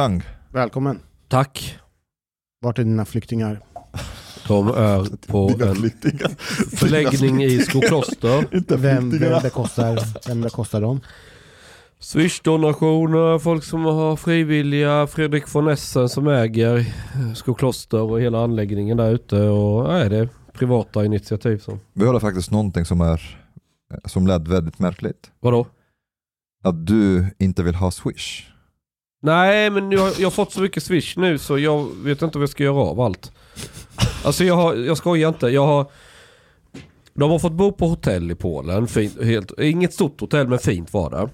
Chang, Välkommen. Tack. Vart är dina flyktingar? De är på en flyktingar. förläggning i Skokloster. Inte Vem, vem, bekostar, vem bekostar dem? Swish-donationer, folk som har frivilliga, Fredrik von Essen som äger Skokloster och hela anläggningen där ute och nej, det är privata initiativ som. Vi hörde faktiskt någonting som, är, som lät väldigt märkligt. Vadå? Att du inte vill ha Swish. Nej men jag, jag har fått så mycket Swish nu så jag vet inte vad jag ska göra av allt. Alltså jag, har, jag skojar inte. Jag har, de har fått bo på hotell i Polen. Fint, helt, inget stort hotell men fint var det.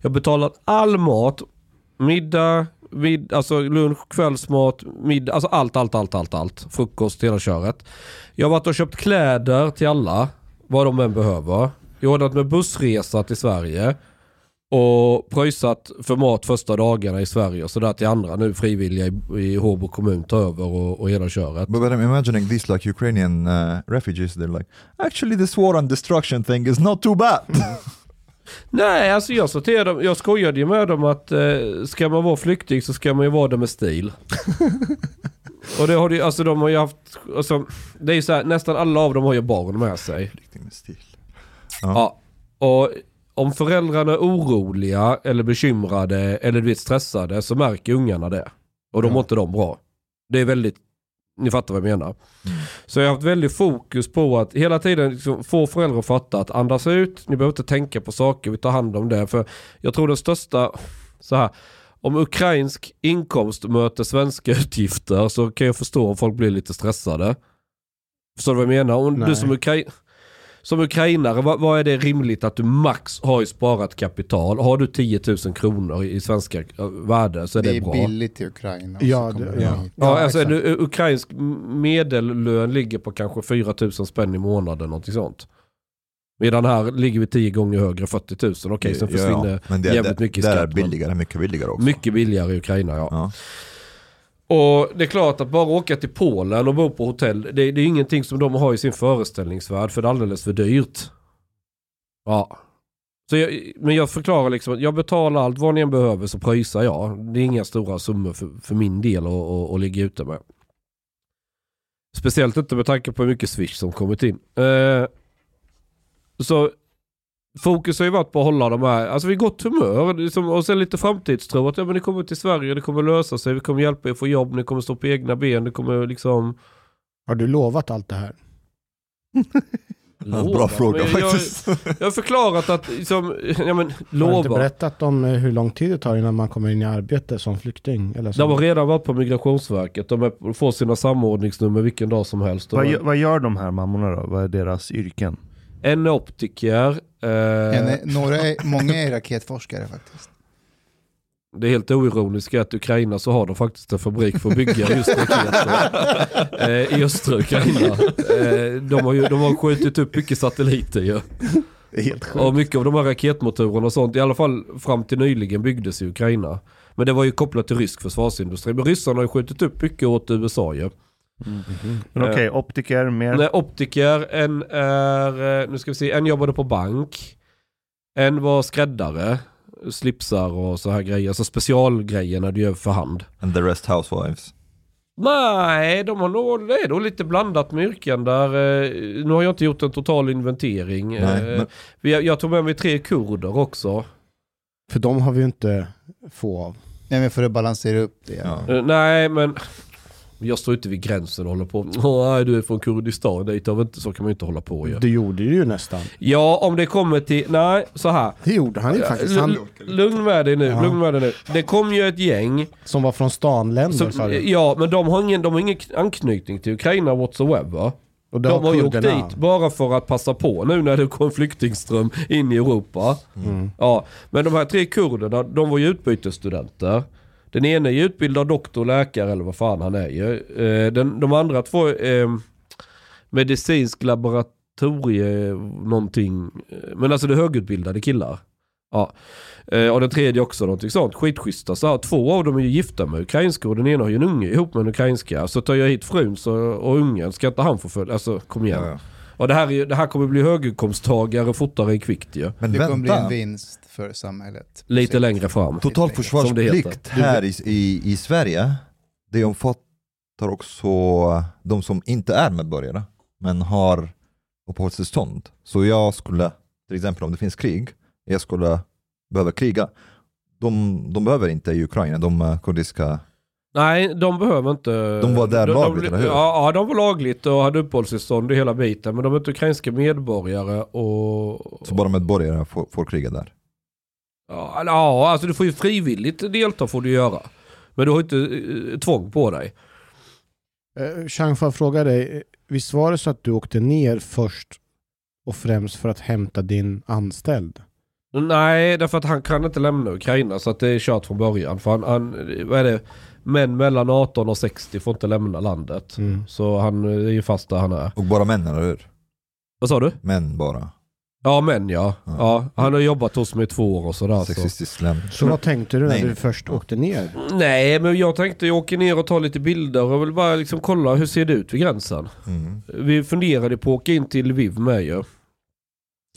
Jag har betalat all mat, middag, mid, alltså lunch, kvällsmat, middag, alltså allt, allt, allt, allt, allt. Frukost, hela köret. Jag har varit och köpt kläder till alla, vad de än behöver. Jag har ordnat med bussresa till Sverige. Och pröjsat för mat första dagarna i Sverige och sådär till andra nu frivilliga i, i Håbo kommun tar över och, och hela köret. But, but I'm imagining these like Ukrainian uh, refugees, they're like, actually this war and destruction thing is not too bad. Nej, alltså jag sa till dem, jag skojade ju med dem att eh, ska man vara flykting så ska man ju vara det med stil. och det har de, alltså de har ju haft, alltså, det är ju så här, nästan alla av dem har ju barn med sig. Flykting med stil. Ja. Och om föräldrarna är oroliga eller bekymrade eller du vet stressade så märker ungarna det. Och då mår inte de bra. Det är väldigt, ni fattar vad jag menar. Så jag har haft väldigt fokus på att hela tiden liksom få föräldrar att fatta att andas ut, ni behöver inte tänka på saker, vi tar hand om det. För jag tror den största, så här, om ukrainsk inkomst möter svenska utgifter så kan jag förstå om folk blir lite stressade. Förstår du vad jag menar? Om Nej. du som, Ukra som ukrainare, vad, vad är det rimligt att du max har i sparat kapital? Har du 10 000 kronor i svenska eh, värde så är det, Det är bra. billigt i Ukraina. Ja, det- de ja. hit. Ja, alltså en ukrainsk medellön ligger på kanske 4 000 spänn i månaden, någonting sånt. Medan här ligger vi 10 gånger högre, 40 000. Okej, sen försvinner men det, jävligt det, mycket är skatt, men- billigare, mycket billigare också. mycket billigare i Ukraina. Ja. Och det är klart att bara åka till Polen och bo på hotell, det, det är ingenting som de har i sin föreställningsvärld för det är alldeles för dyrt. Ja. Så jag, men jag förklarar liksom att jag betalar allt vad ni än behöver så pröjsar jag. Det är inga stora summor för, för min del att, att, att ligga ute med. Speciellt inte med tanke på hur mycket swish som kommit in. Eh, så fokus har ju varit på att hålla de här, alltså vi gott humör liksom, och sen lite framtidstro. Att ja, men ni kommer till Sverige, det kommer lösa sig, vi kommer hjälpa er få jobb, ni kommer stå på egna ben, det kommer liksom... Har du lovat allt det här? Bra fråga jag, faktiskt. jag har förklarat att, liksom, ja men Har du inte lova. berättat om eh, hur lång tid det tar innan man kommer in i arbete som flykting? Eller. De har redan varit på Migrationsverket, de är, får sina samordningsnummer vilken dag som helst. Vad, vad gör de här mammorna då? Vad är deras yrken? En optiker, eh, En är, några är, många är raketforskare faktiskt. det är helt oironiskt att i Ukraina så har de faktiskt en fabrik för att bygga just raketer eh, i östra Ukraina. Eh, de, har ju, de har skjutit upp mycket satelliter ju. Och mycket av de här raketmotorerna och sånt, i alla fall fram till nyligen byggdes i Ukraina. Men det var ju kopplat till rysk försvarsindustri. Men ryssarna har ju skjutit upp mycket åt USA ju. Men okej, optiker, mer? Nej, optiker, en är, eh, nu ska vi se, en jobbade på bank. En var skräddare, slipsar och så här grejer. Alltså specialgrejer när du gör för hand. And the rest housewives. Nej, de har nog, det är nog lite blandat med yrken där. eh, Nu har jag inte gjort en total inventering. Nej, Eh, men- vi- Jag tog med mig tre kurder också. För de har vi ju inte få av. Nej men för att balansera upp det. Ja. Eh, Nej, men jag står inte vid gränsen och håller på. Nej, du är från Kurdistan, har vi inte, så kan man inte hålla på ju. Det gjorde du ju nästan. Ja, om det kommer till, nej, så här. Det gjorde han ju faktiskt. Han, lugn med dig nu, Ja. lugn med dig nu. Det kom ju ett gäng. som var från stanländer sa Som, du. ja, men de har, ingen, de har ingen anknytning till Ukraina whatsoever. Och det De har ju åkt dit bara för att passa på nu när det kom flyktingström in i Europa. Mm. Ja, men de här tre kurderna, de var ju utbytesstudenter. Den ene är utbildad doktor, läkare eller vad fan han är ju. Eh, Den, de andra två är eh, medicinsk laboratorie någonting. Eh, Men alltså det är högutbildade killar. Ja. Eh, Och den tredje också någonting sånt. Skitschyssta. Så här, två av dem är ju gifta med ukrainska och den ena har ju en unge ihop med en ukrainska. Så tar jag hit frun så, och ungen, ska inte han få följa? Alltså kom igen. Ja, ja. Och det här, är, det här kommer bli höginkomsttagare fortare än kvickt ju. Men Det kommer bli en vänta, vinst för samhället. Lite längre fram. totalförsvarsplikt Som det här i, i, i Sverige, det omfattar också de som inte är medborgare, men har uppehållstillstånd. Så jag skulle, till exempel om det finns krig, jag skulle behöva kriga. De, de behöver inte i Ukraina, de kurdiska Nej, de behöver inte... De var där lagligt, eller hur? Ja, ja, de var lagligt och hade uppehållstillstånd i hela biten. Men de är inte ukrainska medborgare och... Så bara medborgare får, får kriga där. Ja, alltså du får ju frivilligt delta får du göra. Men du har inte eh, tvång på dig. Eh, Chang, får jag fråga dig, eh, visst var det så att du åkte ner först och främst för att hämta din anställd? Nej, därför att han kan inte lämna Ukraina så att det är kört från början. För han, han vad är det? Män mellan 18 och 60 får inte lämna landet. Mm. Så han är ju fast där han är. Och bara män, eller hur? Vad sa du? Män bara. Ja, män ja. Ja. ja. Han har jobbat hos mig i två år och sådär. Så. Sexistiskt lämn. Så vad tänkte du när Nej. du först åkte ner? Nej, men jag tänkte jag åker ner och tar lite bilder och vill bara liksom kolla hur ser det ut vid gränsen. Mm. Vi funderade på att åka in till Lviv med ju.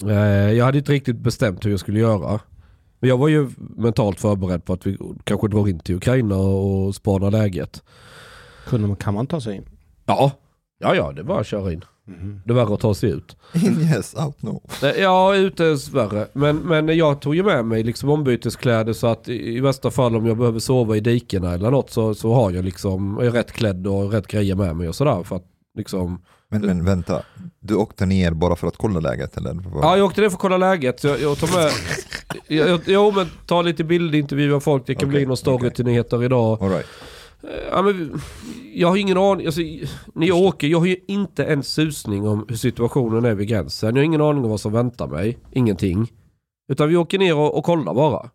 Eh, Jag hade inte riktigt bestämt hur jag skulle göra. Men jag var ju mentalt förberedd på att vi kanske drar in till Ukraina och spanar läget. Kunde man, kan man ta sig in? Ja, ja, ja det är bara att köra in. Mhm. Det är värre att ta sig ut. In yes, out no. Ja, ute är värre. Men, men jag tog ju med mig liksom ombyteskläder så att i, värsta fall om jag behöver sova i dikena eller något så, så har jag liksom, är rätt klädd och rätt grejer med mig och sådär. För att liksom, Men, men vänta, du åkte ner bara för att kolla läget eller? Ja, jag åkte ner för att kolla läget. Jag, jag tar med... jag, jag, jo, men ta lite bilder, intervjua folk. Det kan Okej, bli någon story okej. till nyheter idag. All right. Eh, Ja, men, jag har ingen aning. Alltså, när jag åker, jag har ju inte en susning om hur situationen är vid gränsen. Jag har ingen aning om vad som väntar mig. Ingenting. Utan vi åker ner och, och kollar bara.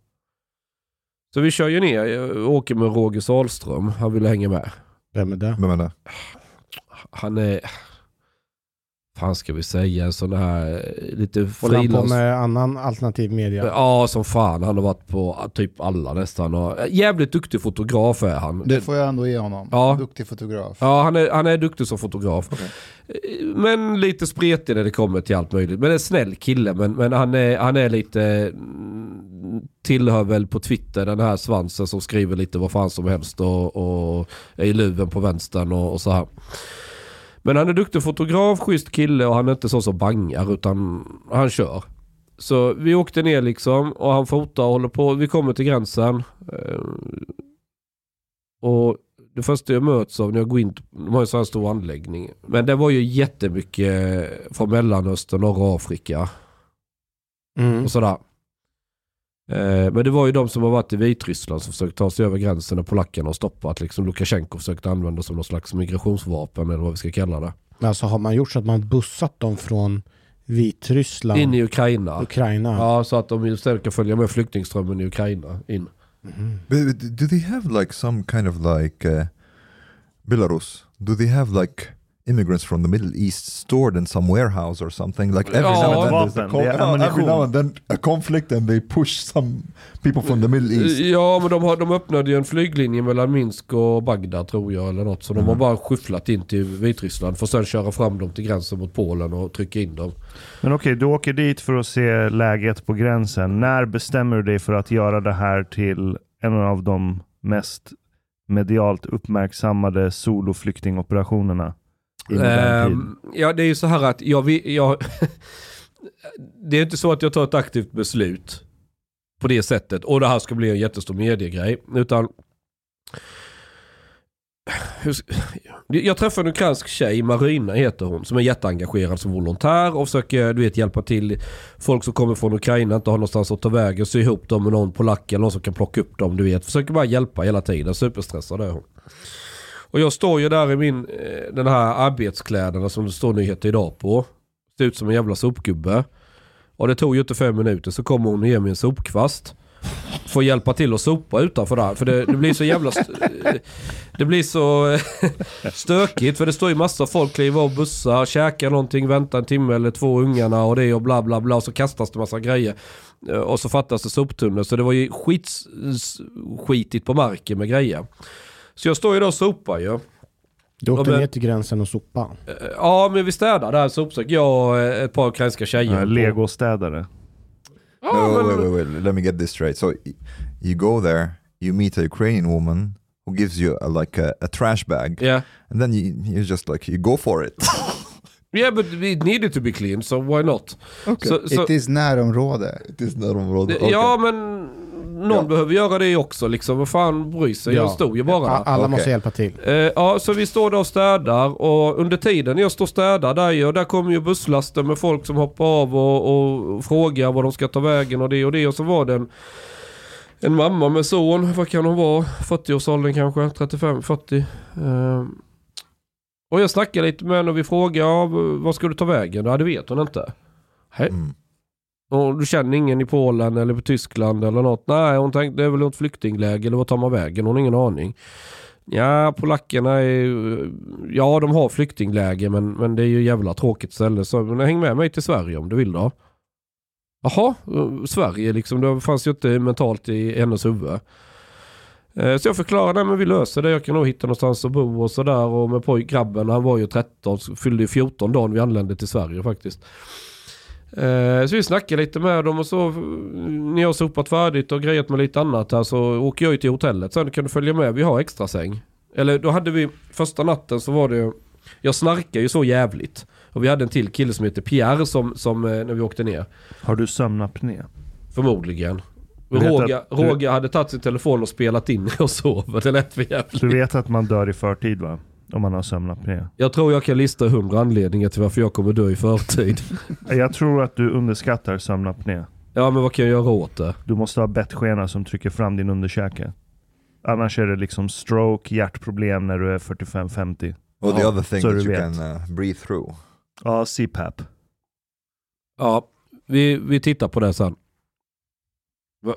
Så vi kör ju ner. Jag åker med Roger Salström. Han ville hänga med. Vem är det? Vem är det? Han är... fan ska vi säga? En sån här eh, lite Håller han på frilans... med annan alternativ media? Ja, som fan. Han har varit på typ alla nästan. Och, eh, jävligt duktig fotograf är han. Det får jag ändå ge honom. Ja. Duktig fotograf. Ja, han är, han är duktig som fotograf. Eh, Men lite spretig när det kommer till allt möjligt. Men en snäll kille. Men, men han, är, han är lite... mm, Tillhör väl på Twitter den här svansen som skriver lite vad fan som helst och, och är i luven på vänstern och, och så här. Men han är duktig fotograf, schysst kille och han är inte så som bangar utan han kör. Så vi åkte ner liksom och han fotar och håller på. Vi kommer till gränsen. eh, Och det första jag möts av när jag går in, de har ju sån här stor anläggning. Men det var ju jättemycket från Mellanöstern, norra Afrika Mm. och sådär. Eh, Men det var ju de som har varit i Vitryssland som försökt ta sig över gränsen och polackerna har stoppat. Liksom Lukasjenko försökte använda som någon slags migrationsvapen eller vad vi ska kalla det. Alltså har man gjort så att man bussat dem från Vitryssland, In i Ukraina. Ukraina? Ja, så att de istället kan följa med flyktingströmmen i Ukraina in. Mhm. But do they have like some kind of like uh, Belarus? Do they have like immigrants from the Middle East stored in some warehouse or something? Like every Ja. now and then there's a, con- uh, every now and then a conflict and they push some people from the Middle East. Ja, men de, har, de öppnade ju en flyglinje mellan Minsk och Bagdad tror jag eller något. Så de har bara skyfflat in till Vitryssland för att sen köra fram dem till gränsen mot Polen och trycka in dem. Men okej, du åker dit för att se läget på gränsen. När bestämmer du dig för att göra det här till en av de mest medialt uppmärksammade soloflyktingoperationerna Um, ja, det är ju så här att jag, jag Det är inte så att jag tar ett aktivt beslut på det sättet och det här ska bli en jättestor mediegrej. Utan jag träffade en ukrainsk tjej, Marina heter hon, som är jätteengagerad som volontär och försöker du vet, hjälpa till folk som kommer från Ukraina, inte har någonstans att ta vägen, sy ihop dem med någon polack eller någon som kan plocka upp dem. Du vet, försöker bara hjälpa hela tiden, superstressad är hon. Och jag står ju där i min, eh, den här arbetskläderna som det står nyheter idag på. Ser ut som en jävla sopgubbe. Och det tog ju inte fem minuter så kommer hon och ger mig en sopkvast. Får hjälpa till att sopa utanför där. För det, det blir så jävla... st- eh, Det blir så eh, stökigt. För det står ju massa folk, kliver av bussar, käkar någonting, väntar en timme eller två ungarna och det och bla bla bla. Och så kastas det massa grejer. Och så fattas det soptunnor. Så det var ju skits, skitigt på marken med grejer. Så jag står ju där och sopar ju. Du åkte men- ner till gränsen och sopade. Eh, Ja men vi städade här sopsök. Jag och eh, ett par ukrainska tjejer. Legostädare. No, men, wait, wait, wait, let me get this straight. So you go there, you meet a Ukrainian woman who gives you a, like a, a trash bag, Yeah. and then you, you just like you go for it. Yeah but it needed to be clean so why not? Så, så, It is närområde. It is närområde. Okay. Ja men någon Ja. behöver göra det också liksom. Vad fan bryr sig? Jag stod ju bara där. Alla måste hjälpa till. Eh, ja, så vi står där och städar och under tiden jag står och städar där, ju, och där kommer ju busslaster med folk som hoppar av och, och frågar var de ska ta vägen och det och det. Och så var det en, en mamma med son, vad kan hon vara? 40-årsåldern kanske, 35-40. Eh, och jag snackar lite med henne och vi frågar, ja, vad ska du ta vägen? Ja, det vet hon inte. Hej. Mm. Och du känner ingen i Polen eller på Tyskland eller något? Nej, hon tänkte det är väl något flyktingläge eller vad tar man vägen? Hon har ingen aning. Ja, polackerna är Ja, de har flyktingläge men, men det är ju jävla tråkigt ställe. Så men häng med mig till Sverige om du vill då. Jaha, eh, Sverige liksom. Det fanns ju inte mentalt i hennes huvud. Eh, så jag förklarade, nej men vi löser det. Jag kan nog hitta någonstans att bo och sådär. Och med pojk, grabben, han var ju 13, fyllde 14 dagen vi anlände till Sverige faktiskt. Eh, Så vi snackade lite med dem och så när jag har sopat färdigt och grejat med lite annat här så åker jag ju till hotellet. Sen kan du följa med, vi har extra säng. Eller då hade vi, första natten så var det, jag snarkar ju så jävligt. Och vi hade en till kille som heter Pierre som, som eh, när vi åkte ner. Har du sömnapné? Förmodligen. Roger, att du- Roger hade tagit sin telefon och spelat in och sov. Det lät för jävligt. Du vet att man dör i förtid va? Om man har sömnapné. Jag tror jag kan lista hundra anledningar till varför jag kommer dö i förtid. Jag tror att du underskattar sömnapné. Ja men vad kan jag göra åt det? Du måste ha bettskena som trycker fram din underkäke. Annars är det liksom stroke, hjärtproblem när du är 45-50. Well, the Ja, other thing så that du you vet. can uh, breathe through. Ja, CPAP. Ja, vi, vi tittar på det sen.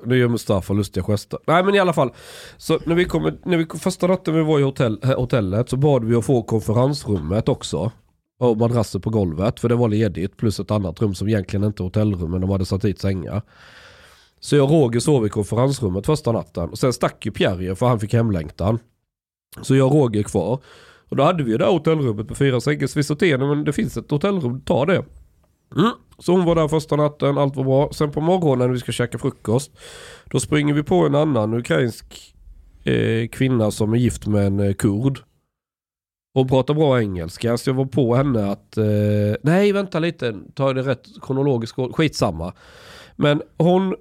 Nu gör Mustafa lustiga gester. Nej men i alla fall. Så när vi kommer, när vi, första natten vi var i hotell, eh, hotellet så bad vi att få konferensrummet också. Och madrasser på golvet för det var ledigt. Plus ett annat rum som egentligen inte är hotellrum men de hade satt dit sängar. Så jag och Roger sov i konferensrummet första natten. Och sen stack ju Pierre för han fick hemlängtan. Så jag och Roger är kvar. Och då hade vi ju det här hotellrummet med fyra sängar. Så vi sa till honom men det finns ett hotellrum, ta det. Mm. Så hon var där första natten, allt var bra. Sen på morgonen när vi ska käka frukost. Då springer vi på en annan ukrainsk eh, kvinna som är gift med en eh, kurd. Hon pratar bra engelska så jag var på henne att eh, nej vänta lite, ta det rätt kronologiskt, skitsamma. Men hon,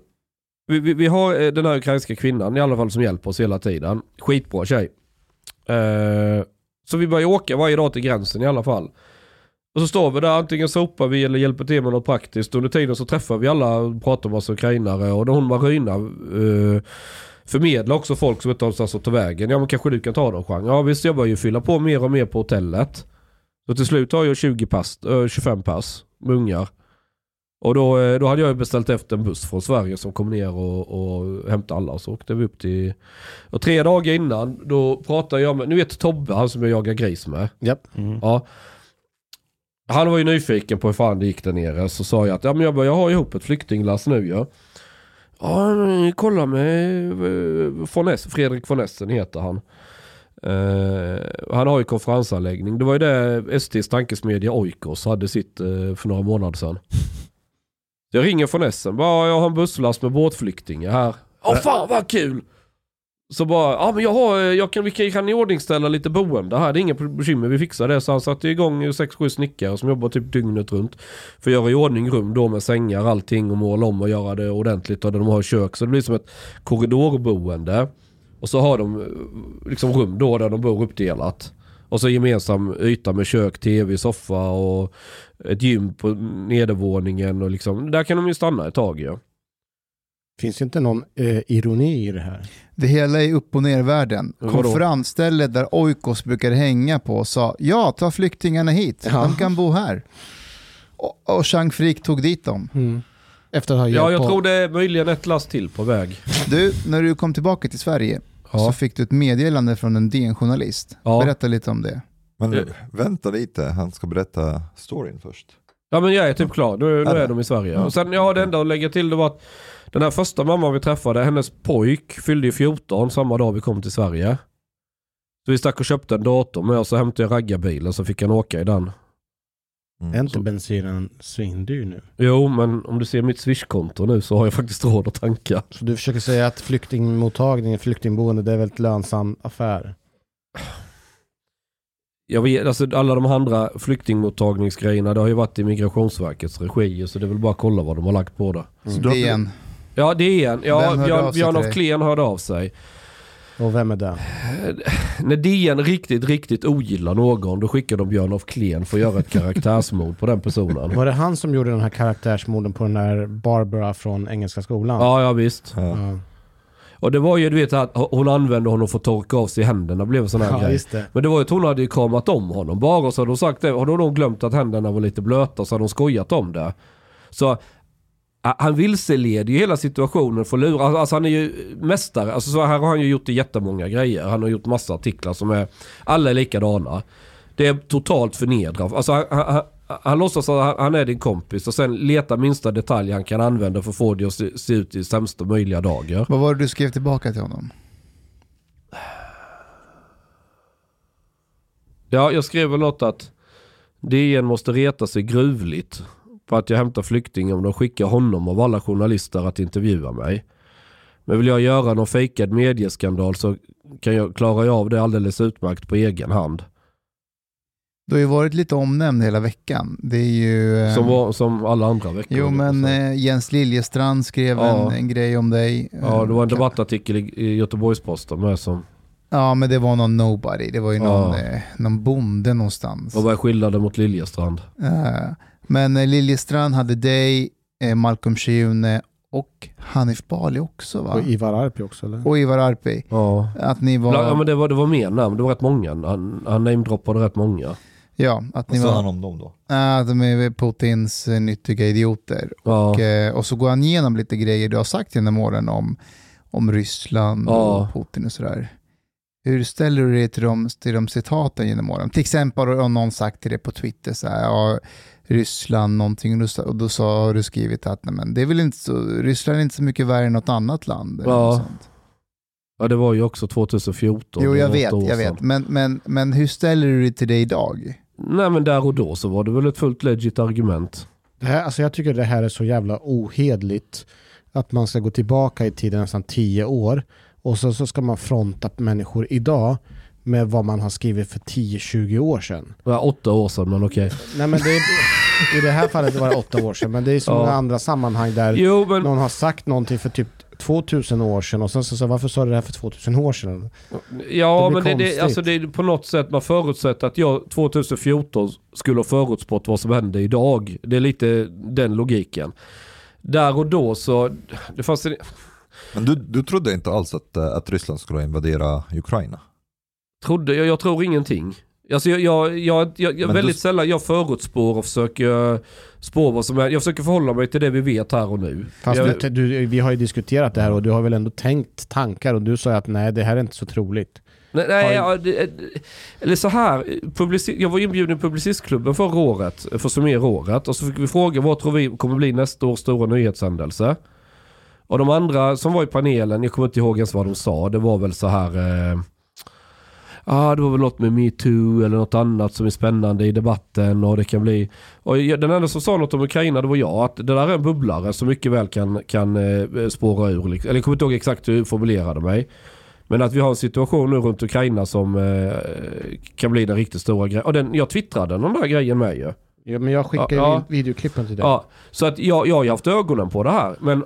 vi, vi, vi har eh, den här ukrainska kvinnan i alla fall som hjälper oss hela tiden. Skitbra tjej. Eh, så vi börjar åka varje dag till gränsen i alla fall. Och så står vi där, antingen sopar vi eller hjälper till med något praktiskt. Under tiden så träffar vi alla och pratar med massa ukrainare. Och då hon Marina uh, förmedlar också folk som inte har någonstans att ta vägen. Ja men kanske du kan ta dem Jean. Ja visst jag börjar ju fylla på mer och mer på hotellet. Så till slut har jag 20 pass, eh, 25 pass med ungar. Och då, eh, då hade jag beställt efter en buss från Sverige som kom ner och, och hämtade alla. Så åkte vi upp till... Och tre dagar innan då pratade jag med, ni vet Tobbe, han som jag jagar gris med. Japp. Mm. Ja. Han var ju nyfiken på hur fan det gick där nere. Så sa jag att ja, men jag jag har ihop ett flyktinglass nu ja. Ja, kolla med eh, von Ess, Fredrik von Essen heter han. Uh, han har ju konferensanläggning. Det var ju det STs tankesmedja Oikos hade sitt uh, för några månader sedan. Jag ringer von Essen. Bara, jag har en busslast med båtflyktingar här. Åh fan vad kul! Så bara, ja men jag har, eh, jag kan, vi kan, kan iordningställa lite boende här. Det är inga bekymmer, vi fixar det. Så han satte igång eh, 6-7 snickare som jobbar typ dygnet runt. För att göra i ordning rum då med sängar, allting och måla om och göra det ordentligt. Och de har kök så det blir som ett korridorboende. Och så har de eh, liksom rum då där de bor uppdelat. Och så gemensam yta med kök, tv, soffa och ett gym på nedervåningen. Och liksom, där kan de ju stanna ett tag ju. Finns inte någon eh, ironi i det här? Det hela är upp och ner världen. Konferensstället där Oikos brukar hänga på sa ja, ta flyktingarna hit, Ja. de kan bo här. Och, och Jean Frick tog dit dem. Mm. Efter att ha Ja, jag på- tror det är möjligen ett last till på väg. Du, när du kom tillbaka till Sverige så Ja. fick du ett meddelande från en DN-journalist. Ja. Berätta lite om det. Men Eh. vänta lite, han ska berätta storyn först. Ja men jag är typ klar, nu, nu är de i Sverige. Och sen, ja det enda att lägga till det var att den här första mamman vi träffade, hennes pojk fyllde ju 14 samma dag vi kom till Sverige. Så vi stack och köpte en dator med och så hämtade jag raggarbilen så fick han åka i den. Mm. Är inte bensinen svindyr nu? Jo, men om du ser mitt swishkonto nu så har jag faktiskt råd att tanka. Så du försöker säga att flyktingmottagning, flyktingboende, det är väldigt lönsam affär? Jag vet, alltså alla de andra flyktingmottagningsgrejerna det har ju varit i Migrationsverkets regi så det är väl bara att kolla vad de har lagt på det. Har- DN. Ja det är en. Ja, Björn, av sig Björn dig? Kleen hörde av sig. Och vem är det? När DN riktigt, riktigt ogillar någon då skickar de Björn af Kleen för att göra ett karaktärsmord på den personen. Var det han som gjorde den här karaktärsmorden på den där Barbara från Engelska skolan? Ja, ja visst. Ja. Ja, Och det var ju du vet att hon använde honom för att torka av sig händerna blev sån här ja grej. det. Men det var ju att hon hade ju kamat om honom bara och så hade de sagt det. Har de då glömt att händerna var lite blöta så hade de skojat om det. Så han vilseleder ju hela situationen för att lura. Alltså, Alltså han är ju mästare. Alltså så här har han ju gjort i jättemånga grejer. Han har gjort massa artiklar som är, alla är likadana. Det är totalt förnedrande. Alltså han, han, han, låtsas att han- är din kompis och sen letar minsta detalj han kan använda för att få det att se, se ut i sämsta möjliga dagar. Vad var det du skrev tillbaka till honom? Ja, jag skrev väl något att DN måste reta sig gruvligt på att jag hämtar flyktingar om de skickar honom av alla journalister att intervjua mig. Men vill jag göra någon fejkad medieskandal så kan jag klara av det alldeles utmärkt på egen hand. Du har ju varit lite omnämnd hela veckan. Det är ju... eh, Som, var, som alla andra veckor. Jo men eh, Jens Liljestrand skrev Ja. en, en grej om dig. Ja, det var en Eh, debattartikel i, i Göteborgs-Posten med som... Ja men det var någon nobody. Det var ju någon, Ja. eh, någon bonde någonstans. Vad var skillnaden mot Liljestrand? Eh, men eh, Liljestrand hade dig, eh, Malcolm Schiune och Hanif Bali också va? Och Ivar Arpi också eller? Och Ivar Arpi. Ja. Att ni var... Ja men det var, det var mer namn, det var rätt många. Han, han namedroppade rätt många. Ja, att Vad ni sa var... han om dem då? Ja, de är Putins eh, nyttiga idioter. Ja. Och, eh, och så går han igenom lite grejer du har sagt genom åren om, om Ryssland Ja. och Putin och sådär. Hur ställer du dig till de, till de citaten genom åren? Till exempel har någon sagt till dig på Twitter så här, ja, Ryssland någonting och då, sa- och då sa, har du skrivit att nej, men det är väl inte så, Ryssland är inte så mycket värre än något annat land. Ja. Ja det var ju också 2014. Jo, jag vet, jag vet. Men, men, men hur ställer du dig till det idag? Nej men där och då så var det väl ett fullt legit argument. Det här, alltså jag tycker det här är så jävla ohedligt. Att man ska gå tillbaka i tiden nästan tio år och så, så ska man fronta människor idag med vad man har skrivit för 10-20 år sedan. Var åtta år sedan men okej. Nej men det är, i det här fallet var det åtta år sedan men det är så Ja. många andra sammanhang där Jo men, någon har sagt någonting för typ 2000 år sedan och sen så, så varför sa du det här för 2000 år sedan? ja, det men det, det, alltså det är på något sätt man förutsätter att jag 2014 skulle ha förutspått vad som hände idag. Det är lite den logiken. Där och då så, det fanns en, Men du, du trodde inte alls att, eh, att Ryssland skulle invadera Ukraina? trodde, jag, jag tror ingenting. Alltså jag, jag, jag, jag, jag väldigt du- sällan, jag förutspår och försöker spå vad som är, jag försöker förhålla mig till det vi vet här och nu. Fast jag, du, du, vi har ju diskuterat det här och du har väl ändå tänkt tankar och du sa att nej det här är inte så troligt. Nej, nej ja, det, eller så här. Publici- jag var inbjuden i Publicistklubben förra året för att summera året och så fick vi fråga vad tror vi kommer bli nästa års stora nyhetshändelse. Och de andra som var i panelen, jag kommer inte ihåg ens vad de sa, det var väl så här eh, ah, det var väl något med metoo eller något annat som är spännande i debatten och det kan bli... Och den enda som sa något om Ukraina det var jag, att det där är en bubblare som mycket väl kan, kan eh, spåra ur. liksom. Eller jag kommer inte ihåg exakt hur jag formulerade mig. Men att vi har en situation nu runt Ukraina som eh, kan bli den riktigt stora grejen. Och den, jag twittrade den där grejen med ju. Ja, men jag skickar ju Ja, videoklippen till dig. Ja, så att jag, jag har haft ögonen på det här. Men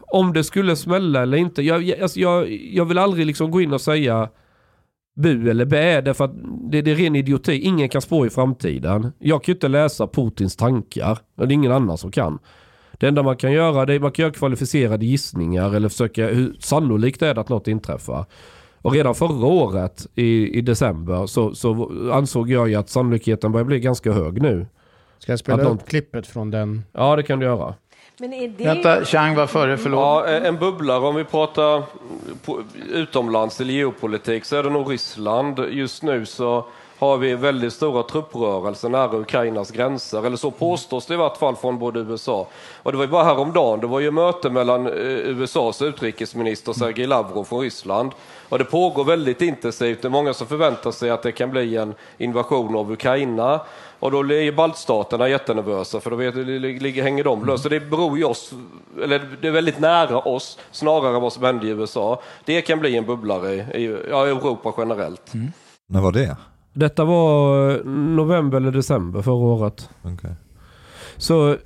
om det skulle smälla eller inte. Jag, jag, alltså jag, jag vill aldrig liksom gå in och säga bu eller bä. Därför att det, det är ren idioti. Ingen kan spå i framtiden. Jag kan ju inte läsa Putins tankar. Och det är ingen annan som kan. Det enda man kan göra det är man kan göra kvalificerade gissningar eller försöka hur sannolikt är det att något inträffar. Och redan förra året i, i december så, så ansåg jag ju att sannolikheten börjar bli ganska hög nu. Ska jag spela Att någon- upp klippet från den? Ja det kan du göra. Men är det... Vänta, Chang var före, förlåt. Ja, en bubblare om vi pratar utomlands eller geopolitik så är det nog Ryssland. Just nu så har vi väldigt stora trupprörelser nära Ukrainas gränser. Eller så påstås det i vart fall från både USA. Och det var ju bara häromdagen, det var ju möte mellan eh, USAs utrikesminister Sergej Lavrov från Ryssland. Och det pågår väldigt intensivt. Det är många som förväntar sig att det kan bli en invasion av Ukraina. Och då är baltstaterna jättenervösa för då vet, ligger, hänger de löst. Så det beror ju oss, eller det är väldigt nära oss snarare än vad som hände i USA. Det kan bli en bubblare i ja, Europa generellt. Mm. När var det? Detta var eh, november eller december förra året. Okay. Så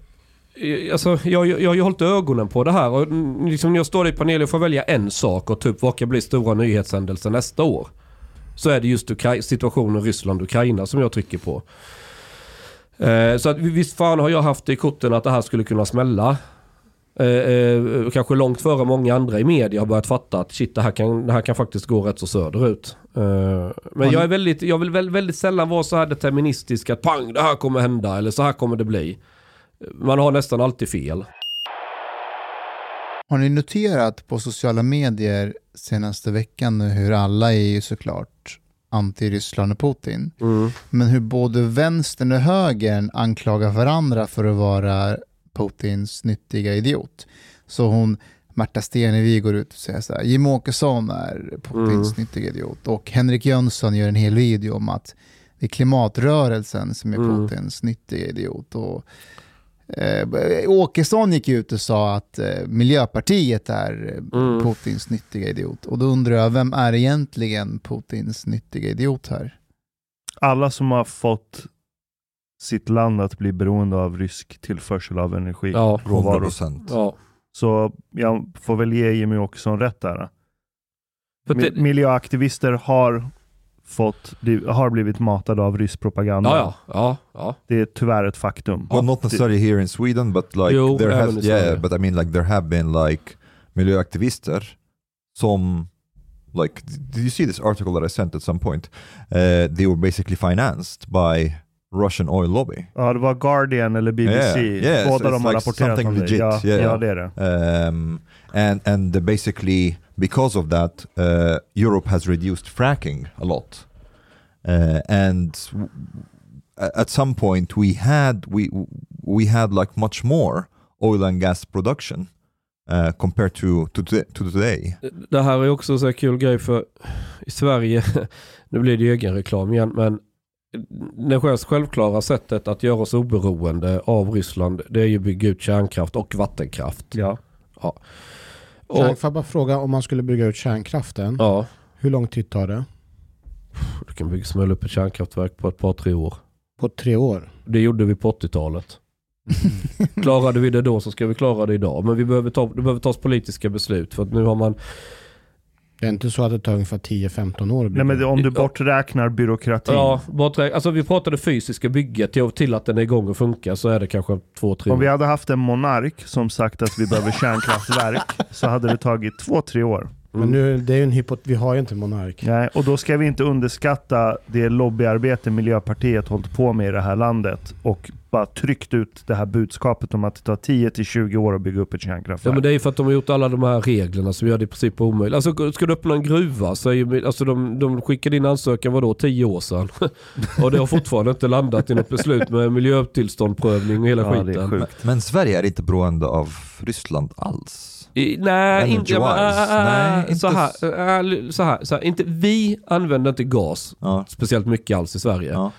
Alltså, jag, jag har ju hållit ögonen på det här och liksom när jag står i panelen och får välja en sak och typ vad kan bli stora nyhetshändelser nästa år. Så är det just Ukra situationen Ryssland-Ukraina som jag trycker på. Eh, så att visst fan har jag haft i korten att det här skulle kunna smälla. Eh, eh, kanske långt före många andra i media har börjat fatta att shit det här kan, det här kan faktiskt gå rätt så söderut. Eh, men jag är väldigt, jag vill väldigt, väldigt sällan vara så här deterministisk att pang det här kommer hända eller så här kommer det bli. Man har nästan alltid fel. Har ni noterat på sociala medier senaste veckan hur alla är ju såklart anti-Ryssland och Putin. Mm. Men hur både vänstern och högern anklagar varandra för att vara Putins nyttiga idiot. Så hon, Märta Stenevi går ut och säger så här, Jimmie Åkesson är Putins mm. nyttiga idiot. Och Henrik Jönsson gör en hel video om att det är klimatrörelsen som är mm. Putins nyttiga idiot. Och, eh, Åkesson gick ut och sa att eh, Miljöpartiet är eh, mm. Putins nyttiga idiot. Och då undrar jag, vem är egentligen Putins nyttiga idiot här? Alla som har fått sitt land att bli beroende av rysk tillförsel av energi. Ja, råvaror. Ja. Så jag får väl ge Jimmy Åkesson rätt där. det... Miljöaktivister har, fått, har blivit matade av rysk propaganda. Ja, ja, ja, ja. Det är tyvärr ett faktum. Well, not necessarily here in Sweden, but like jo, there has, yeah, but I mean like there have been like miljöaktivister som like did you see this article that I sent at some point? Uh, they were basically financed by Russian oil lobby. Ja, det var Guardian eller BBC. Yeah, yeah, Båda so de har like rapporterat om legit. det. Ja, yeah, ja, det är det. Um, and, and basically, because of that, uh, Europe has reduced fracking a lot. Uh, and at some point we had we we had like much more oil and gas production uh, compared to, to, to today. Det här är också så kul grej för i Sverige, nu blir det egen reklam igen, men det självklara sättet att göra oss oberoende av Ryssland det är ju att bygga ut kärnkraft och vattenkraft. Ja. ja. Och, får jag bara fråga om man skulle bygga ut kärnkraften. Ja. Hur lång tid tar det? Du kan bygga smälla upp ett kärnkraftverk på ett par tre år. På tre år? Det gjorde vi på 80-talet. Klarade vi det då så ska vi klara det idag. Men vi behöver ta, det behöver tas politiska beslut för att nu har man det är inte så att det tar ungefär 10-15 år att bygga. Nej, men om du borträknar byråkratin. Ja, borträ alltså vi pratade fysiska bygget till, till att den är igång och funkar så är det kanske 2-3 år. Om vi hade haft en monark som sagt att vi behöver kärnkraftverk så hade det tagit 2-3 år. Men nu, det är en hypot vi har ju inte monark. Nej, och då ska vi inte underskatta det lobbyarbete Miljöpartiet hållit på med i det här landet och bara tryckt ut det här budskapet om att det tar 10-20 år att bygga upp ett kärnkraftverk. Ja men det är ju för att de har gjort alla de här reglerna som gör det i princip omöjligt. Alltså ska du öppna en gruva så är ju, alltså de, de skickade in ansökan vadå 10 år sedan. och det har fortfarande inte landat i något beslut med miljötillståndprövning och hela ja, skiten. Men, men Sverige är inte beroende av Ryssland alls. I, nej, inte, äh, nej, inte så, här, äh, så, här, så här, inte, vi använder inte gas ja. speciellt mycket alls i Sverige. Ja.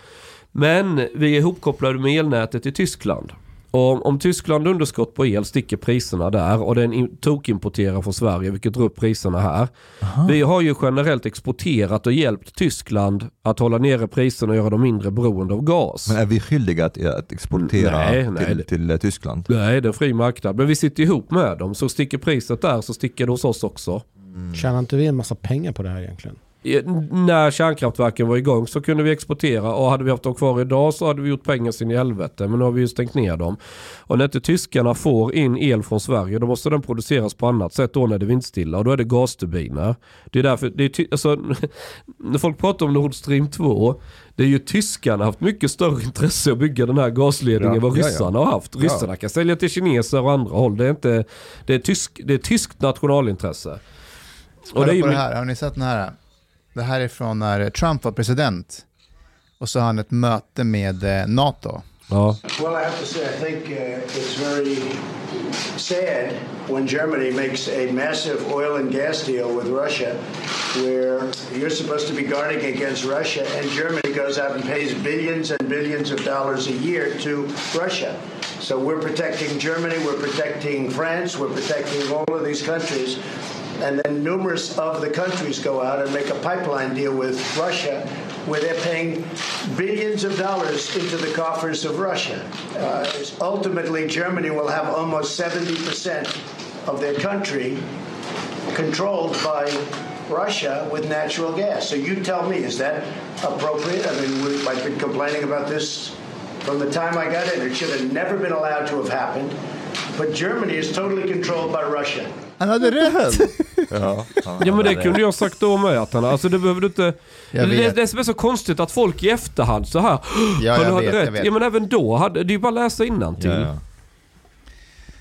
Men vi är ihopkopplade med elnätet i Tyskland. Och om Tyskland har underskott på el sticker priserna där och den tokimporterar från Sverige vilket drar upp priserna här. Aha. Vi har ju generellt exporterat och hjälpt Tyskland att hålla nere priserna och göra dem mindre beroende av gas. Men är vi skyldiga att, att exportera nej, nej, till, till, eh, Tyskland? Nej, det är en fri marknad. Men vi sitter ihop med dem. Så sticker priset där så sticker det hos oss också. Mm. Tjänar inte vi en massa pengar på det här egentligen? När kärnkraftverken var igång så kunde vi exportera och hade vi haft dem kvar idag så hade vi gjort pengar sin i helvete. Men nu har vi ju stängt ner dem. Och när inte tyskarna får in el från Sverige då måste den produceras på annat sätt då när det är vindstilla och då är det gasturbiner. Det är därför, det är alltså, när folk pratar om Nord Stream 2 det är ju tyskarna haft mycket större intresse att bygga den här gasledningen ja, än vad ryssarna ja, ja. har haft. Ryssarna kan sälja till kineser och andra håll. Det är, inte, det är, tysk, det är tyskt nationalintresse. Och det är ju, det här, har ni sett den här? Det här är från när Trump var president. och så har han ett möte med eh, NATO. Ja. Well, I have to say, I think uh, it's very sad when Germany makes a massive oil and gas deal with Russia, where you're supposed to be guarding against Russia, and Germany goes out and pays billions and billions of dollars a year to Russia. So we're protecting Germany, we're protecting France, we're protecting all of these countries. And then numerous of the countries go out and make a pipeline deal with Russia where they're paying billions of dollars into the coffers of Russia. Uh, ultimately, Germany will have almost 70% of their country controlled by Russia with natural gas. So you tell me, is that appropriate? I mean, we, I've been complaining about this from the time I got in. It should have never been allowed to have happened. But Germany is totally controlled by Russia. Han hade rätt! Ja, ja men det kunde jag sagt då med att han, alltså det behöver du inte... Jag Det, vet. det som är så konstigt att folk i efterhand så här. Ja, "Har du jag hade vet, jag rätt?" vet. Ja men även då, hade, det är ju bara att läsa innantill. ja, ja.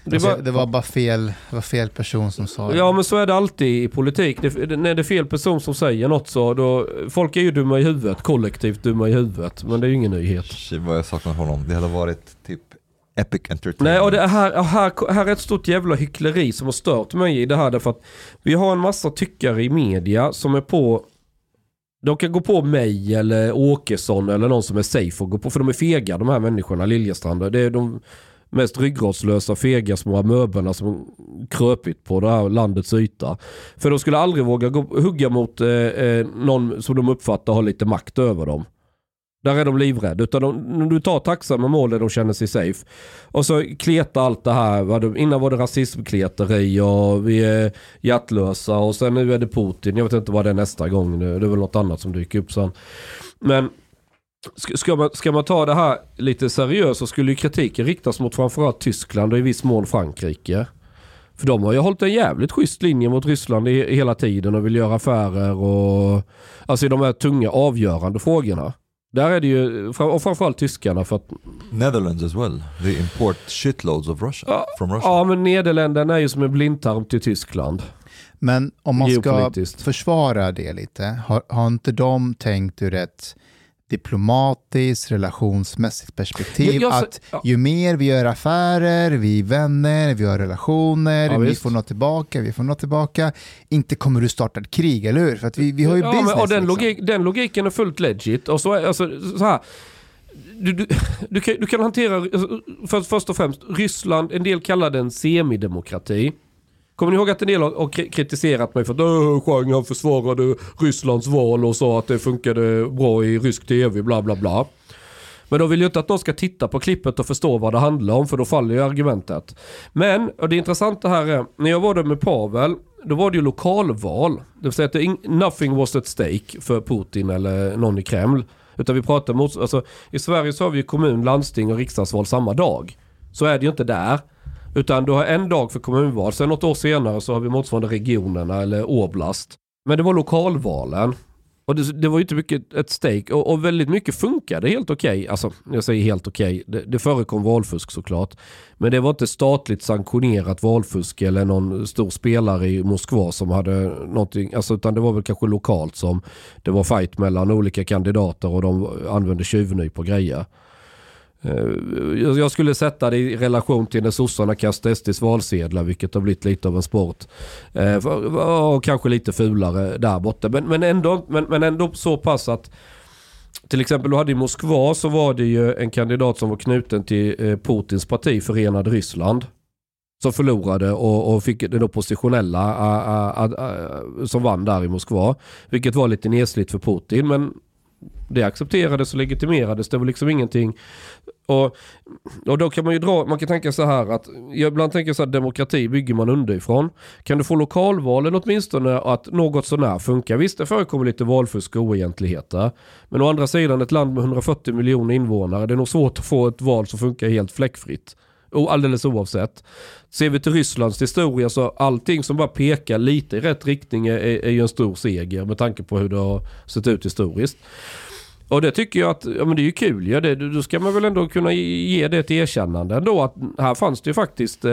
Det är Alltså, bara, det var bara fel, det var fel person som sa det. Ja men så är det alltid i politik. Det, det, när det är fel person som säger något så då... Folk är ju dumma i huvudet, kollektivt dumma i huvudet. Men det är ju ingen nyhet. Shit vad jag saknar honom. Det hade varit typ epic entertainment. Nej och det här, här, här är ett stort jävla hyckleri som har stört mig i det här därför att vi har en massa tyckare i media som är på de kan gå på mig eller Åkesson eller någon som är safe att gå på. För de är fega de här människorna, Liljestrand. Det är de mest ryggradslösa, fega små amöberna som kröpit på det här landets yta. För de skulle aldrig våga gå, hugga mot eh, eh någon som de uppfattar har lite makt över dem. Där är de livrädda. Utan de, du tar tacksamma mål där de känner sig safe. Och så kleta allt det här. Innan var det rasismkleteri och vi är hjärtlösa och sen nu är det Putin. Jag vet inte vad det är nästa gång. nu. det är väl något annat som dyker upp sen. Men ska, ska, man, ska man ta det här lite seriöst så skulle ju kritiken riktas mot framförallt Tyskland och i viss mån Frankrike. För de har ju hållit en jävligt schysst linje mot Ryssland i, hela tiden och vill göra affärer och alltså i de här tunga avgörande frågorna. Där är det ju, och framförallt tyskarna för att Netherlands as well. They import shitloads of Russia. Ja, from Russia. Ja men Nederländerna är ju som en blindtarm till Tyskland. Men om man ska försvara det lite, har, har inte de tänkt ur ett diplomatiskt, relationsmässigt perspektiv? Jag- jag att ja. ju mer vi gör affärer, vi är vänner, vi har relationer, Ja, vi visst. får något tillbaka, vi får något tillbaka. Inte kommer du starta ett krig, eller hur? För att vi, vi har ju ja, business. men, och den, liksom. logik, den logiken är fullt legit. Och så, alltså, så här. Du, du, du, kan, du kan hantera, alltså, för, först och främst, Ryssland, en del kallar den semidemokrati. Kommer ni ihåg att en del har, kritiserat mig för att Chang han försvarade Rysslands val och sa att det funkade bra i rysk tv, bla bla bla. Men då vill jag inte att någon ska titta på klippet och förstå vad det handlar om för då faller ju argumentet. Men, och det intressanta här är, när jag var där med Pavel, då var det ju lokalval. Det vill säga att nothing was at stake för Putin eller någon i Kreml. Utan vi pratar mot, alltså i Sverige så har vi ju kommun, landsting och riksdagsval samma dag. Så är det ju inte där. Utan du har en dag för kommunval, sen något år senare så har vi motsvarande regionerna eller oblast. Men det var lokalvalen. Och det, det var ju inte mycket ett stake och, och väldigt mycket funkade helt okej. Alltså jag säger helt okej. Det, det förekom valfusk såklart. Men det var inte statligt sanktionerat valfusk eller någon stor spelare i Moskva som hade någonting. Alltså, utan det var väl kanske lokalt som det var fight mellan olika kandidater och de använde tjuvnyp på grejer. Eh, jag- skulle sätta det i relation till när sossarna kastade SDs valsedlar vilket har blivit lite av en sport. Eh, och kanske lite fulare där borta. Men, men, ändå, men, men ändå så pass att till exempel du hade i Moskva så var det ju en kandidat som var knuten till eh, Putins parti Förenade Ryssland. Som förlorade och, och fick den oppositionella a, a, a, a, som vann där i Moskva. Vilket var lite nesligt för Putin men det accepterades och legitimerades. Det var liksom ingenting. Och, och då kan man ju dra, man kan tänka så här att, jag ibland tänker så här demokrati bygger man underifrån. Kan du få lokalvalen åtminstone att något sånär funkar? Visst det förekommer lite valfusk och oegentligheter. Men å andra sidan ett land med 140 miljoner invånare, det är nog svårt att få ett val som funkar helt fläckfritt. Och alldeles oavsett. Ser vi till Rysslands historia så allting som bara pekar lite i rätt riktning är, är, är ju en stor seger med tanke på hur det har sett ut historiskt. Och det tycker jag att, ja men det är ju kul ja. det, Då ska man väl ändå kunna ge det ett erkännande ändå att här fanns det ju faktiskt, eh,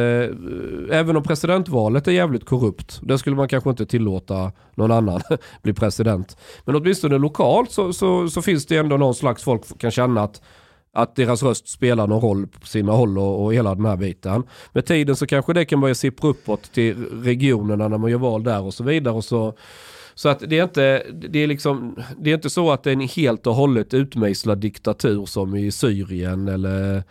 även om presidentvalet är jävligt korrupt, där skulle man kanske inte tillåta någon annan bli president. Men åtminstone lokalt så, så, så finns det ändå någon slags folk kan känna att att deras röst spelar någon roll på sina håll och, och hela den här biten. Med tiden så kanske det kan börja sippra uppåt till regionerna när man gör val där och så vidare. Och så, så att det är, inte, det, är liksom, det är inte så att det är en helt och hållet utmejslad diktatur som i Syrien eller,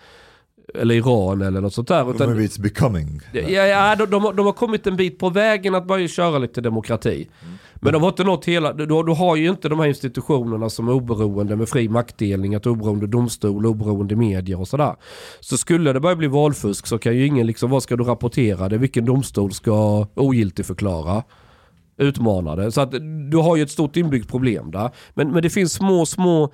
eller Iran eller något sånt där. Utan, maybe it's becoming. ja, ja, de, de, har- de har kommit en bit på vägen att börja köra lite demokrati. Men de har inte nått hela, du, du har ju inte de här institutionerna som är oberoende med fri maktdelning, att oberoende domstol, oberoende medier och sådär. Så skulle det börja bli valfusk så kan ju ingen liksom, vad ska du rapportera det? Vilken domstol ska ogiltigförklara? Utmana det. Så att du har ju ett stort inbyggt problem där. Men, men det finns små, små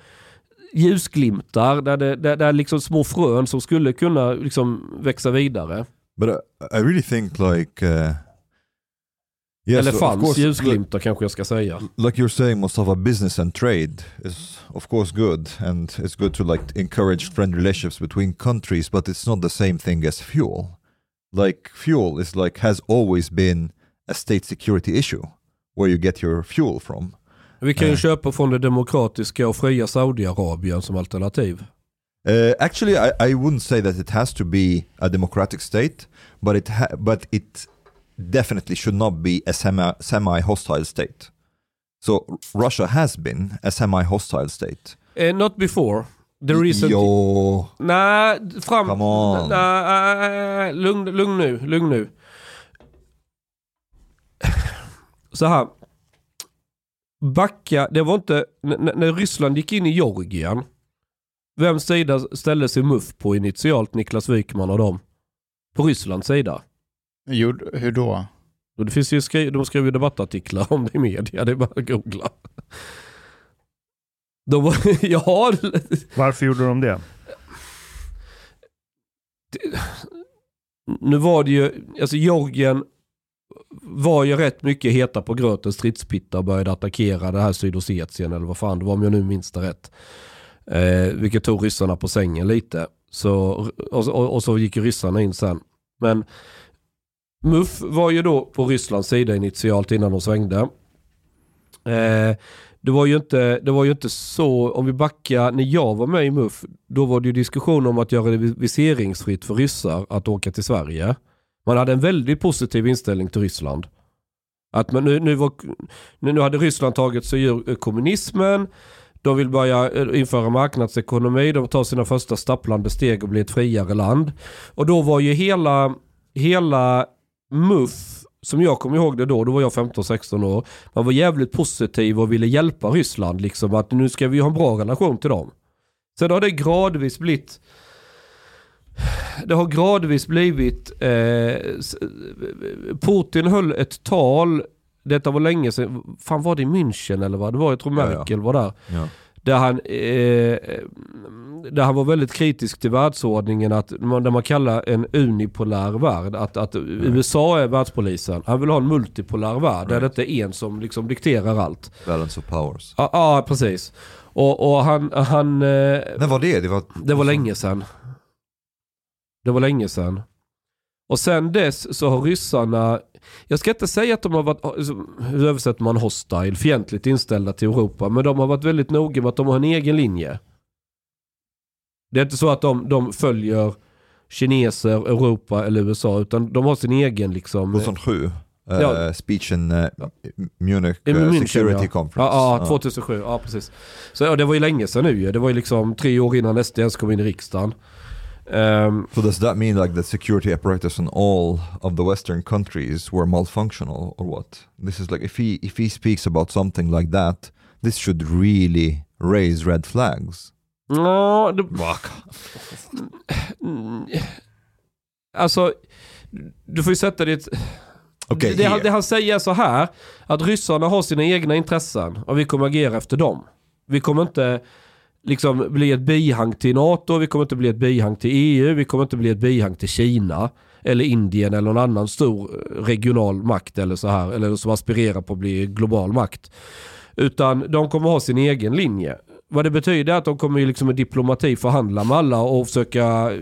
ljusglimtar där, det, där, där liksom små frön som skulle kunna liksom växa vidare. But I, I really think like... Uh, yes, Eller fanns course, ljusglimtar kanske jag ska säga. like you're saying Mustafa, business and trade is of course good and it's good to like encourage friend relationships between countries, but it's not the same thing as fuel. Like fuel is like has always been a state security issue where you get your fuel from. Vi kan ju Eh. köpa från det demokratiska och fria Saudiarabien som alternativ. Uh, actually, I, I wouldn't say that it has to be a democratic state, but it ha- but it definitely should not be a semi semi hostile state. So Russia has been a semi hostile state. Eh, not before. The reason... Yo, Nej, fram... Come on. Nej, lugn, lugn nu, lugn nu. Så här. Backa, det var inte... När Ryssland gick in i Georgien. Vems sida ställde sig MUF på initialt, Niklas Wykman och dem? På Rysslands sida. Hur då? Det finns ju skri- de skriver ju debattartiklar om det i media, det är bara att googla. De var, ja, Varför gjorde de det? nu var det ju, alltså Georgien var ju rätt mycket heta på gröten stridspitta och började attackera det här Sydossetien eller vad fan det var om jag nu minns det rätt. Eh, vilket tog ryssarna på sängen lite. Så, och, och, och så gick ju ryssarna in sen. Men MUF var ju då på Rysslands sida initialt innan de svängde. Eh, det var, ju inte, det var ju inte så, om vi backar, när jag var med i MUF, då var det ju diskussion om att göra det viseringsfritt för ryssar att åka till Sverige. Man hade en väldigt positiv inställning till Ryssland. Att man, nu, nu, var, nu, hade Ryssland tagit sig ur eh, kommunismen, de vill börja eh, införa marknadsekonomi, de tar sina första stapplande steg och blir ett friare land. Och då var ju hela, hela MUF, som jag kommer ihåg det då, då var jag 15-16 år, man var jävligt positiv och ville hjälpa Ryssland, liksom att nu ska vi ha en bra relation till dem. Sen har det gradvis blivit det har gradvis blivit, eh, Putin höll ett tal, detta var länge sedan, fan var det i München eller vad det var? Jag tror Ja, ja. Merkel var där. yeah. Där han, eh, där han var väldigt kritisk till världsordningen, att man, där man kallar en unipolär värld, att, att USA är världspolisen. Han vill ha en multipolär värld, där det Right. inte är en som liksom dikterar allt. balance of powers. Ja, ah, precis. Och, och han, han eh, När var det? Det var, det var länge sedan. Det var länge sedan. Och sen dess så har ryssarna, jag ska inte säga att de har varit, alltså, hur översätter man hostile, fientligt inställda till Europa, men de har varit väldigt noga med att de har en egen linje. Det är inte så att de, de följer kineser, Europa eller USA, utan de har sin egen liksom... 2007. Uh, Ja. Speech in uh, Munich I uh, München, Security ja. Conference. Ja, ja, Ja. 2007. Ja, precis. Så ja, det var ju länge sedan nu. Det var ju liksom tre år innan SD ens kom in i riksdagen. Ehm, So does that mean like the security apparatus in all of the Western countries were malfunctional or what? This is like if he if he speaks about something like that, this should really raise red flags. Ja, det... Alltså, du får ju sätta ett... Okej, det, han, det han säger är så här, att ryssarna har sina egna intressen och vi kommer agera efter dem. Vi kommer inte liksom bli ett bihang till NATO, vi kommer inte bli ett bihang till EU, vi kommer inte bli ett bihang till Kina eller Indien eller någon annan stor eh, regional makt eller så här, eller som aspirerar på att bli global makt. Utan de kommer ha sin egen linje. vad det betyder är att de kommer liksom med diplomati förhandla med alla och försöka... Eh,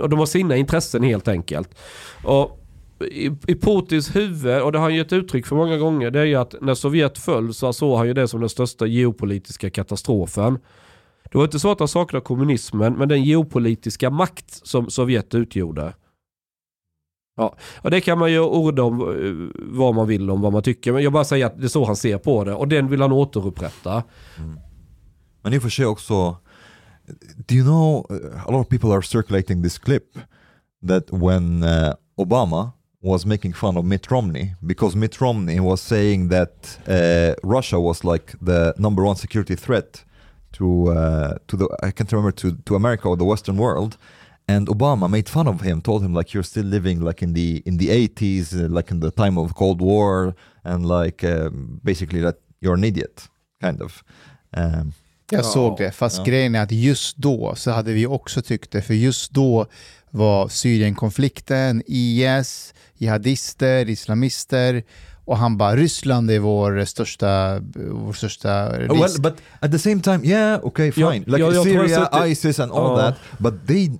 och de har sina intressen helt enkelt. Och i, i Putins huvud, och det har han gett uttryck för många gånger, det är ju att när Sovjet föll så såg han ju det som den största geopolitiska katastrofen. Det var inte så att han saknade kommunismen, men den geopolitiska makt som Sovjet utgjorde. Ja, och det kan man ju orda om eh, vad man vill om vad man tycker, men jag bara säger att det är så han ser på det. Och den vill han återupprätta. Mm. Men i och för sig också, do you know, a lot of people are circulating this clip that when uh, Obama was making fun of Mitt Romney because Mitt Romney was saying that uh, Russia was like the number one security threat to uh, to the I can't remember to to America or the Western world, and Obama made fun of him, told him like you're still living like in the in the 80s, uh, like in the time of Cold War, and like um, basically that you're an idiot, kind of. Um, Jag Ja. såg det, fast Ja. grejen är att just då så hade vi också tyckt det, för just då var Syrienkonflikten, IS, jihadister, islamister och han bara Ryssland är vår största, vår största risk. Oh, well, but at the same time, yeah, okay, Ja, fine. like ja, tror jag Syria, det- ISIS, and all Ja. that. But they,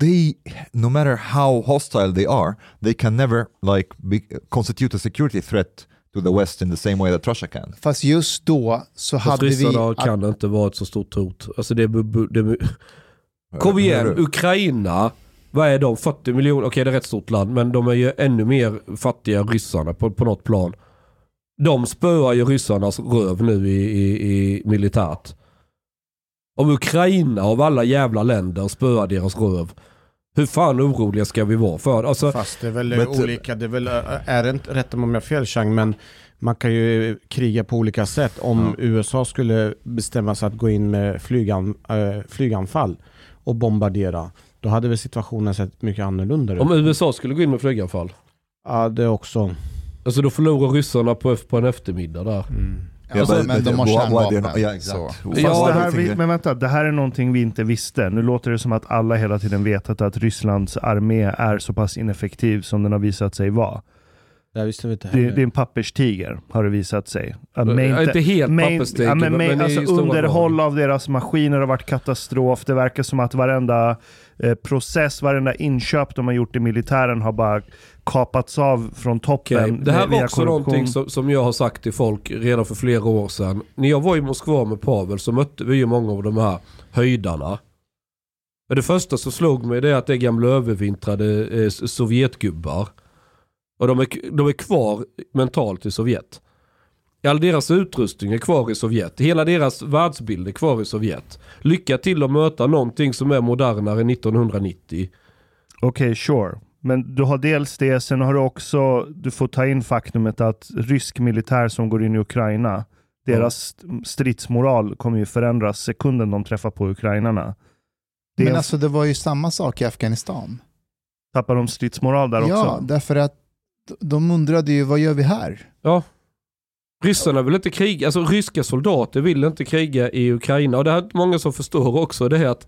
they, no matter how hostile they are, they can never like be, constitute a security threat to the West in the same way that Russia can. Fast just då så Fast hade vi... ryssarna att- kan inte vara ett så stort hot. Alltså det, det, Kom igen, Ukraina. Vad är de? 40 miljoner? Okej det är ett rätt stort land men de är ju ännu mer fattiga ryssarna på, på något plan. De spöar ju ryssarnas röv nu i, i, i militärt. Om Ukraina av alla jävla länder spöar deras röv. Hur fan oroliga ska vi vara för? Alltså, Fast det är väl But- olika, det är väl, äh, är det inte, rätt om jag har fel Chang, men man kan ju kriga på olika sätt. Om USA skulle bestämma sig att gå in med flygan, äh, flyganfall och bombardera, då hade väl situationen sett mycket annorlunda ut. om USA skulle gå in med flyganfall. Ja, det också. Alltså då förlorar ryssarna på, på en eftermiddag där. Mm. Alltså, men de har kärnvapen. Ja, här, vi, that- men vänta, det här är någonting vi inte visste. Nu låter det som att alla hela tiden vetat att Rysslands armé är så pass ineffektiv som den har visat sig vara. Det visste vi inte Det, det är en papperstiger har det visat sig. Ja, main- inte helt main- papperstiger, ja, men, main, alltså, underhåll av deras maskiner har varit katastrof. Det verkar som att varenda eh, process, varenda inköp de har gjort i militären har bara kapats av från toppen. Okej, Det här var också korruption. någonting som, som jag har sagt till folk redan för flera år sedan. När jag var i Moskva med Pavel så mötte vi ju många av de här höjdarna. Det första som slog mig det är att det är gamla övervintrade eh, Sovjetgubbar. Och de är, de är kvar mentalt i Sovjet. All deras utrustning är kvar i Sovjet. Hela deras världsbild är kvar i Sovjet. Lycka till att möta någonting som är modernare än 1990. Okej, sure. Men du har dels det, sen har du också, du får ta in faktumet att rysk militär som går in i Ukraina, deras stridsmoral kommer ju förändras sekunden de träffar på ukrainarna. Men Dels alltså det var ju samma sak i Afghanistan. tappar de stridsmoral där Ja, också. därför att de undrade ju vad gör vi här? Ja. Ryssarna vill inte kriga, alltså ryska soldater vill inte kriga i Ukraina och det är många som förstår också det är att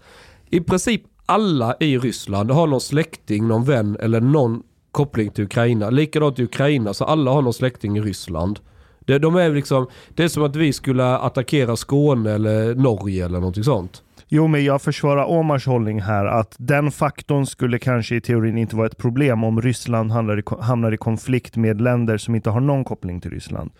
i princip alla i Ryssland har någon släkting, någon vän eller någon koppling till Ukraina. Likadant i Ukraina så alla har någon släkting i Ryssland. Det, de är liksom, det är som att vi skulle attackera Skåne eller Norge eller någonting sånt. Jo, men jag försvarar Omars hållning här att den faktorn skulle kanske i teorin inte vara ett problem om Ryssland hamnar i, hamnar i konflikt med länder som inte har någon koppling till Ryssland.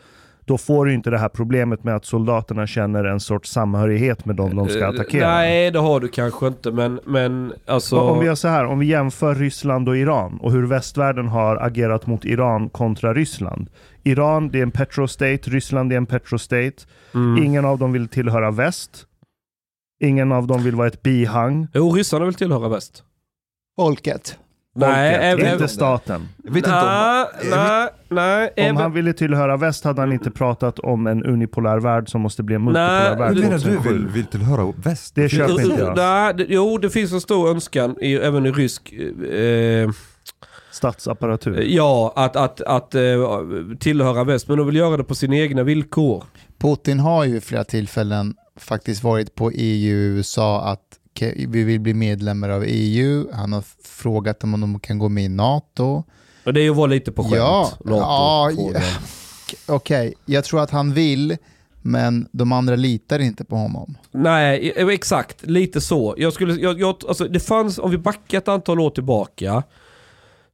Då får du inte det här problemet med att soldaterna känner en sorts samhörighet med dem de ska Eh, attackera. Nej, det har du kanske inte men, men alltså... Om vi gör så här, om vi jämför Ryssland och Iran och hur västvärlden har agerat mot Iran kontra Ryssland. Iran det är en petrostate, Ryssland är en petrostate. mm. Ingen av dem vill tillhöra väst. Ingen av dem vill vara ett bihang. Jo, ryssarna vill tillhöra väst. Folket. Nej, Folket, även- inte staten. Jag vet inte om... nej, nej, nej. Om även- han ville tillhöra väst hade han inte pratat om en unipolär värld som måste bli en multipolär Nej, värld Hur menar du 2007. vill, vill tillhöra väst? Det köper inte jag. nej, det- jo, det finns en stor önskan i, även i rysk... Eh, Statsapparatur. ja, att, att, att eh, tillhöra väst. Men de vill göra det på sina egna villkor. Putin har ju vid flera tillfällen faktiskt varit på EU och USA att vi vill bli medlemmar av EU. Han har frågat om de kan gå med i NATO. Och det är ju att vara lite på skämt. Ja, NATO, ja. Okej, jag tror att han vill, Men de andra litar inte på honom. Nej, e- exakt. Lite så. Jag skulle, jag, jag, alltså det fanns, om vi backar ett antal år tillbaka,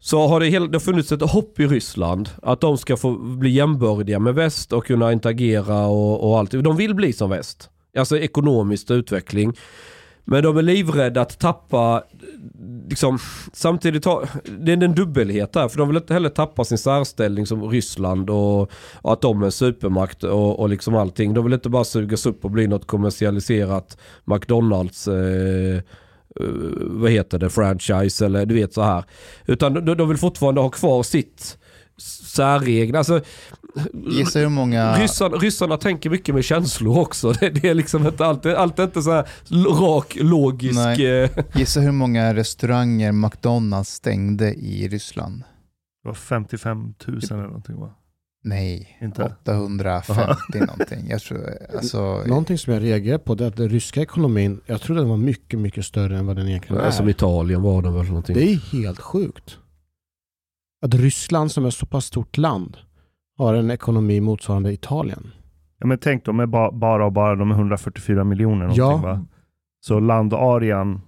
så har det, hela, det har funnits ett hopp i Ryssland. Att de ska få bli jämbördiga med väst och kunna interagera och, och allt. De vill bli som väst. Alltså ekonomisk utveckling. Men de är livrädda att tappa, liksom, samtidigt har, det är en dubbelhet där. För de vill inte heller tappa sin särställning som Ryssland och, och att de är en supermakt och, och liksom allting. De vill inte bara sugas upp och bli något kommersialiserat McDonalds eh, eh, vad heter det, franchise eller du vet så här. Utan de, de vill fortfarande ha kvar sitt särregn. Alltså, Gissa hur många... ryssarna, ryssarna tänker mycket med känslor också. Det, det är liksom inte alltid, allt inte så här rak, logisk... Nej. eh, Gissa hur många restauranger McDonalds stängde i Ryssland? Det var 55 000 eller någonting va? Nej, Inte? 850 någonting. Jag tror, alltså, Någonting som jag reagerar på det är att den ryska ekonomin, jag trodde den var mycket, mycket större än vad den egentligen är. Som Italien var det väl någonting. Det är helt sjukt. Att Ryssland som är ett så pass stort land har en ekonomi motsvarande Italien. Ja, men tänk, de är ba, bara och bara de är 144 miljoner någonting Ja. va? Så landarean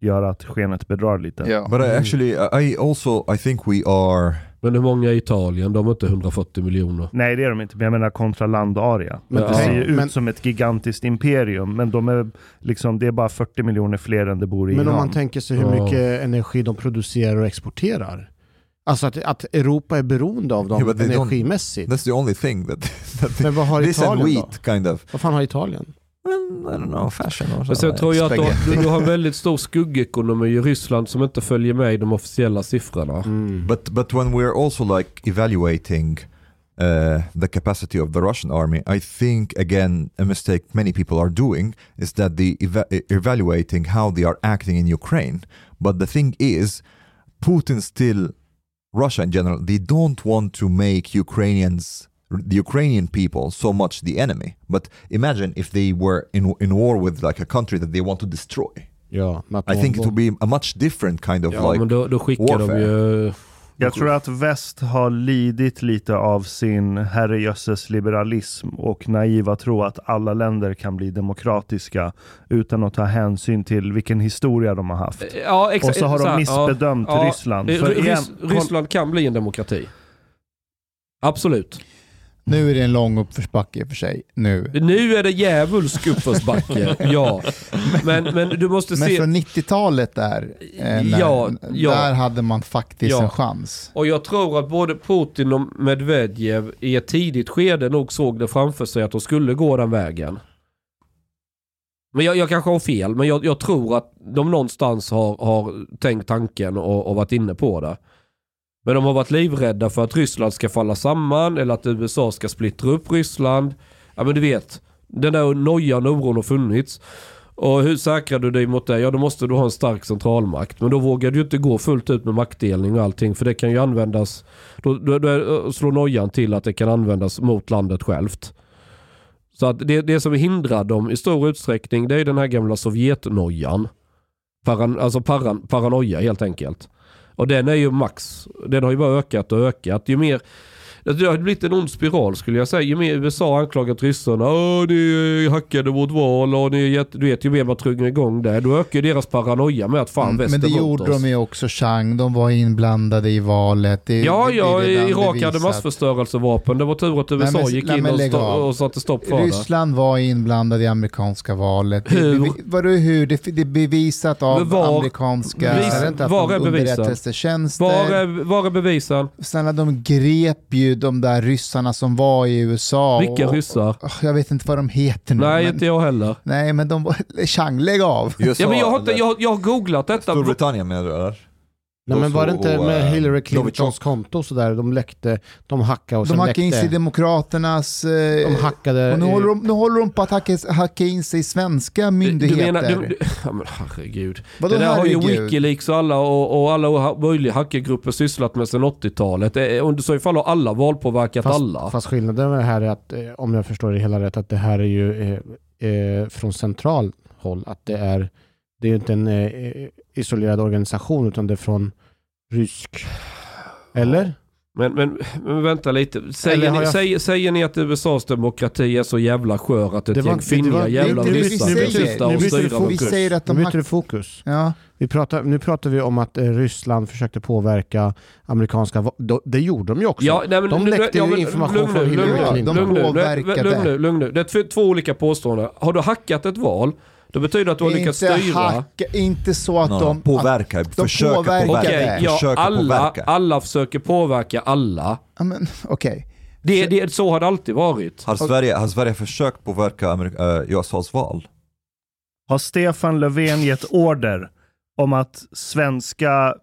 gör att skenet bedrar lite. ja. But I actually, I also, I think we are, Men hur många i Italien? De är inte 140 miljoner. Nej det är de inte, men jag menar kontra landarea. Men det Ja. ser ju ut men- som ett gigantiskt imperium, men de är liksom, det är bara 40 miljoner fler än det bor i Men om Iran. man tänker sig hur Ja. mycket energi de producerar och exporterar. Alltså att, att Europa är beroende av dem Yeah, energimässigt. that's the only thing that, that Men vad har this Italien då? wheat kind of. Vad fan har Italien? Well, I don't know, fashion Men something. sen tror jag att du, du har väldigt stor skuggekonomi i Ryssland som inte följer med i de officiella siffrorna. Mm. But but when we're also like evaluating uh, the capacity of the Russian army, I think again a mistake many people are doing is that they eva- evaluating how they are acting in Ukraine. But the thing is, Putin still Russia in general they don't want to make Ukrainians the Ukrainian people so much the enemy. But imagine if they were in in war with like a country that they want to destroy. Ja, I think it would be a much different kind of Ja like men då, då skickar warfare. de ju... Jag tror att väst har lidit lite av sin herrejösses liberalism och naiva tro att alla länder kan bli demokratiska utan att ta hänsyn till vilken historia de har haft. Ja, Och så har de missbedömt ja, Ryssland. ja, Ryssland kan bli en demokrati. Absolut. Nu är det en lång uppförsbacke i och för sig. Nu. Nu är det djävulsk uppförsbacke, ja. Men, men du måste Men se... från 90-talet där, eh, när, Ja, ja. där hade man faktiskt Ja. en chans. Och jag tror att både Putin och Medvedev i ett tidigt skede nog såg det framför sig att de skulle gå den vägen. Men jag, jag kanske har fel, men jag, jag tror att de någonstans har, har tänkt tanken och, och varit inne på det. Men de har varit livrädda för att Ryssland ska falla samman eller att USA ska splittra upp Ryssland. Ja men du vet, den där nojan och oron har funnits. Och hur säkrar du dig mot det? Ja då måste du ha en stark centralmakt. Men då vågar du ju inte gå fullt ut med maktdelning och allting. För det kan ju användas, då, då, då slår nojan till att det kan användas mot landet självt. Så att det, det som hindrar dem i stor utsträckning det är den här gamla Sovjetnojan. Paran, alltså paran, paranoia helt enkelt. Och den är ju max. Den har ju bara ökat och ökat. Ju mer det har blivit en ond spiral skulle jag säga. Ju mer USA anklagat ryssarna. Åh, ni hackade vårt val och ni jätte... Du vet, ju mer man truggar igång det. Då ökar deras paranoia med att fan Mm, väst Men det gjorde oss. de ju också, Chang. De var inblandade i valet. Det, Ja, det, det ja, Irak hade massförstörelsevapen. Det var tur att Nej, USA men- gick nej, in och, av. och satte stopp för det. Ryssland var inblandad i amerikanska valet. Det, Hur? bevi- vadå hur? Det, det är bevisat av Men var- amerikanska Vis- Är det inte att var är underrättelsetjänster. Var är, var är bevisen? Snälla, de grep ju de där ryssarna som var i USA. Vilka och, ryssar? och, jag vet inte vad de heter nu. Nej, men, inte jag heller. Nej, men de var... Chang, lägg av! USA, Ja, men jag, har inte, jag, jag har googlat detta. Storbritannien menar du eller? Nej men var det inte Och, med eh, Hillary Clintons konto och sådär, de läckte, de hackade och De sen hackade in sig i läckte. Demokraternas... eh, De hackade... och nu, håller de, nu håller de på att hacka, hacka in sig i svenska Du myndigheter. menar, du, du, ja, men herregud. Vadå det där har ju herregud? Wikileaks och alla, och, och alla möjliga hackergrupper sysslat med sedan 80-talet. Det är- Under så i fall har alla valpåverkat fast, alla. Fast skillnaden med det här är att, eh, om jag förstår det hela rätt, att det här är ju eh, eh, från central håll. Att det är, det är ju inte en eh, isolerad organisation utan det är från rysk... Eller? Men, men, men vänta lite. Säger ni, jag- säger, säger ni att USAs demokrati är så jävla skör att ett Det var- gäng finniga jävla ryssar nu och vår Vi kurs? säger att Nu de byter det fokus. Ja, Vi pratar, nu pratar vi om att eh, Ryssland försökte påverka amerikanska då- Det gjorde de ju också. Ja, nej, men, de läckte ja, ju men information lugn från Hillary Clinton. de påverkade. lugn nu, lugn nu. Det är två- två olika påståenden. Har du hackat ett val, då betyder det att du har lyckats inte, styra. hacka, inte så att No, de... påverka, försöka påverkar påverka. Okej, det. ja, alla, påverka. alla försöker påverka alla. Okej. Det, det, så har det alltid varit. Har Sverige, har Sverige försökt påverka Amerika, äh, USAs val? Har Stefan Löfven gett order om att svenska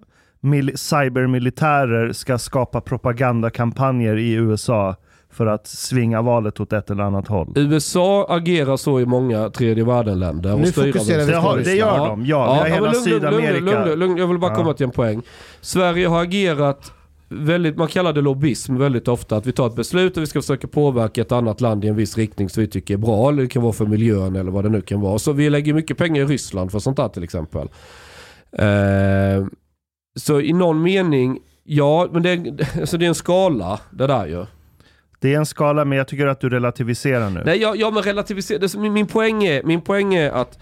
mil- cybermilitärer ska skapa propagandakampanjer i USA för att svinga valet åt ett eller annat håll? USA agerar så i många tredje världen-länder. Nu fokuserar vi Det, har, det gör de, ja. Har men hela Sydamerika. Lugn, lugn, lugn, jag vill bara Ja. komma till en poäng. Sverige har agerat väldigt, man kallar det lobbyism väldigt ofta. Att vi tar ett beslut och vi ska försöka påverka ett annat land i en viss riktning som vi tycker är bra. Eller det kan vara för miljön eller vad det nu kan vara. Så vi lägger mycket pengar i Ryssland för sånt där till exempel. Eh, så i någon mening, ja, men det är, alltså det är en skala det där ju. Det är en skala, men jag tycker att du relativiserar nu. Nej, jag, jag men relativisera. Det, som- min, min, poäng är, min poäng är att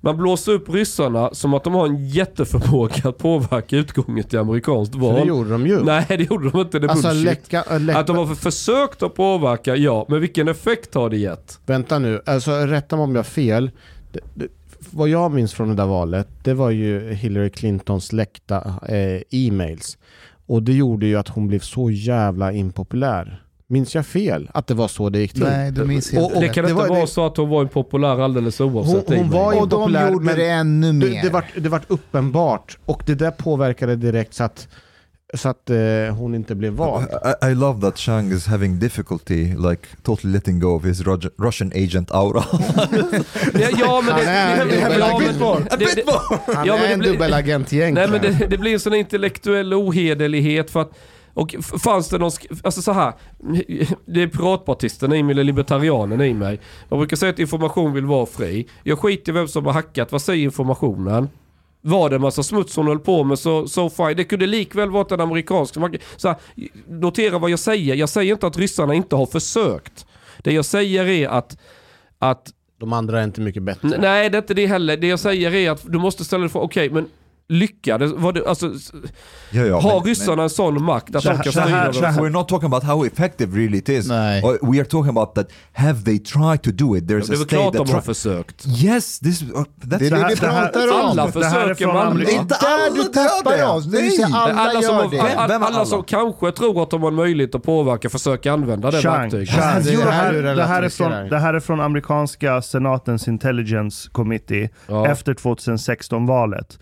man blåser upp ryssarna som att de har en jätteförmåga att påverka utgången till amerikanskt För det val. gjorde de ju. Nej, det gjorde de inte. Det är alltså bullshit. läcka, äh, läcka, Att de har för- försökt att påverka, ja. Men vilken effekt har det gett? Vänta nu, alltså rätta mig om jag har fel. Det, det, vad jag minns från det där valet, det var ju Hillary Clintons läckta eh, e-mails. Och det gjorde ju att hon blev så jävla impopulär. Minns jag fel? Att det var så det gick till? Nej, du minns Och- helt och det kan det inte var- vara det- så att hon var impopulär alldeles oavsett Hon- hon var ju- Och de impopulär, gjorde men det ännu mer. Det, det, vart, det vart uppenbart och det där påverkade direkt så att, så att eh, hon inte blev vald. I, I love that Chang is having difficulty like totally letting go of his Rog- Russian agent aura. Ja, ja, men det... Han är en dubbelagent. Han är en blir- dubbelagent Nej men egentligen. det, det blir en sån intellektuell ohederlighet för att och fanns det någon, alltså så här, det är piratpartisten i mig, eller libertarianen i mig. Man brukar säga att information vill vara fri. Jag skiter i vem som har hackat, vad säger informationen? Var det en massa smuts hon höll på med så, så fine. Det kunde likväl varit en amerikansk så här, Notera vad jag säger, jag säger inte att ryssarna inte har försökt. Det jag säger är att, att De andra är inte mycket bättre. Nej, det är inte det heller. Det jag säger är att du måste ställa dig frågan, okej men lyckades, var det, alltså, ja, ja, har men- ryssarna en sån makt att Så de kan styra så här- We're not talking about how effective really it is. Nej. Or We are talking about that, have they tried to do it? There's Det är klart that de har försökt. Yes, this, uh, that's Det är det här- vi det pratar om. Alla försöker man Amerika. Det är där du tappar oss. Säger Men alla, alla, som, har, det. all, alla alla? som kanske tror att de har en möjlighet att påverka försöker använda det verktyget. Det är det, det här, är från, amerikanska senatens intelligence committee Ja. efter 2016-valet.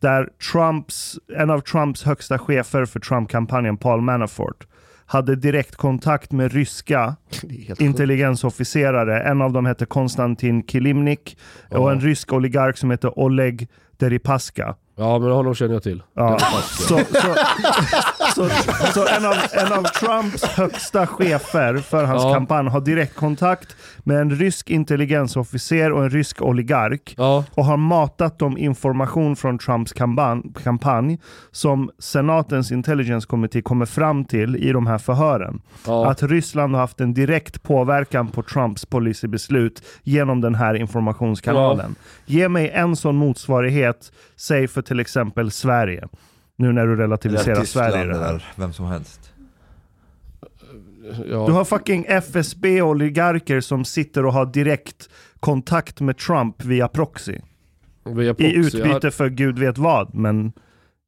Där Trumps, en av Trumps högsta chefer för Trump-kampanjen, Paul Manafort, hade direkt kontakt med ryska intelligensofficerare. En av dem hette Konstantin Kilimnik och en rysk oligark som heter Oleg Deripaska. Ja, men honom känner jag till. Ja. Så, så, så, så en, av, en av Trumps högsta chefer för hans Ja. kampanj har direktkontakt med en rysk intelligensofficer och en rysk oligark Ja, och har matat dem information från Trumps kampanj, kampanj som senatens intelligence committee kommer fram till i de här förhören. ja. Att Ryssland har haft en direkt påverkan på Trumps policybeslut genom den här informationskanalen. Ge mig en sån motsvarighet, säg för till exempel Sverige. Nu när du relativiserar Tyskland Sverige i det här. vem som helst. ja. Du har fucking FSB-oligarker som sitter och har direkt kontakt med Trump via proxy. Via I proxy. utbyte för gud vet vad, men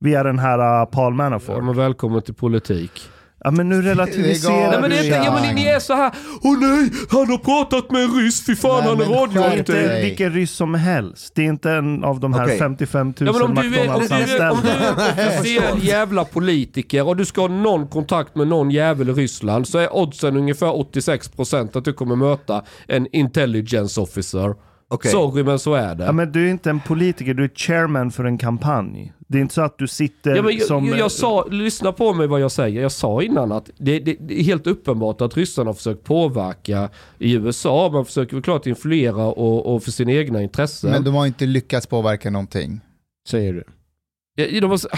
via den här uh, Paul Ja, Manafort. men välkommen till politik. Ja men nu relativiserar Nej men det är du inte, ja men ni är så här. åh nej, han har pratat med en ryss, fy fan Nej, han är men Det är radioaktiv. inte vilken ryss som helst. Det är inte en av de här Okej. 55 000 Ja, men om du, är, om, du är, om du är officiell jävla politiker och du ska ha någon kontakt med någon jävel i Ryssland så är oddsen ungefär 86% att du kommer möta en intelligence officer. Okej. Sorry men så är det. Ja, men du är inte en politiker, du är chairman för en kampanj. Det är inte så att du sitter Ja, men jag, som... jag, sa, lyssna på mig vad jag säger. Jag sa innan att det, det, det är helt uppenbart att ryssarna har försökt påverka i USA. Man försöker väl klart influera och, och för sina egna intressen. Men de har inte lyckats påverka någonting. Säger du. Alltså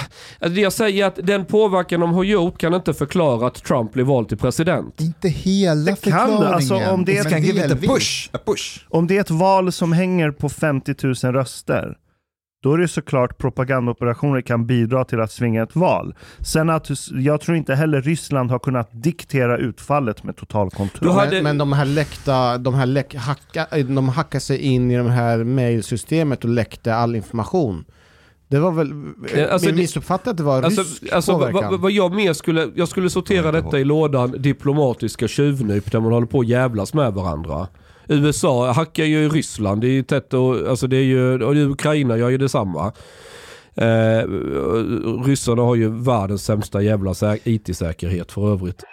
det jag säger är att den påverkan de har gjort kan inte förklara att Trump blir vald till president. Inte hela Det kan det, förklaringen. alltså, om det a delvis. push, push. Om det är ett val som hänger på 50 000 röster, då är det såklart propagandaoperationer kan bidra till att svinga ett val. Sen att jag tror inte heller Ryssland har kunnat diktera utfallet med total kontroll. Hade- Men, men de här läckta, de här läck, hacka, de hackade sig in i det här mailsystemet och läckte all information. Det var väl, Eh, alltså min att det var Alltså, rysk alltså vad, påverkan. vad- vad jag mer skulle, jag skulle sortera detta i lådan diplomatiska tjuvnyp där man håller på att jävlas med varandra. USA hackar ju Ryssland, det är ju tätt och, alltså det är ju, och Ukraina gör ju detsamma. Eh, ryssarna har ju världens sämsta jävla IT-säkerhet för övrigt.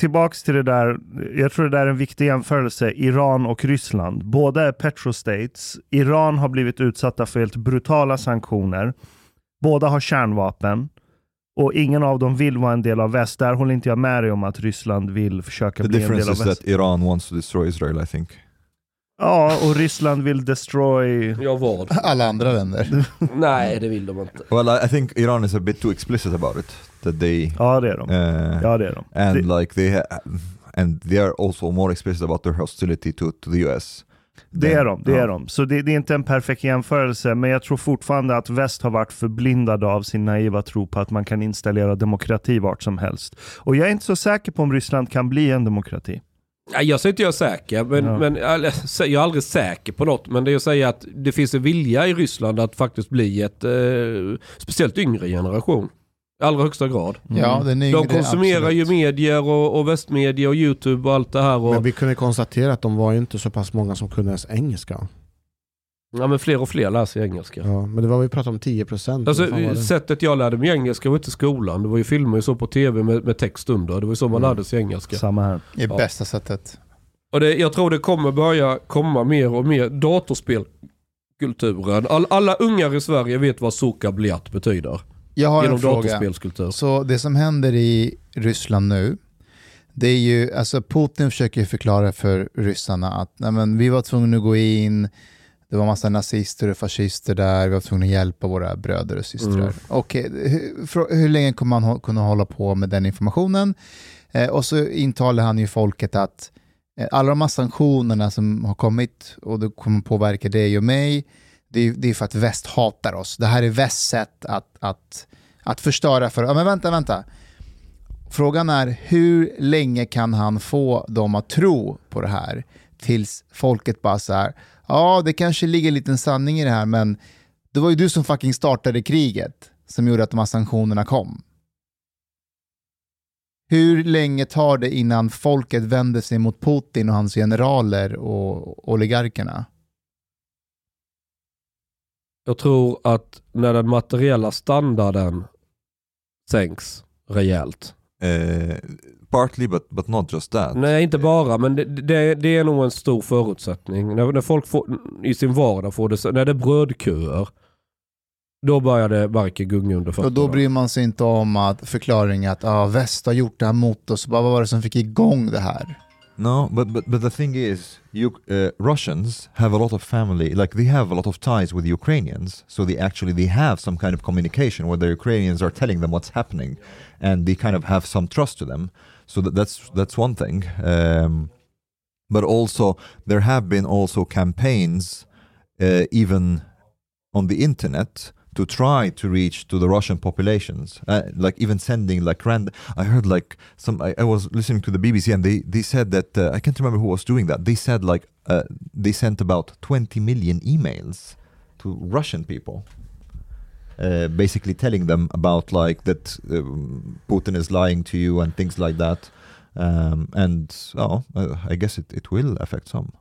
Tillbaks till det där, jag tror det där är en viktig jämförelse, Iran och Ryssland. Båda är petrostates. Iran har blivit utsatta för helt brutala sanktioner. Båda har kärnvapen. Och ingen av dem vill vara en del av väst. Där håller inte jag med dig om att Ryssland vill försöka The bli en del difference av is väst. that Iran wants to destroy Israel, I think. Ja, och Ryssland vill destroy... Ja vad? Alla andra länder. Nej det vill de inte. Well, I, think Iran is a bit too explicit about it. That they Ja, det är de. uh, Ja, det är de. and Det, like they and they are also more explicit about their hostility to, to the US. Det är de. Det Ja. är de. Så det, det är inte en perfekt jämförelse, men jag tror fortfarande att väst har varit förblindade av sin naiva tro på att man kan installera demokrati vart som helst. Och jag är inte så säker på om Ryssland kan bli en demokrati. Jag säger inte jag är säker, men, Ja. men jag är aldrig säker på något. Men det är att säga att det finns en vilja i Ryssland att faktiskt bli ett, eh, speciellt yngre generation. Allra högsta grad. Ja, den är De konsumerar absolut. ju medier och, och västmedia och YouTube och allt det här. Och, Men vi kunde konstatera att de var ju inte så pass många som kunde ens engelska. ja, men fler och fler läser engelska. Ja, men det var vi pratade om 10 procent. Alltså, sättet jag lärde mig engelska var inte skolan. Det var ju filmer och så på tv med, med text under. Det var ju så man Mm. lärde sig engelska. Samma här. Det är Ja. bästa sättet. Och det, jag tror det kommer börja komma mer och mer datorspelkulturen. All, alla ungar i Sverige vet vad Soka Bliat betyder. Jag har Genom en fråga. Så det som händer i Ryssland nu, det är ju, alltså Putin försöker förklara för ryssarna att nej men, vi var tvungna att gå in, det var massa nazister och fascister där, vi var tvungna att hjälpa våra bröder och systrar. Mm. Okej, hur, frå- hur länge kommer man kunna hålla på med den informationen? Eh, och så intalar han ju folket att eh, alla de här sanktionerna som har kommit och det kommer påverka dig och mig, det är, det är för att väst hatar oss. Det här är västs sätt att, att, att förstöra för... Ja, men vänta, vänta. Frågan är hur länge kan han få dem att tro på det här tills folket bara så här, ja det kanske ligger en liten sanning i det här men det var ju du som fucking startade kriget som gjorde att de här sanktionerna kom. Hur länge tar det innan folket vänder sig mot Putin och hans generaler och oligarkerna? Jag tror att när den materiella standarden sänks rejält. Uh, partly, but but not just that. Nej, inte bara, men det, det, det är nog en stor förutsättning. När, när folk får, i sin vardag får det, när det är brödköer, då börjar det verkligen gunga under Och fötterna. då bryr man sig inte om att förklaringen att ah, väst har gjort det här mot oss, bara vad var det som fick igång det här? No, but but but the thing is, you uh, Russians have a lot of family, like they have a lot of ties with Ukrainians, so they actually they have some kind of communication where the Ukrainians are telling them what's happening, and they kind of have some trust to them. So that, that's that's one thing. Um, but also there have been also campaigns, uh, even on the internet, to try to reach to the Russian populations, uh, like even sending like random. I heard like some. I, I was listening to the BBC and they they said that uh, I can't remember who was doing that. They said like uh, they sent about 20 million emails to Russian people. Uh, basically telling them about like that um, Putin is lying to you and things like that, um, and oh, uh, I guess it, it will affect some.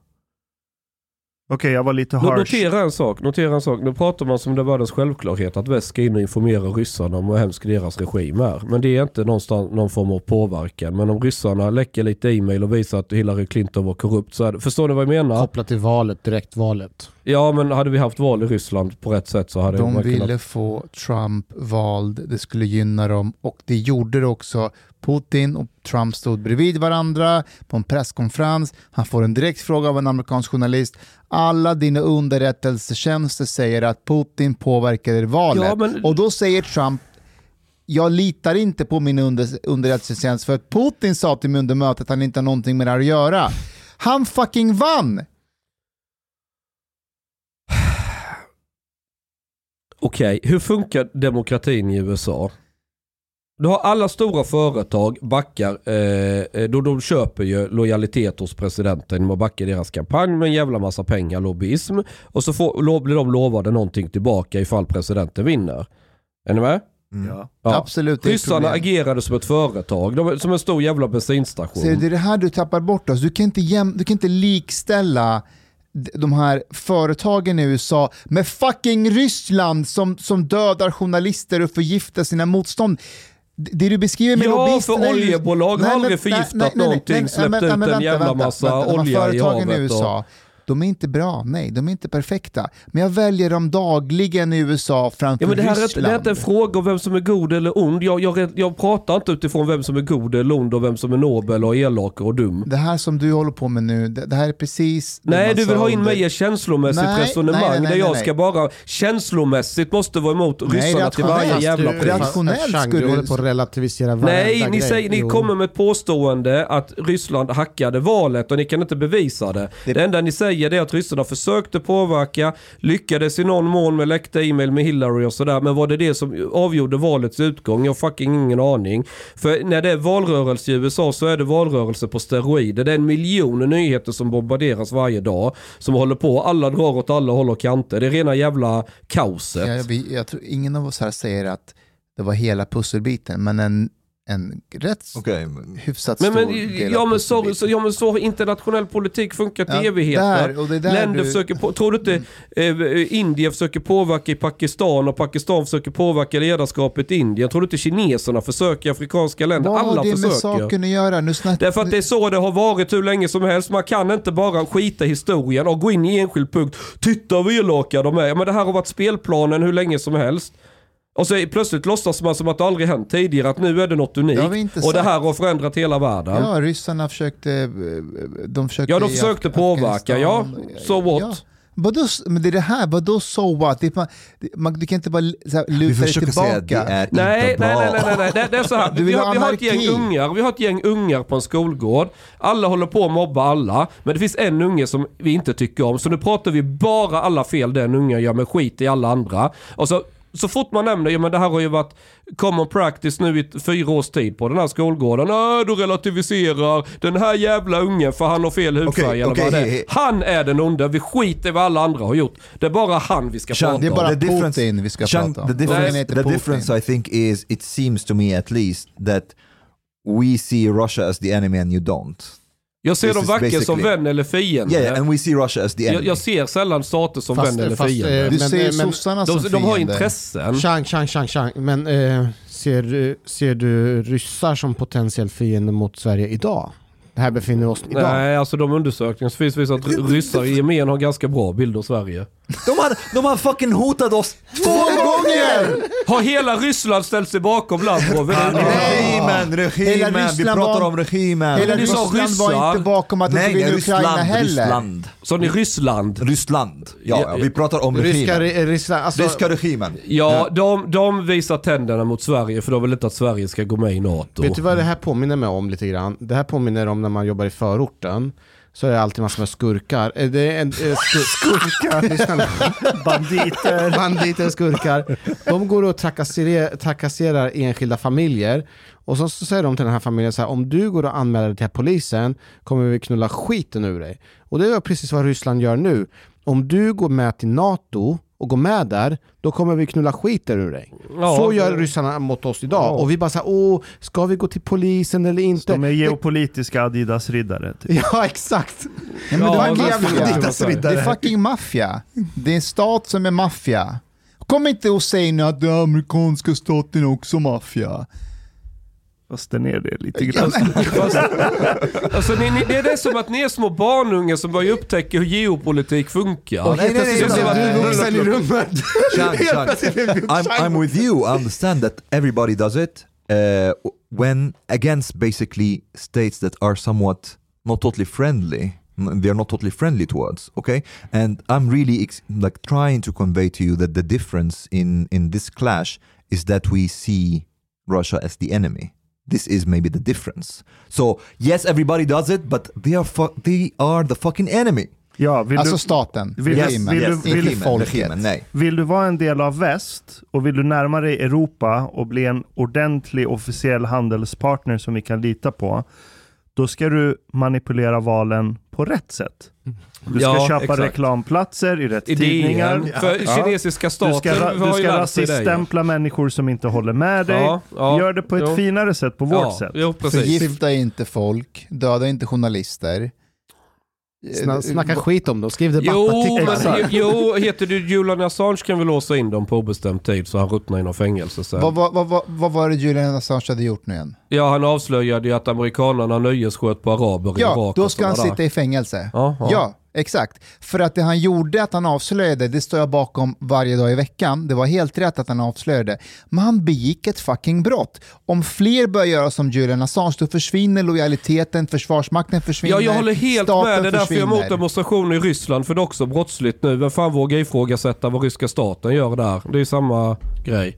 Okej, jag var lite harsh. Notera en sak, notera en sak. Nu pratar man som det var dess självklarhet att väst ska in och informera ryssarna om hur hemsk deras regim är. Men det är inte någonstans någon form av påverkan. Men om ryssarna läcker lite e-mail och visar att Hillary Clinton var korrupt så är det, Förstår ni vad jag menar? Kopplat till valet, direktvalet. Ja men hade vi haft val i Ryssland på rätt sätt så hade De ville kunnat... få Trump vald, det skulle gynna dem och det gjorde det också Putin och Trump stod bredvid varandra på en presskonferens. Han får en direkt fråga av en amerikansk journalist. Alla dina underrättelsetjänster säger att Putin påverkade valet. Ja, men- Och då säger Trump jag litar inte på min under, underrättelsetjänst för att Putin sa till mig under mötet att han inte har någonting med det här att göra. Han fucking vann! Okej, hur funkar demokratin i USA? Du har alla stora företag backar, eh, eh, då de köper ju lojalitet hos presidenten genom att backa deras kampanj med en jävla massa pengar, lobbyism. Och så får, lo, blir de lovade någonting tillbaka ifall presidenten vinner. Är ni med? Ja. Ja. Absolut, Ryssarna agerade som ett företag, de, som en stor jävla bensinstation. Så det är det här du tappar bort oss. Du kan inte, jäm, du kan inte likställa de här företagen i USA med fucking Ryssland som, som dödar journalister och förgiftar sina motstånd. Det du beskriver med Ja, lobbyisterna för är ju- oljebolag har aldrig förgiftat nej, nej, nej, någonting, släppt ut en jävla massa här olja i företagen havet i USA, de är inte bra, nej, de är inte perfekta. Men jag väljer dem dagligen i USA framför Ja, men det, här är, inte- Ryssland. det är inte en fråga om vem som är god eller ond. Jag, jag, jag pratar inte utifrån vem som är god eller ond och vem som är nobel och elak och dum. Det här som du håller på med nu, det, det här är precis... Nej, du vill ha in under- mig i ett känslomässigt Nej, resonemang nej, nej, nej, där jag nej. ska bara känslomässigt måste vara emot ryssarna till varje jävla pris. rationellt skulle du håller på att relativisera Nej, ni, säger, ni kommer med ett påstående att Ryssland hackade valet och ni kan inte bevisa det. Det- Det, enda ni säger är att ryssarna försökte påverka, lyckades i någon mån med läckta e-mail med Hillary och sådär. Men var det det som avgjorde valets utgång? Jag har fucking ingen aning. För när det är valrörelse i USA så är det valrörelse på steroider. Det är en miljon nyheter som bombarderas varje dag. Som håller på. Alla drar åt alla håll och kanter. Det är rena jävla kaoset. Jag, jag tror ingen av oss här säger att det var hela pusselbiten, men en, en rätt Okej, men- hyfsat Men, stor men, del ja, men, så, så, ja men så har internationell politik funkat i Ja, evigheter. där, och det är där Länder du- försöker på, tror du inte eh, Indien försöker påverka i Pakistan och Pakistan försöker påverka ledarskapet i Indien? Tror du inte kineserna försöker i afrikanska länder? Vad Alla har det med försöker. saken att göra? Nu snack... Därför att det är så det har varit hur länge som helst. Man kan inte bara skita i historien och gå in i enskild punkt. Titta vad elaka de är. Men det här har varit spelplanen hur länge som helst. Och så plötsligt låtsas man som att det aldrig hänt tidigare, att nu är det något unikt. Det vi och det här har förändrat hela världen. Ja, ryssarna försökte... eh, De försökte Ja, de försökte Af- påverka, ja. So what? Ja. Vadå, men det är det här, vadå so what? Det är, man, man, du kan inte bara så här, Vi luta dig försöker säga att det tillbaka. är Nej, inte nej, bra. nej, nej, nej, det, det är så här. Vi vill har, ha vi har ett gäng ungar, vi har ett gäng ungar på en skolgård. Alla håller på att mobba alla, men det finns en unge som vi inte tycker om. Så nu pratar vi bara alla fel den ungen gör, med skit i alla andra. Och så, så fort man nämner, ja men det här har ju varit common practice nu i fyra års tid på den här skolgården. Äh, du relativiserar den här jävla ungen för han har fel hudfärg Okej, eller okej, vad det he- he- är. Han är den onda, vi skiter i vad alla andra har gjort. Det är bara han vi ska Chang, prata det är om. bara the difference- Putin vi ska Chang, prata om. The difference, the difference I think is, it seems to me at least, that we see Russia as the enemy and you don't. Jag ser dem varken som vän eller fiende. Yeah, and we see Russia as the jag, enemy. jag ser sällan stater som Fast- vän eller fast, fiende. eh, Du Men- ser men- sossarna de, som de har intressen. Chang, Chang, Chang, Chang. Men eh, ser, du- ser du ryssar som potentiell fiende mot Sverige idag? Det här befinner vi oss idag. Nej, alltså de undersökningar som finns visar att ry- ryssar i gemen har ganska bra bild av Sverige. De har, de har fucking hotat oss två gånger! Har hela Ryssland ställt sig bakom Lavrov? Regimen, Hela regimen, vi pratar om regimen. Hela Ryssland var inte bakom att Nej, Ryssland, Ukraina heller. Ryssland. Sa ni Ryssland? Ryssland. Ja, Ja, ja, vi pratar om Ryska, regimen. ry- Ryssland, alltså, Ryska regimen. Ja, de, de visar tänderna mot Sverige för de vill inte att Sverige ska gå med i NATO. Vet du vad det här påminner mig om lite grann? Det här påminner om när man jobbar i förorten. Så är det alltid massor med skurkar. Eh, Det är en, eh, skur, skurkar. Banditer. banditer, skurkar. De går och trakasserar, trakasserar enskilda familjer. Och så, så säger de till den här familjen så här, om du går och anmäler dig till polisen kommer vi knulla skiten ur dig. Och det är precis vad Ryssland gör nu. Om du går med till NATO och går med där, då kommer vi knulla skiten ur dig. Ja, så gör det- ryssarna mot oss idag. Ja. Och vi bara såhär, åh, ska vi gå till polisen eller inte? De är Det- geopolitiska Adidas-riddare. Typ. Ja, exakt. Ja, men Ja, det var men- maffia. Det är fucking maffia. Det är en stat som är maffia. Kom inte och säg nu att den amerikanska staten är också maffia. Fast den är det lite grann. Fast, alltså, ni, ni, det är det som att ni är små barnungar som börjar upptäcka hur geopolitik funkar. Nej, nej, nej, är nej, nej, nej, nej, nej. rummet. Chang, Chang. I'm, I'm with you, I understand that everybody does it. Och when against basically states that are somewhat not totally friendly they're not totally friendly towards okay and i'm really ex- like trying to convey to you that the difference in in this clash is that we see russia as the enemy this is maybe the difference. So yes everybody does it but they are they are the fucking enemy. Ja, vill, Alltså du, staten, Vill- regimen, vill du- inte vill- regimen, folket. regimen, nej. Vill du vara en del av väst och vill du närma dig Europa och bli en ordentlig officiell handelspartner som vi kan lita på, då ska du manipulera valen på rätt sätt. Du ska Ja, köpa exakt. reklamplatser i rätt I tidningar. DN. För Ja. kinesiska Du staten ska, ra- du ska rasiststämpla människor som inte håller med dig. Ja, ja, Gör det på ett jo. finare sätt, på vårt ja, sätt. Jo. Förgifta inte folk, döda inte journalister. Sna, snacka skit om dem, skriv Jo, debattartiklar. men, jo, heter du Julian Assange kan vi låsa in dem på obestämd tid så han ruttnar i någon fängelse sen. Vad, vad, vad, vad, var det Julian Assange hade gjort nu igen? Ja, han avslöjade ju att amerikanerna nöjessköt på araber i Ja, Irak då och ska han sådana sitta i fängelse. Ja, ja. Exakt. För att det han gjorde, att han avslöjade, det står jag bakom varje dag i veckan. Det var helt rätt att han avslöjade. Men han begick ett fucking brott. Om fler börjar göra som Julian Assange, då försvinner lojaliteten, försvarsmakten försvinner, Ja, jag håller helt staten med. Det är därför jag är emot försvinner. demonstrationer i Ryssland. För det är också brottsligt nu. Vem fan vågar ifrågasätta vad ryska staten gör där? Det är ju samma grej.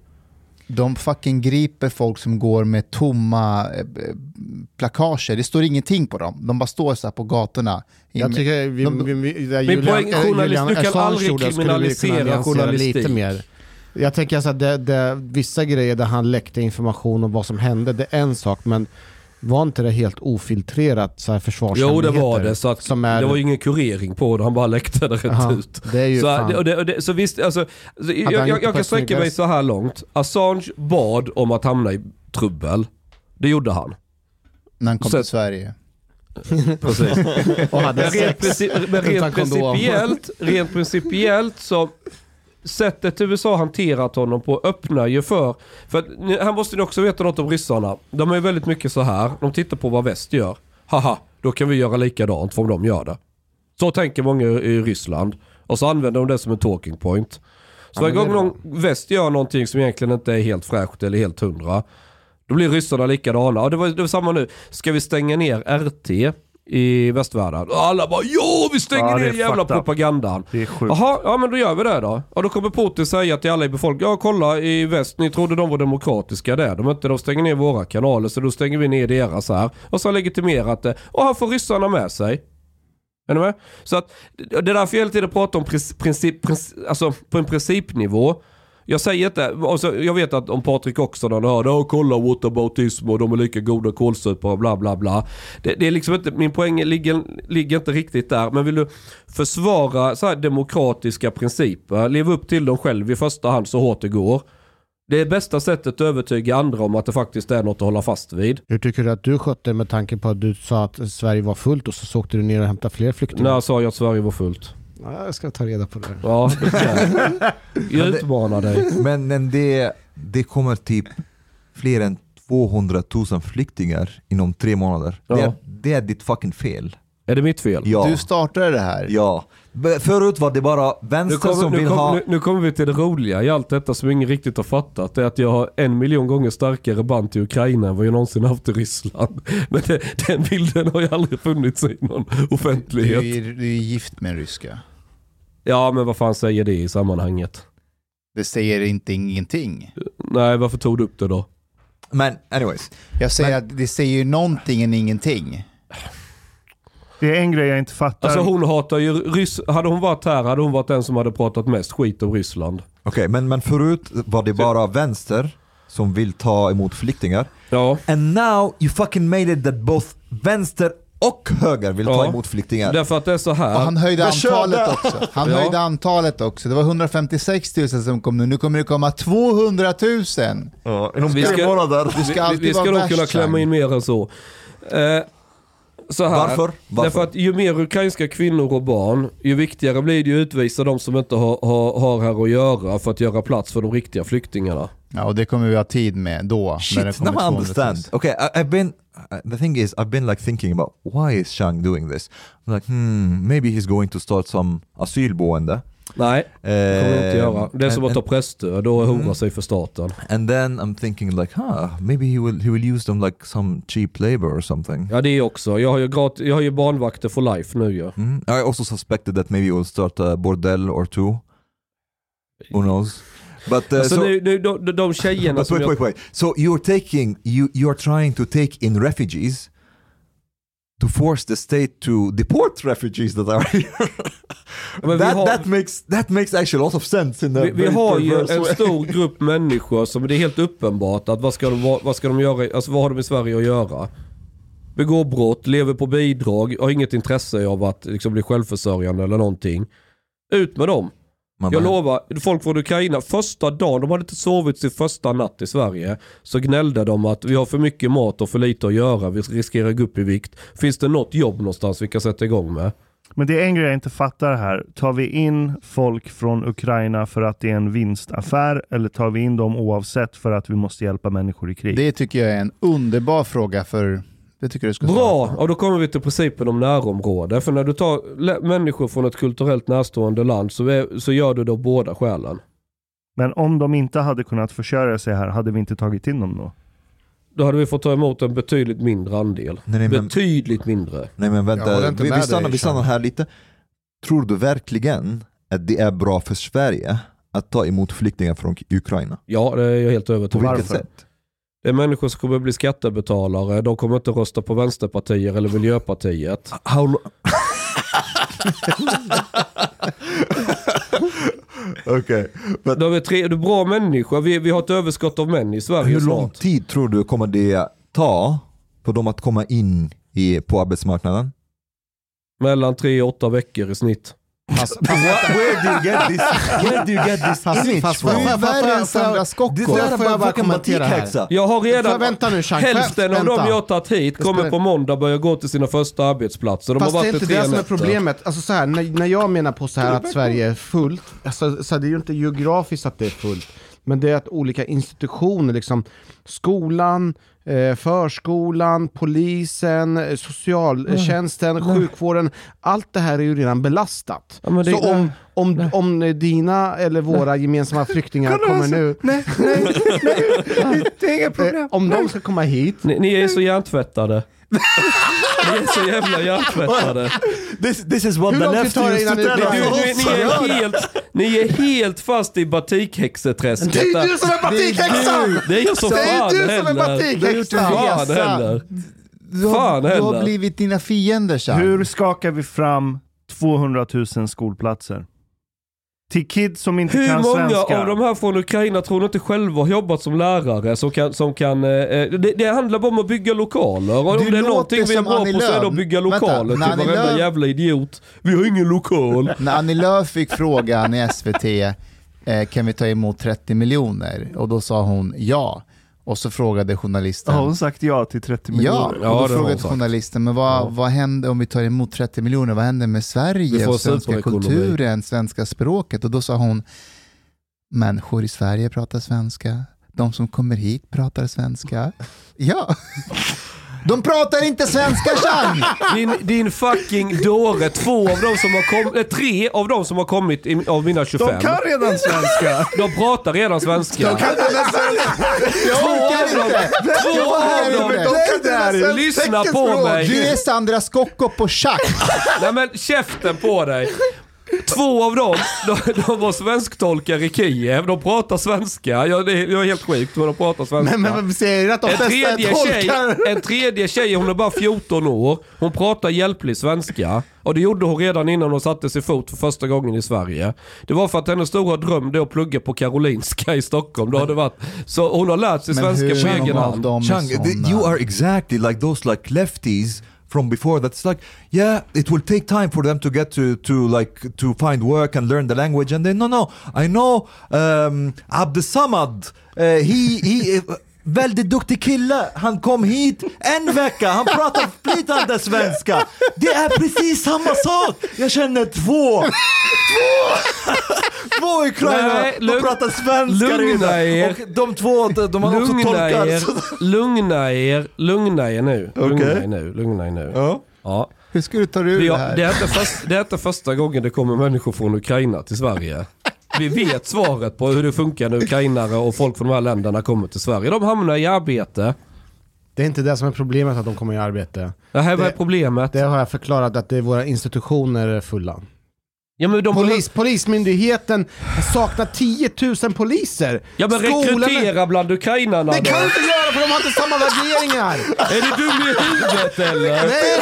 De fucking griper folk som går med tomma eh, eh, plakager. Det står ingenting på dem. De bara står så här på gatorna. Jag tycker vi, De- vi, vi, där Julian, poäng, eh, journalist, Julian du kan aldrig kriminalisera journalistik. Lite mer. Jag tänker alltså att det, det, vissa grejer där han läckte information om vad som hände, det är en sak, men var inte det helt ofiltrerat så här Jo, försvarshemligheter? det var det. Så att är- Det var ju ingen kurering på det. Han bara läckte det rätt ut. Det är ju Så, fan. det, och det, och det, så visst, alltså, så jag, jag, jag kan sträcka mig så här långt. Assange bad om att hamna i trubbel. Det gjorde han. När han kom Så- till Sverige. Precis. och hade Men rent, sex princi- men utan rent, principiellt, rent principiellt så sättet USA hanterat honom på öppnar ju för, för att, här måste ni också veta något om ryssarna. De är väldigt mycket så här, de tittar på vad väst gör. Haha, då kan vi göra likadant för om de gör det. Så tänker många i Ryssland. Och så använder de det som en talking point. Så varje gång någon väst gör någonting som egentligen inte är helt fräscht eller helt hundra. Då blir ryssarna likadana. Och det var, det var samma nu. Ska vi stänga ner RT i västvärlden? Och alla bara ja vi stänger Ja, ner jävla propagandan. Det är sjukt. Jaha, ja men då gör vi det då. Och då kommer Putin säga till alla i befolkningen, ja kolla i väst, ni trodde de var demokratiska där. De inte, de stänger ner våra kanaler så då stänger vi ner deras här. Och så har legitimerat det. Och han får ryssarna med sig. Är ni med? Så att, det är därför jag hela tiden pratar om princip, princip, alltså på en principnivå. Jag säger inte, alltså, jag vet att om Patrik också när han hör ja kolla whataboutism och de är lika goda kålsupare och bla bla bla. Det, det är liksom inte, min poäng ligger, ligger inte riktigt där. Men vill du försvara så demokratiska principer, leva upp till dem själv i första hand så hårt det går. Det är bästa sättet att övertyga andra om att det faktiskt är något att hålla fast vid. Hur tycker du att du skötte med tanke på att du sa att Sverige var fullt och så, så åkte du ner och hämtade fler flyktingar? När sa jag att Sverige var fullt? Ja, jag ska ta reda på det. Ja, det jag. Utmanar dig. Men, men det, det kommer typ fler än 200 000 flyktingar inom tre månader. Det, Ja. är, det är ditt fucking fel. Är det mitt fel? Ja. Du startade det här. ja. Förut var det bara vänster kommer, som nu, vill kom, ha... nu, nu kommer vi till det roliga i allt detta som ingen riktigt har fattat. Det är att jag har en miljon gånger starkare band till Ukraina än vad jag någonsin haft till Ryssland. Men det, den bilden har ju aldrig funnits i någon Du offentlighet. är, du är gift med en ryska. Ja men vad fan säger det i sammanhanget? Det säger inte ingenting. Nej varför tog du upp det då? Men anyways. Jag säger att det säger ju någonting än ingenting. Det är en grej jag inte fattar. Alltså hon hatar ju Ryss... Hade hon varit här hade hon varit den som hade pratat mest skit om Ryssland. Okej, men, men förut var det bara vänster som vill ta emot flyktingar. Ja. And now you fucking made it that both vänster och höger vill ta emot flyktingar. Därför att det är så Och här. han höjde Jag körde. antalet också. Han Ja. höjde antalet också. Det var 156 000 som kom nu. Nu kommer det komma 200 000. Ja, inom Vi tre ska- månader. Vi, alltid vi ska nog kunna klämma in mer än så. Eh, så här. Varför? Varför? Därför att ju mer ukrainska kvinnor och barn, ju viktigare blir det att utvisa de som inte har, har, har här att göra för att göra plats för de riktiga flyktingarna. Ja, och det kommer vi ha tid med då. när det Shit, now I 200 000. understand. Okay, I, I've been. The thing is, I've been like thinking about why is Shang doing this? I'm like, hmm, maybe he's going to start some asylboende. Nej, det kommer jag inte göra. Är som and, att ta pressstöd och hora Mm. sig för staten. and then I'm thinking like, huh, maybe he will he will use them like some cheap labor or something. Ja det är också. Jag har ju, grat- jag har ju barnvakter for life nu ju. Mm. I also suspected that maybe he will start a bordel or two. Who knows? But uh, Alltså so, nu, nu, de, de tjejerna but som wait, jag... wait, wait. So you're taking you you are trying to take in refugees to force the state to deport refugees that are here. That har- that makes that makes actually a lot of sense Vi, vi har ju en way. stor grupp människor som det är helt uppenbart att vad ska de, vad vad ska de göra, alltså vad har de i Sverige att göra? Begår brott, lever på bidrag, har inget intresse av att liksom bli självförsörjande eller någonting. Ut med dem. Man Jag bara, lovar, folk från Ukraina, första dagen, de hade inte sovit sin första natt i Sverige, så gnällde de att vi har för mycket mat och för lite att göra, vi riskerar att gå upp i vikt. Finns det något jobb någonstans vi kan sätta igång med? Men det är en grej jag inte fattar här. Tar vi in folk från Ukraina för att det är en vinstaffär eller tar vi in dem oavsett för att vi måste hjälpa människor i krig? Det tycker jag är en underbar fråga för... Det tycker jag du ska svara Bra, på. och då kommer vi till principen om närområde. För när du tar människor från ett kulturellt närstående land så, är, så gör du av båda skälen. Men om de inte hade kunnat försörja sig här, hade vi inte tagit in dem då? Då hade vi fått ta emot en betydligt mindre andel. nej, nej, men, Betydligt mindre. nej men vänta, vi, vi, stannar, vi stannar här lite. Tror du verkligen att det är bra för Sverige att ta emot flyktingar från Ukraina? Ja, det är jag helt På övertygad om. vilket sätt? Det är människor som kommer bli skattebetalare. De kommer inte rösta på Vänsterpartier eller Miljöpartiet. How Okej, men De är, tre, det är bra människor. Vi, vi har ett överskott av män i Sverige hur lång snart. tid tror du kommer det ta för dem att komma in i, på arbetsmarknaden? Mellan tre och åtta veckor i snitt. Fast, Where do you get this, where do you get this image fast- får jag- värre Sandra Scocco. Det där får jag är bara kommentera här? Jag har redan... vänta nu Chang? Hälften av dem jag har tagit hit kommer på måndag börja gå till sina första arbetsplatser. De Fast har det är varit inte det som är problemet. Alltså så här, när, när jag menar på så här att Sverige är fullt, alltså, så här, det är ju inte geografiskt att det är fullt, men det är att olika institutioner, liksom skolan, förskolan, polisen, eh, socialtjänsten, sjukvården, allt det här är ju redan belastat. Ja, men det- så om, om, om eh, dina eller våra gemensamma flyktingar kommer nu, Nej, nej, nej, det är inga eh, om de ska komma hit, Ni, ni är så hjärntvättade. ni är så jävla hjärntvättade. This, this is what Hur the left used to tell us. ni, är helt, ni är helt fast i batikhäxeträsket. det är du som är batikhäxan! Det är jag som Det är fan du som är heller. batikhäxan! Fan heller. Du har, Fan du har heller. blivit dina fiender Chang. Hur skakar vi fram 200 000 skolplatser? Till kids som inte Hur kan många svenska. av de här från Ukraina tror ni inte själva har jobbat som lärare som kan... Som kan eh, det, det handlar bara om att bygga lokaler. Och om Du det är låter någonting vi är bra Annie på så är det att bygga Vänta, lokaler när till varenda Lööf- jävla idiot. Vi har ingen lokal. När Annie Lööf fick frågan i SVT, eh, kan vi ta emot 30 miljoner? Och då sa hon ja. Och så frågade journalisten, Har hon sagt ja till 30 Ja, miljoner? Ja, och då frågade journalisten, men vad, Ja. vad händer om vi tar emot 30 miljoner? Vad händer med Sverige och svenska kulturen, svenska språket? Och då sa hon, människor i Sverige pratar svenska. De som kommer hit pratar svenska. Ja, de pratar inte svenska Chang! Din, din fucking dåre. Två av dem som har kommit, eh, tre av dem som har kommit i, av mina 25. De kan redan svenska! De pratar redan svenska. Jag orkar inte! Två av dem. inte. De Lyssna på mig. Du är Sandra Scocco på schack. Nej men käften på dig. Två av dem, de, de var svensktolkar i Kiev. De pratar svenska. Jag, det, jag är helt sjukt vad de pratar svenska. Men, men säger att de en, tredje tjej, en tredje tjej, hon är bara 14 år. Hon pratar hjälplig svenska. Och det gjorde hon redan innan hon satte sig fot för första gången i Sverige. Det var för att hennes stora dröm det är att plugga på Karolinska i Stockholm. Då har det varit. Så hon har lärt sig svenska på egen hand. är you are exactly like those like lefties from before. That's like, yeah, it will take time for them to get to to like to find work and learn the language. And then no, no, I know um, Abdesamad. Uh, he he. Väldigt duktig kille, han kom hit en vecka, han pratar flytande svenska. Det är precis samma sak! Jag känner två, två, två ukrainare, lugn- pratar svenska lugna er. Och de två, de har också Lugna tolkar. er, lugna er, lugna er nu. Lugna Okej. er nu, lugna er nu. Ja. Ja. Hur ska du ta dig ur Vi det här? det, är inte först, det är inte första gången det kommer människor från Ukraina till Sverige. Vi vet svaret på hur det funkar när ukrainare och folk från de här länderna kommer till Sverige. De hamnar i arbete. Det är inte det som är problemet att de kommer i arbete. Det här var Det- problemet. Det har jag förklarat att det är våra institutioner är fulla. Ja, men de Polis, polismyndigheten saknar 10 000 poliser. ja men Skolan- rekrytera bland ukrainarna Det kan du inte göra för de har inte samma värderingar. Är du dum i huvudet eller? Nej!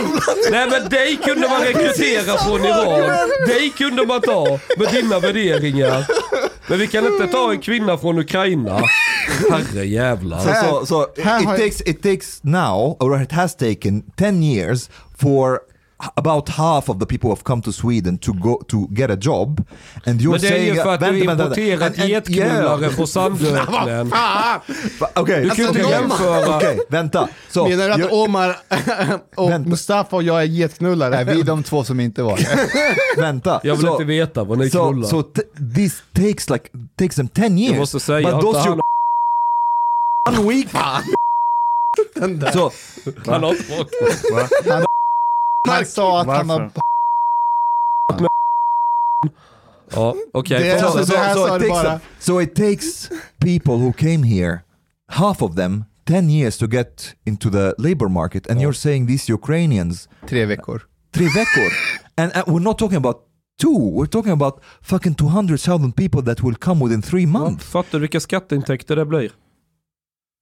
Nej men dig kunde man rekrytera från Iran. Dig kunde man ta med dina värderingar. Men vi kan inte ta en kvinna från Ukraina. Herre jävlar. So, so, so it, takes it takes now, or it has taken ten years for about half of the people have come to Sweden to go to get a job, and you're Men det är saying ju för att du vänta, vänta, importerat getknullare yeah. på Sandöknen. Ah, Okej, Du kan Alltså, inte jämföra. okej, vänta. Så, menar du att Omar och Vänta. Mustafa och jag är getknullare? Vi är de två som inte var det. vänta. Jag vill so, inte veta vad ni so, knullar. so this takes like takes them ten years. Jag måste säga but those you one week. so han har inte Han sa att han har... Ja, okej. It du takes bara. them- so it takes people who came here, half of them, 10 years to get into the labor market. And you're saying these Ukrainians, Tre veckor. tre veckor. and uh, we're not talking about two, we're talking about fucking 200,000 people that will come within three months. Fattar du vilka skatteintäkter det blir?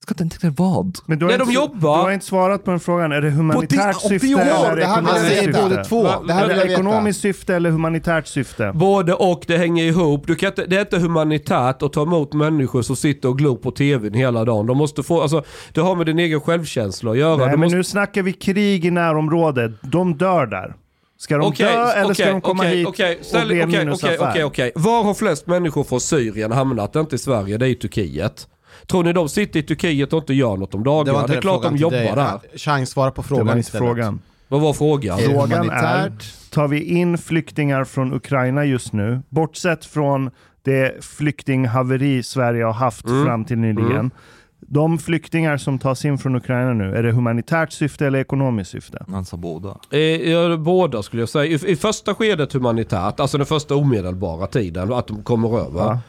Ska inte tänka vad? Men du har, Nej, de inte, jobbar. du har inte svarat på den frågan. Är det humanitärt På det- syfte Jo, eller det här ekonomiskt säger syfte? båda två. Va- Det här Är vill det jag veta. ekonomiskt syfte eller humanitärt syfte? Både och, det hänger ihop. Du kan inte, det är inte humanitärt att ta emot människor som sitter och glor på tvn hela dagen. De måste få, alltså, det har med din egen självkänsla att göra. Nej, du men måste, nu snackar vi krig i närområdet. De dör där. Ska de Okej, dö eller ska okej, de komma okej, hit okej, och ställ- bli en okej, minusaffär? okej, okej, okej. Var har flest människor från Syrien hamnat? Inte i Sverige, det är i Turkiet. Tror ni de sitter i Turkiet och inte gör något om dagarna? Det, är klart de jobbar där. Chang, svara på Det frågan istället. frågan. Vad var frågan? Är det Frågan är, tar vi in flyktingar från Ukraina just nu, bortsett från det flyktinghaveri Sverige har haft Mm. fram till nyligen. Mm. De flyktingar som tas in från Ukraina nu, är det humanitärt syfte eller ekonomiskt syfte? Sa båda. Eh, båda skulle jag säga. I, I första skedet humanitärt, alltså den första omedelbara tiden, att de kommer över. Ja.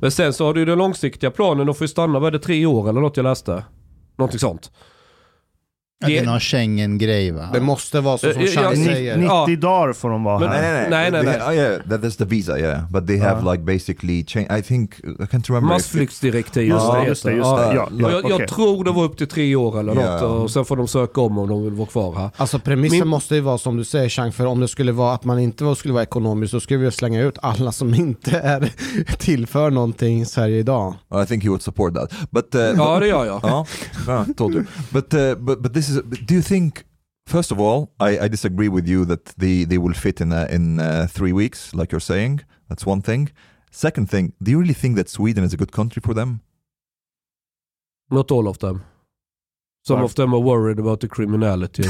Men sen så har du ju den långsiktiga planen, de får ju stanna, vad är det, tre år eller något jag läste? Någonting sånt. Ja, det är någon Schengen-grej va? Det måste vara så som Eh, Chang ja, säger. Ni- 90 Ja. dagar får de vara här. Nej, Nej, nej, nej. oh, yeah, that is the visa, yeah. But they have Ja. like basically changed. I think I can't remember. Massflyktsdirektiv. Just just det, just det. Ja, Ja, ja, jag, jag tror det var upp till tre år eller något Ja. och sen får de söka om om de vill vara kvar här. Alltså premissen Min- måste ju vara som du säger Chang, för om det skulle vara att man inte skulle vara ekonomisk så skulle vi slänga ut alla som inte är tillför någonting i Sverige idag. I think he would support that. But uh, Ja det gör jag. Ah, told you. But uh, but but this is. Do you think? First of all, I, I disagree with you that they, they will fit in uh, in uh, three weeks, like you're saying. That's one thing. Second thing, do you really think that Sweden is a good country for them? Not all of them. Some Varför? of them are worried about the criminality.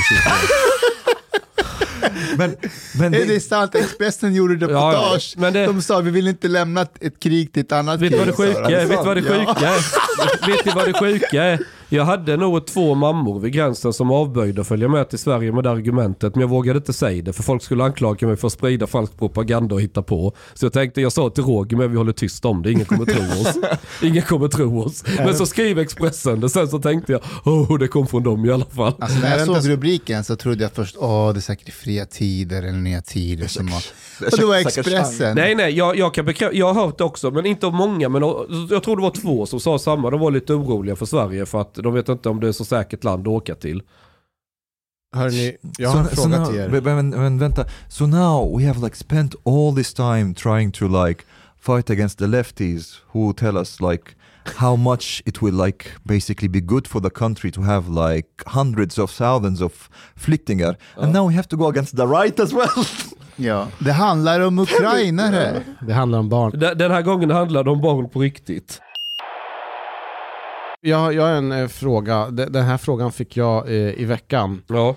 Men, men Är det, det sant? Expressen gjorde ja, ja. reportage. Men det, De sa vi vill inte lämna ett- krig till ett annat vet du krig. vad det sjuka är? Vet du vad det Ja. sjuka är? Vet du vad det sjuka är? Jag hade nog två mammor vid gränsen som avböjde att följa med till Sverige med det argumentet. Men jag vågade inte säga det för folk skulle anklaga mig för att sprida falsk propaganda och hitta på. Så jag tänkte, jag sa till Roger, men vi håller tyst om det. Ingen kommer tro oss. Ingen kommer tro oss. Men så skrev Expressen det. Sen så tänkte jag, oh det kom från dem i alla fall. Alltså när Är jag såg rubriken så trodde jag först, åh det är säkert fria tider eller nya tider som har... Och det var Expressen. Nej, nej, jag, jag, kan bekrä- jag har hört det också, men inte av många. Men jag tror det var två som sa samma. De var lite oroliga för Sverige för att de vet inte om det är så säkert land att åka till. Hörni, jag har en so fråga now, till er. men- men vänta. So now we have like spent all this time trying to like fight against the lefties who tell us like how much it will like basically be good for the country to have like hundreds of thousands of flyktingar. And now we have to go against the right as well. Ja. Det handlar om ukrainare. Det handlar om barn. Den den här gången handlade det om barn på riktigt. Jag, jag har en eh, fråga. Den, den här frågan fick jag eh, i veckan. Ja.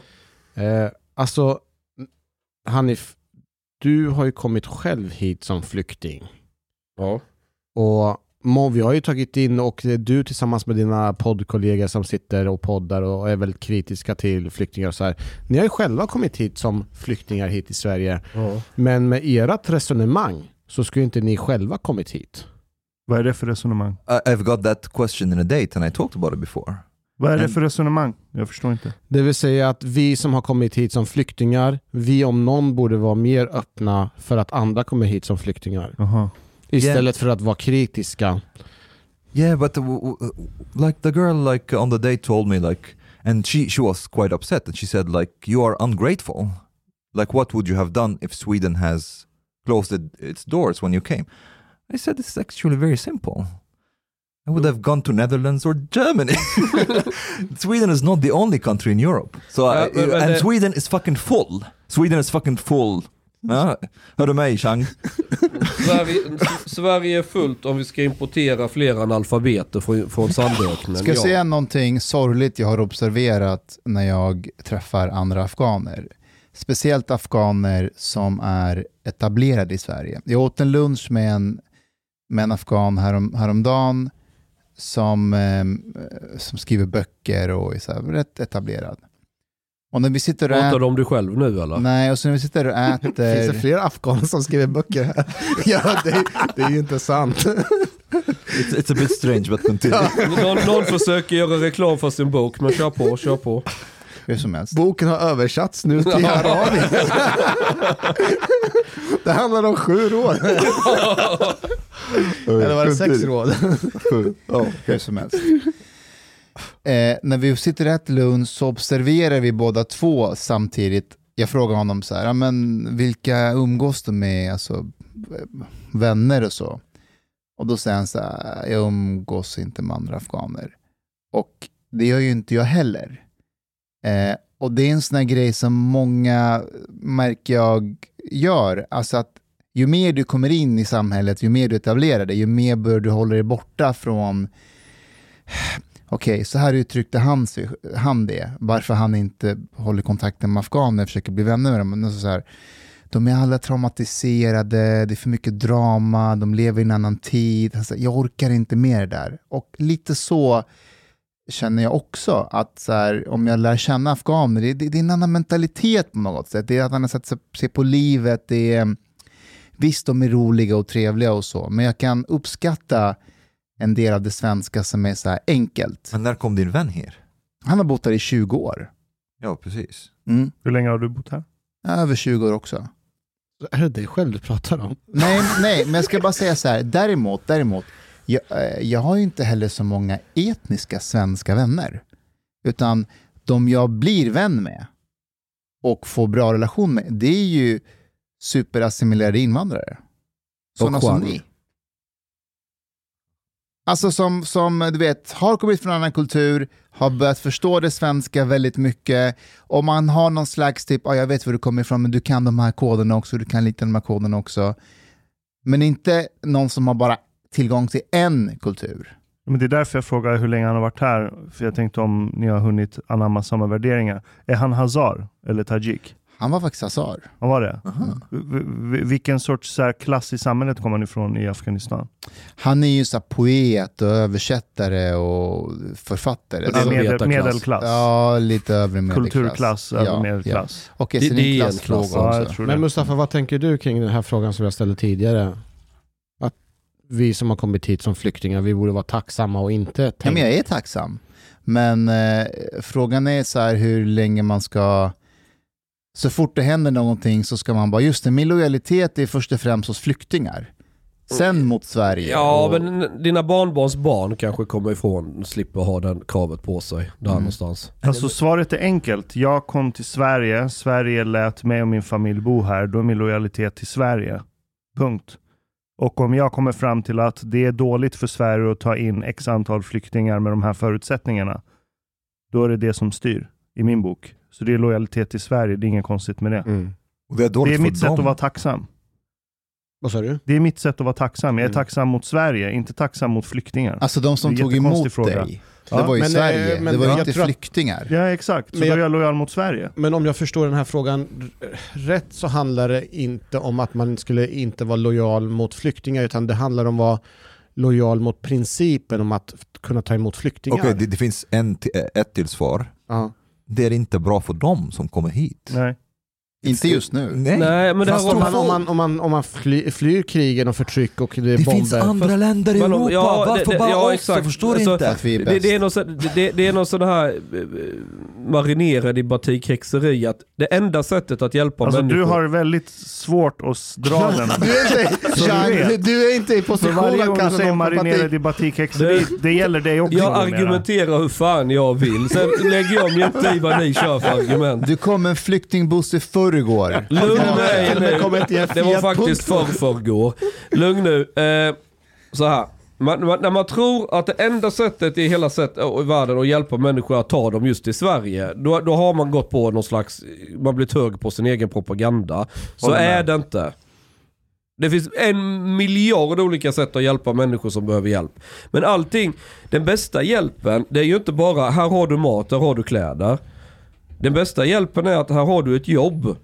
Eh, alltså, Hanif, du har ju kommit själv hit som flykting. Ja. Och Mo, vi har ju tagit in, och du tillsammans med dina poddkollegor som sitter och poddar och är väldigt kritiska till flyktingar och så här. Ni har ju själva kommit hit som flyktingar hit i Sverige. Men med ert resonemang så skulle inte ni själva kommit hit. Vad är det för resonemang? I, I've got that question in a date and I talked about it before. Vad är det för resonemang? Jag förstår inte. Det vill säga att vi som har kommit hit som flyktingar, vi om någon borde vara mer öppna för att andra kommer hit som flyktingar. Jaha. Istället för att vara kritiska. Yeah, but w- like the girl like on the date told me like, and she she was quite upset and she said like you are ungrateful. Like what would you have done if Sweden has closed it, its doors when you came? I said it's actually very simple. I would have gone to Netherlands or Germany. Sweden is not the only country in Europe. So Ja, I- men- men and det- Sweden is fucking full. Sweden is fucking full. Ja, hör du mig Chang? Sverige, Sverige är fullt om vi ska importera fler analfabeter från, från Sandöknen. Ska jag Ja. säga någonting sorgligt jag har observerat när jag träffar andra afghaner? Speciellt afghaner som är etablerade i Sverige. Jag åt en lunch med en, med en afghan härom, häromdagen som, eh, som skriver böcker och är så här, rätt etablerad. Och när vi sitter och Pratar äter... du om dig själv nu eller? Nej, och så när vi sitter och Finns det äter... fler afghaner som skriver böcker här? ja, det, det är ju inte sant. It's, it's a bit strange but continue. Någon, någon försöker göra reklam för sin bok, men kör på, kör på. Hur som helst. Boken har översatts nu till arabiska. det handlar om sju råd. Eller var det sex råd? Ja, hur som helst. Eh, när vi sitter och äter lunch så observerar vi båda två samtidigt. Jag frågar honom så här, "Ja, men vilka umgås du med, alltså eh, vänner och så? Och då säger han så här, jag umgås inte med andra afghaner. Och det gör ju inte jag heller. Eh, och det är en sån här grej som många märker jag gör. Alltså att ju mer du kommer in i samhället, ju mer du etablerar dig, ju mer bör du hålla dig borta från Okej, så här uttryckte han, sig, han det, varför han inte håller kontakten med afghaner, och försöker bli vänner med dem. Men alltså så här, de är alla traumatiserade, det är för mycket drama, de lever i en annan tid. Alltså, jag orkar inte mer det där. Och lite så känner jag också, att så här, om jag lär känna afghaner, det, det, det är en annan mentalitet på något sätt. Det är ett annat sätt att se på livet. Det är, visst, de är roliga och trevliga och så, men jag kan uppskatta en del av det svenska som är så här enkelt. Men när kom din vän här? Han har bott här i 20 år. Ja, precis. Mm. Hur länge har du bott här? Över 20 år också. Är det dig själv du pratar om? Nej, nej, men jag ska bara säga så här, däremot, däremot jag, eh, jag har ju inte heller så många etniska svenska vänner. Utan de jag blir vän med och får bra relation med, det är ju superassimilerade invandrare. Sådana som ni. Alltså som, som du vet, har kommit från en annan kultur, har börjat förstå det svenska väldigt mycket. Och man har någon slags typ, ja, jag vet var du kommer ifrån, men du kan de här koderna också, du kan lite de här koderna också. Men inte någon som har bara tillgång till en kultur. Men det är därför jag frågar hur länge han har varit här. För jag tänkte om ni har hunnit anamma samma värderingar. Är han hazar eller tajik? Han var faktiskt hazar. Han var det? V- vilken sorts så här, klass i samhället kommer han ifrån i Afghanistan? Han är ju så här poet och översättare och författare. Och det är Så- Medel, medelklass. medelklass? Ja, lite övre medelklass. Kulturklass, Ja, över ja. medelklass? Okej, Det- så det det är en klassfråga klass, Ja, också. Men. Mustafa, vad tänker du kring den här frågan som jag ställde tidigare? Vi som har kommit hit som flyktingar, vi borde vara tacksamma och inte Ja, tänka... men jag är tacksam. Men eh, frågan är så här hur länge man ska... Så fort det händer någonting så ska man bara, just det, min lojalitet är först och främst hos flyktingar. Sen mot Sverige. Ja, och, men dina barnbarns barn kanske kommer ifrån, slipper ha den kravet på sig där Mm. någonstans. Alltså svaret är enkelt. Jag kom till Sverige, Sverige lät mig och min familj bo här, då är min lojalitet till Sverige. Punkt. Och om jag kommer fram till att det är dåligt för Sverige att ta in x antal flyktingar med de här förutsättningarna, då är det det som styr i min bok. Så det är lojalitet till Sverige, det är inget konstigt med det. Mm. Det är Det är mitt sätt dem. att vara tacksam. Vad sa du? Det är mitt sätt att vara tacksam. Jag är Mm. tacksam mot Sverige, inte tacksam mot flyktingar. Alltså de som tog emot fråga. dig, Ja, det var ju men, Sverige, eh, men det var ju inte att- flyktingar. Ja, exakt. Så Men då jag- är jag lojal mot Sverige. Men om jag förstår den här frågan rätt så handlar det inte om att man skulle inte vara lojal mot flyktingar utan det handlar om vad lojal mot principen om att kunna ta emot flyktingar. Okej, det, det finns en, ett till svar. ja. Det är inte bra för dem som kommer hit. Nej. Inte just nu. Nej. Nej, men det Fast här om man, om man, om man, om man fly, flyr krigen och förtryck och det är Det bomber. finns andra Fast- länder i Europa, ja, det- varför det- bara ja, oss? exakt. Jag förstår Alltså, inte. Att vi är Det, bäst. det, är någon, så- det, det är någon sån här eh, marinerad i batikhäxeri att det enda sättet att hjälpa Alltså människor... du har väldigt svårt att dra den. Du är inte, Jean, du är inte i position varje att säger någon för marinerad i batikhäxeri, det gäller dig också Jag argumenterar hur fan jag vill, sen lägger jag mig inte i vad ni kör för argument. Du kom en flyktingbuss i förrgår. Lugn nu. Det var faktiskt förrförrgår. Lugn nu. Eh, så här. Man, man, när man tror att det enda sättet i hela sätt, i världen att hjälpa människor att ta dem just till Sverige. Då, då har man gått på någon slags, man blivit hög på sin egen propaganda. Så med. är det inte. Det finns en miljard olika sätt att hjälpa människor som behöver hjälp. Men allting, den bästa hjälpen, det är ju inte bara här har du mat, här har du kläder. Den bästa hjälpen är att här har du ett jobb.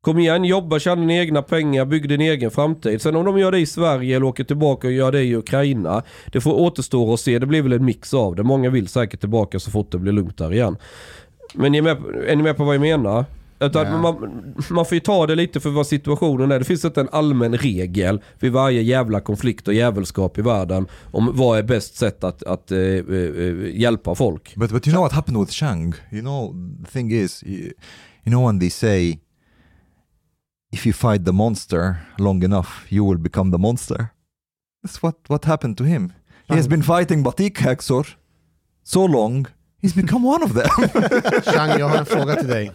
Kom igen, jobba, tjäna dina egna pengar, bygg din egen framtid. Sen om de gör det i Sverige eller åker tillbaka och gör det i Ukraina. Det får återstå att se, det blir väl en mix av det. Många vill säkert tillbaka så fort det blir lugnt där igen. Men är, med, är ni med på vad jag menar? Utan man, man får ju ta det lite för vad situationen är. Det finns inte en allmän regel vid varje jävla konflikt och jävelskap i världen om vad är bäst sätt att, att eh, eh, hjälpa folk. But but you know what happened with Shang? You know the thing is, you, you know when they say, if you fight the monster long enough, you will become the monster. That's what what happened to him. He has been fighting Batik Haxor so long, he's become one of them. Chang, jag har en fråga till dig.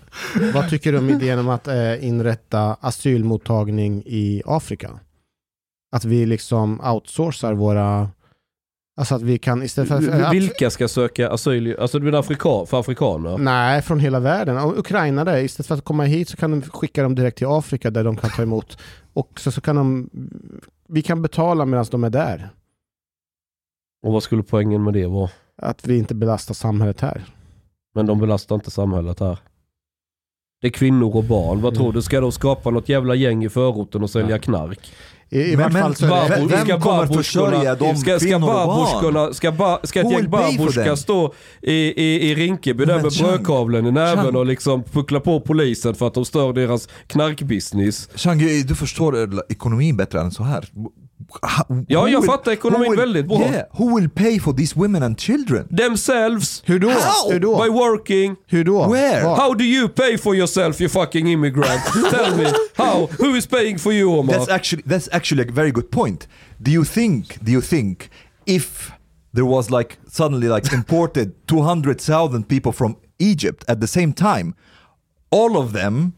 Vad tycker du om idén om att eh, inrätta asylmottagning i Afrika? Att vi liksom outsourcar våra... Alltså att vi kan istället för... Att, Vilka ska söka asyl? Alltså du menar afrika, för afrikaner? Nej, från hela världen. Och Ukraina där, istället för att komma hit så kan de skicka dem direkt till Afrika där de kan ta emot. Och så, så kan de... Vi kan betala medan de är där. Och vad skulle poängen med det vara? Att vi inte belastar samhället här. Men de belastar inte samhället här. Det är kvinnor och barn. Vad tror du? Ska de skapa något jävla gäng i förorten och sälja Ja. knark? I, i Men- vart men- fall så är det... Vem- Barbro- vem kommer försörja de ska, ska kvinnor och barn? ska, ba, ska ett gäng them? stå i, i, i Rinkeby där med Chang, brödkavlen i näven Chang. och liksom puckla på polisen för att de stör deras knarkbusiness? Shang, du förstår ekonomin bättre än så här. Ja, jag will- fattar ekonomin will- väldigt bra. Yeah, who will pay for these women and children? Themselves, Hur då? How? Hur då? by working, Hur då? Where? Var? How do you pay for yourself you fucking immigrant? Tell me, how? Who is paying for you Omar? That's actually that's actually a very good point. Do you think do you think if there was like suddenly like imported 200,000 people from Egypt at the same time, all of them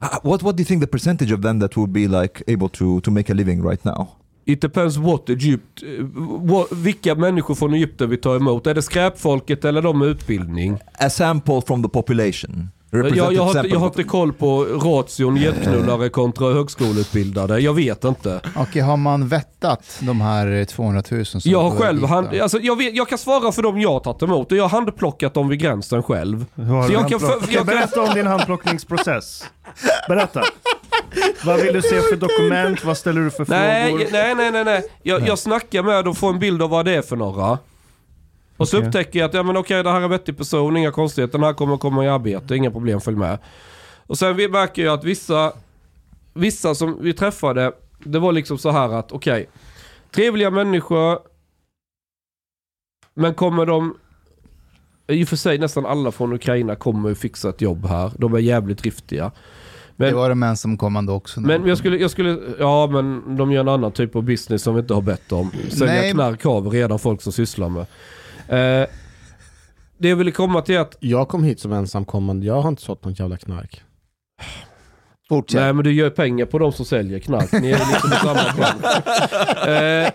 uh, what what do you think the percentage of them that would be like able to to make a living right now? It depends what Egypt, eh, what, vilka människor från Egypten vi tar emot. Är det skräpfolket eller de med utbildning? A sample from the population. Jag, jag, har, jag har inte koll på ration getknullare kontra högskoleutbildade. Jag vet inte. Okej, har man vettat de här 200 000 som Jag har själv hand, alltså jag, vet, jag kan svara för dem jag har tagit emot och jag har handplockat dem vid gränsen själv. Så jag kan för- Okej, jag kan- Berätta om din handplockningsprocess. Berätta. Vad vill du se för dokument? Vad ställer du för Nej, frågor? nej, nej, nej. nej. Jag, jag snackar med dem och får en bild av vad det är för några. Och så Okej. upptäcker jag att ja, men okej, det här är en vettig person, inga konstigheter, den här kommer komma i arbete, inga problem, följ med. Och sen vi märker jag att vissa, vissa som vi träffade, det var liksom så här att okej, trevliga människor, men kommer de, i och för sig nästan alla från Ukraina kommer att fixa ett jobb här, de är jävligt driftiga. Men- Det var de ensamkommande också. Men jag skulle, jag skulle, ja men de gör en annan typ av business som vi inte har bett om. Sälja knark vi redan folk som sysslar med. Eh, det jag ville komma till är att, Jag kom hit som ensamkommande. Jag har inte sålt något jävla knark. Fortsätt. nej men du gör pengar på de som säljer knark. Ni är liksom i samma bransch. Eh,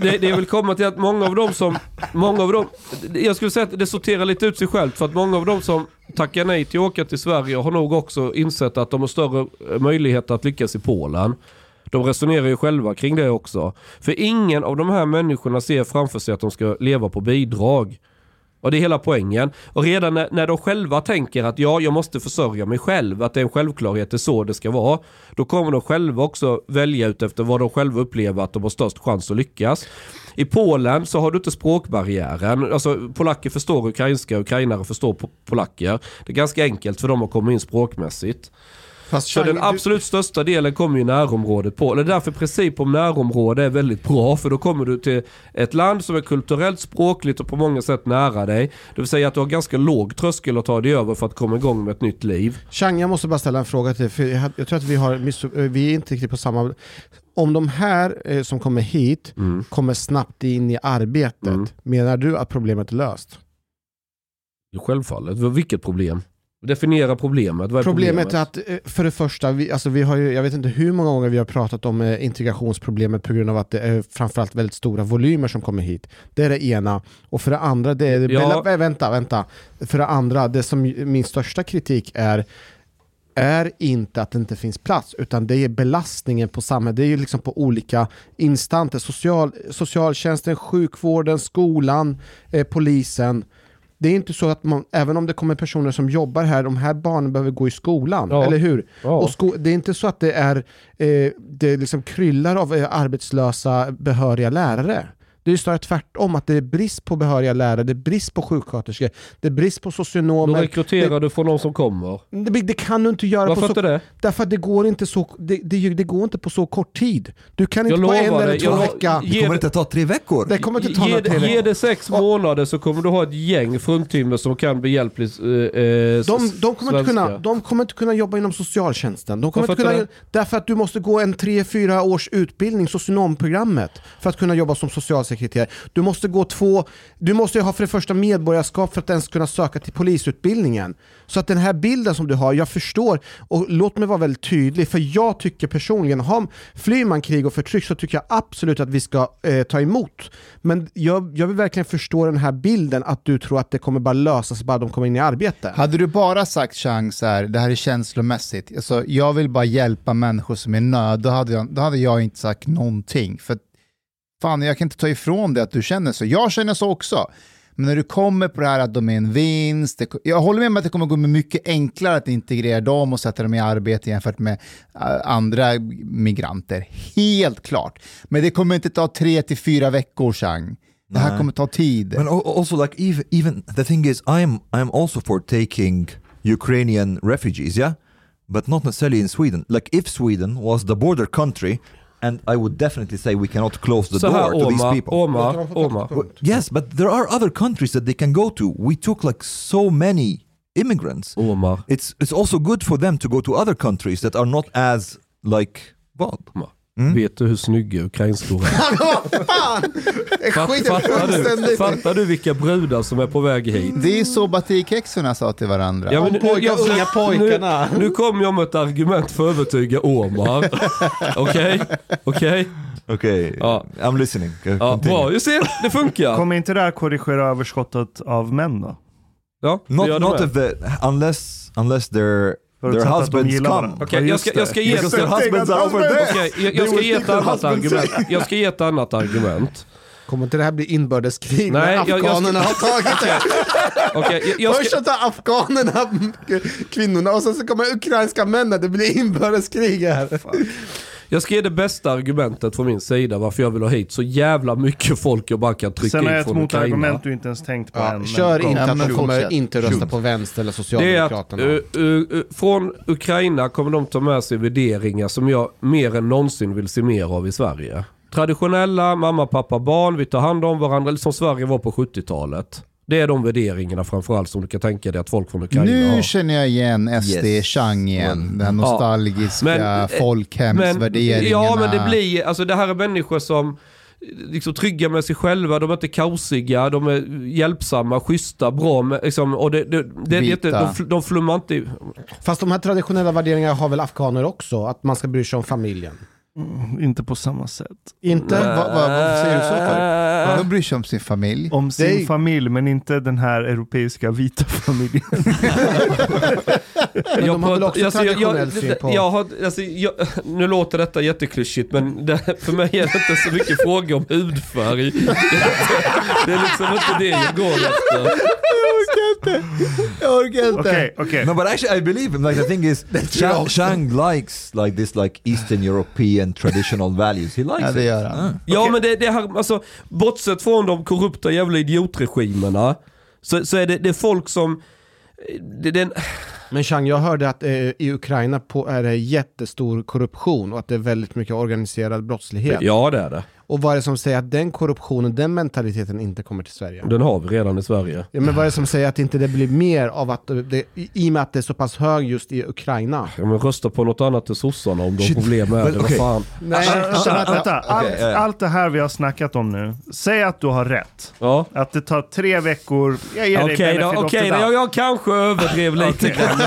det, det jag vill komma till är att många av dem som, många av dem, jag skulle säga att det sorterar lite ut sig självt för att många av dem som tackar nej till att åka till Sverige har nog också insett att de har större möjligheter att lyckas i Polen. De resonerar ju själva kring det också. För ingen av de här människorna ser framför sig att de ska leva på bidrag. Och det är hela poängen. Och redan när, när de själva tänker att ja, jag måste försörja mig själv, att det är en självklarhet, det är så det ska vara. Då kommer de själva också välja ut efter vad de själva upplever att de har störst chans att lyckas. I Polen så har du inte språkbarriären. Alltså polacker förstår ukrainska, ukrainare förstår po- polacker. Det är ganska enkelt för dem att komma in språkmässigt. Fast Så Chang, den du- absolut största delen kommer ju närområdet på. Det är därför princip om närområde är väldigt bra. För då kommer du till ett land som är kulturellt, språkligt och på många sätt nära dig. Det vill säga att du har ganska låg tröskel att ta dig över för att komma igång med ett nytt liv. Chang, jag måste bara ställa en fråga till dig, för jag, jag tror att vi, har, eh, vi är inte riktigt på samma... Om de här eh, som kommer hit Mm. kommer snabbt in i arbetet, Mm. menar du att problemet är löst? Självfallet. Vilket problem? Definiera problemet. Är Problemet problemet? är att, eh, för det första, vi, alltså vi har ju, jag vet inte hur många gånger vi har pratat om eh, integrationsproblemet på grund av att det är framförallt väldigt stora volymer som kommer hit. Det är det ena. Och för det andra, det är, Ja. Vä- vänta, vänta. För det andra, det som min största kritik är är inte att det inte finns plats, utan det är belastningen på samhället. Det är ju liksom på olika instanser. Social, socialtjänsten, sjukvården, skolan, eh, polisen. Det är inte så att man, även om det kommer personer som jobbar här, de här barnen behöver gå i skolan, Ja. eller hur? Ja. Och sko- det är inte så att det är eh, det liksom kryllar av eh, arbetslösa behöriga lärare. Det är ju snarare tvärtom, att det är brist på behöriga lärare, det är brist på sjuksköterskor, det är brist på Då socionomer. rekryterar du från de som kommer. Det, det kan du inte göra Varför på så, inte det? Därför att det går inte, så, det, det, det går inte på så kort tid. Du kan Jag inte på en eller två jag veckor. Det kommer det- inte ta tre veckor. Det kommer inte ta Ge, några tre ge veckor. det sex månader så kommer du ha ett gäng fruntimmer som kan behjälpligt eh, eh, De, de, kommer inte kunna, de kommer inte kunna jobba inom socialtjänsten. De kommer Varför inte kunna, därför att du måste gå en 3-4 års utbildning, socionomprogrammet, för att kunna jobba som socialsekreterare. Du måste gå två, du måste ju ha för det första medborgarskap för att ens kunna söka till polisutbildningen. Så att den här bilden som du har, jag förstår, och låt mig vara väldigt tydlig, för jag tycker personligen, har, flyr man krig och förtryck så tycker jag absolut att vi ska eh, ta emot. Men jag, jag vill verkligen förstå den här bilden att du tror att det kommer bara lösa sig bara de kommer in i arbete. Hade du bara sagt chans så här, det här är känslomässigt, alltså, jag vill bara hjälpa människor som är i nöd, då hade jag, då hade jag inte sagt någonting. För att, fan, jag kan inte ta ifrån det att du känner så. Jag känner så också. Men när du kommer på det här att de är en vinst, det, jag håller med om att det kommer gå mycket enklare att integrera dem och sätta dem i arbete jämfört med äh, andra migranter. Helt klart. Men det kommer inte ta tre till fyra veckor, Chang. Det här kommer ta tid. Al- also, like even even the thing is, I'm I'm also for taking Ukrainian refugees, yeah, but not necessarily in Sweden. Like if Sweden was the border country, and I would definitely say we cannot close the Så door här to these Omar, people. Omar, Omar. Well, yes, but there are other countries that they can go to. We took like so many immigrants. Omar. It's it's also good for them to go to other countries that are not as like what? Vet du hur snygga ukrainskor är? Jag Fatt, fattar, du, fattar du vilka brudar som är på väg hit? Det är så batikhäxorna sa till varandra. Ja, men Om pojkar, jag- unga pojkarna. Nu, nu kommer jag med ett argument för att övertyga Omar. Okej? Okej? Okay, Ja. I'm listening. Ja, continue. bra, just det, det funkar. Kommer inte det här korrigera överskottet av män då? Ja, Not not if the unless unless Förutsatt their de husbands gillar come. Ja, jag ska, jag ska ge Because their husbands are over there. okej, jag, jag ska ge ett annat argument. Jag ska ge ett annat argument. Kommer inte det här bli inbördeskrig Nej, när jag- jag ska- afghanerna har tagit det? Okej, jag, jag Först ska, så tar afghanerna kvinnorna och sen så kommer ukrainska männen, det blir inbördeskrig här. Jag ska ge det bästa argumentet från min sida varför jag vill ha hit så jävla mycket folk jag bara kan trycka Sen har jag in ett från Ukraina. motargument du inte ens tänkt på Ja, än. men kör kom. inte att men de kommer inte rösta på vänster eller Det är att Socialdemokraterna. uh, uh, uh, från Ukraina kommer de ta med sig värderingar som jag mer än någonsin vill se mer av i Sverige. Traditionella mamma, pappa, barn, vi tar hand om varandra, som Sverige var på 70-talet. Det är de värderingarna framförallt som du kan tänka dig att folk från Ukraina Nu har. känner jag igen SD Yes. Igen. Den här nostalgiska Men, eh, folkhemsvärderingarna. Ja, men det blir, alltså det här är människor som eh, liksom trygga med sig själva, de är inte kaosiga, de är hjälpsamma, schyssta, bra. Med, liksom, och det, det, det, det inte, de, de flummar inte. Fast de här traditionella värderingarna har väl afghaner också? Att man ska bry sig om familjen? Mm, inte på samma sätt. Inte? Va- va- vad säger du så för? De bryr sig om sin familj. Om sin är- familj, men inte den här europeiska vita familjen. Men de har väl också alltså, jag- traditionell jag, syn på... jag har, alltså, jag, Nu låter detta jätteklyschigt men det, för mig är det inte så mycket fråga om hudfärg. Det är liksom inte det jag går efter. Jag orkar inte. Okej, okej. No, but actually, I believe him. Like the thing is, Chang, Chang likes like this like Eastern European traditional values. He likes Ja, det gör han. Ah. Ja men det, det här, alltså, bortsett från de korrupta jävla idiotregimerna så, så är det, det är folk som... Det, det är en, Men Chang, jag hörde att eh, i Ukraina på, är det jättestor korruption och att det är väldigt mycket organiserad brottslighet. ja det är det. Och vad är det som säger att den korruptionen, den mentaliteten inte kommer till Sverige? Den har vi redan i Sverige. Ja, men vad är det som säger att inte det blir mer av att det, i och med att det är så pass hög just i Ukraina? Ja, men rösta på något annat till sossarna om de har problem med Men det. Vad okej. fan. Nej, Vänta. Allt, allt det här vi har snackat om nu, säg att du har rätt. Ja. Att det tar tre veckor, jag ger dig Okej då, benefit då. doubt. Jag, jag kanske överdrev lite grann.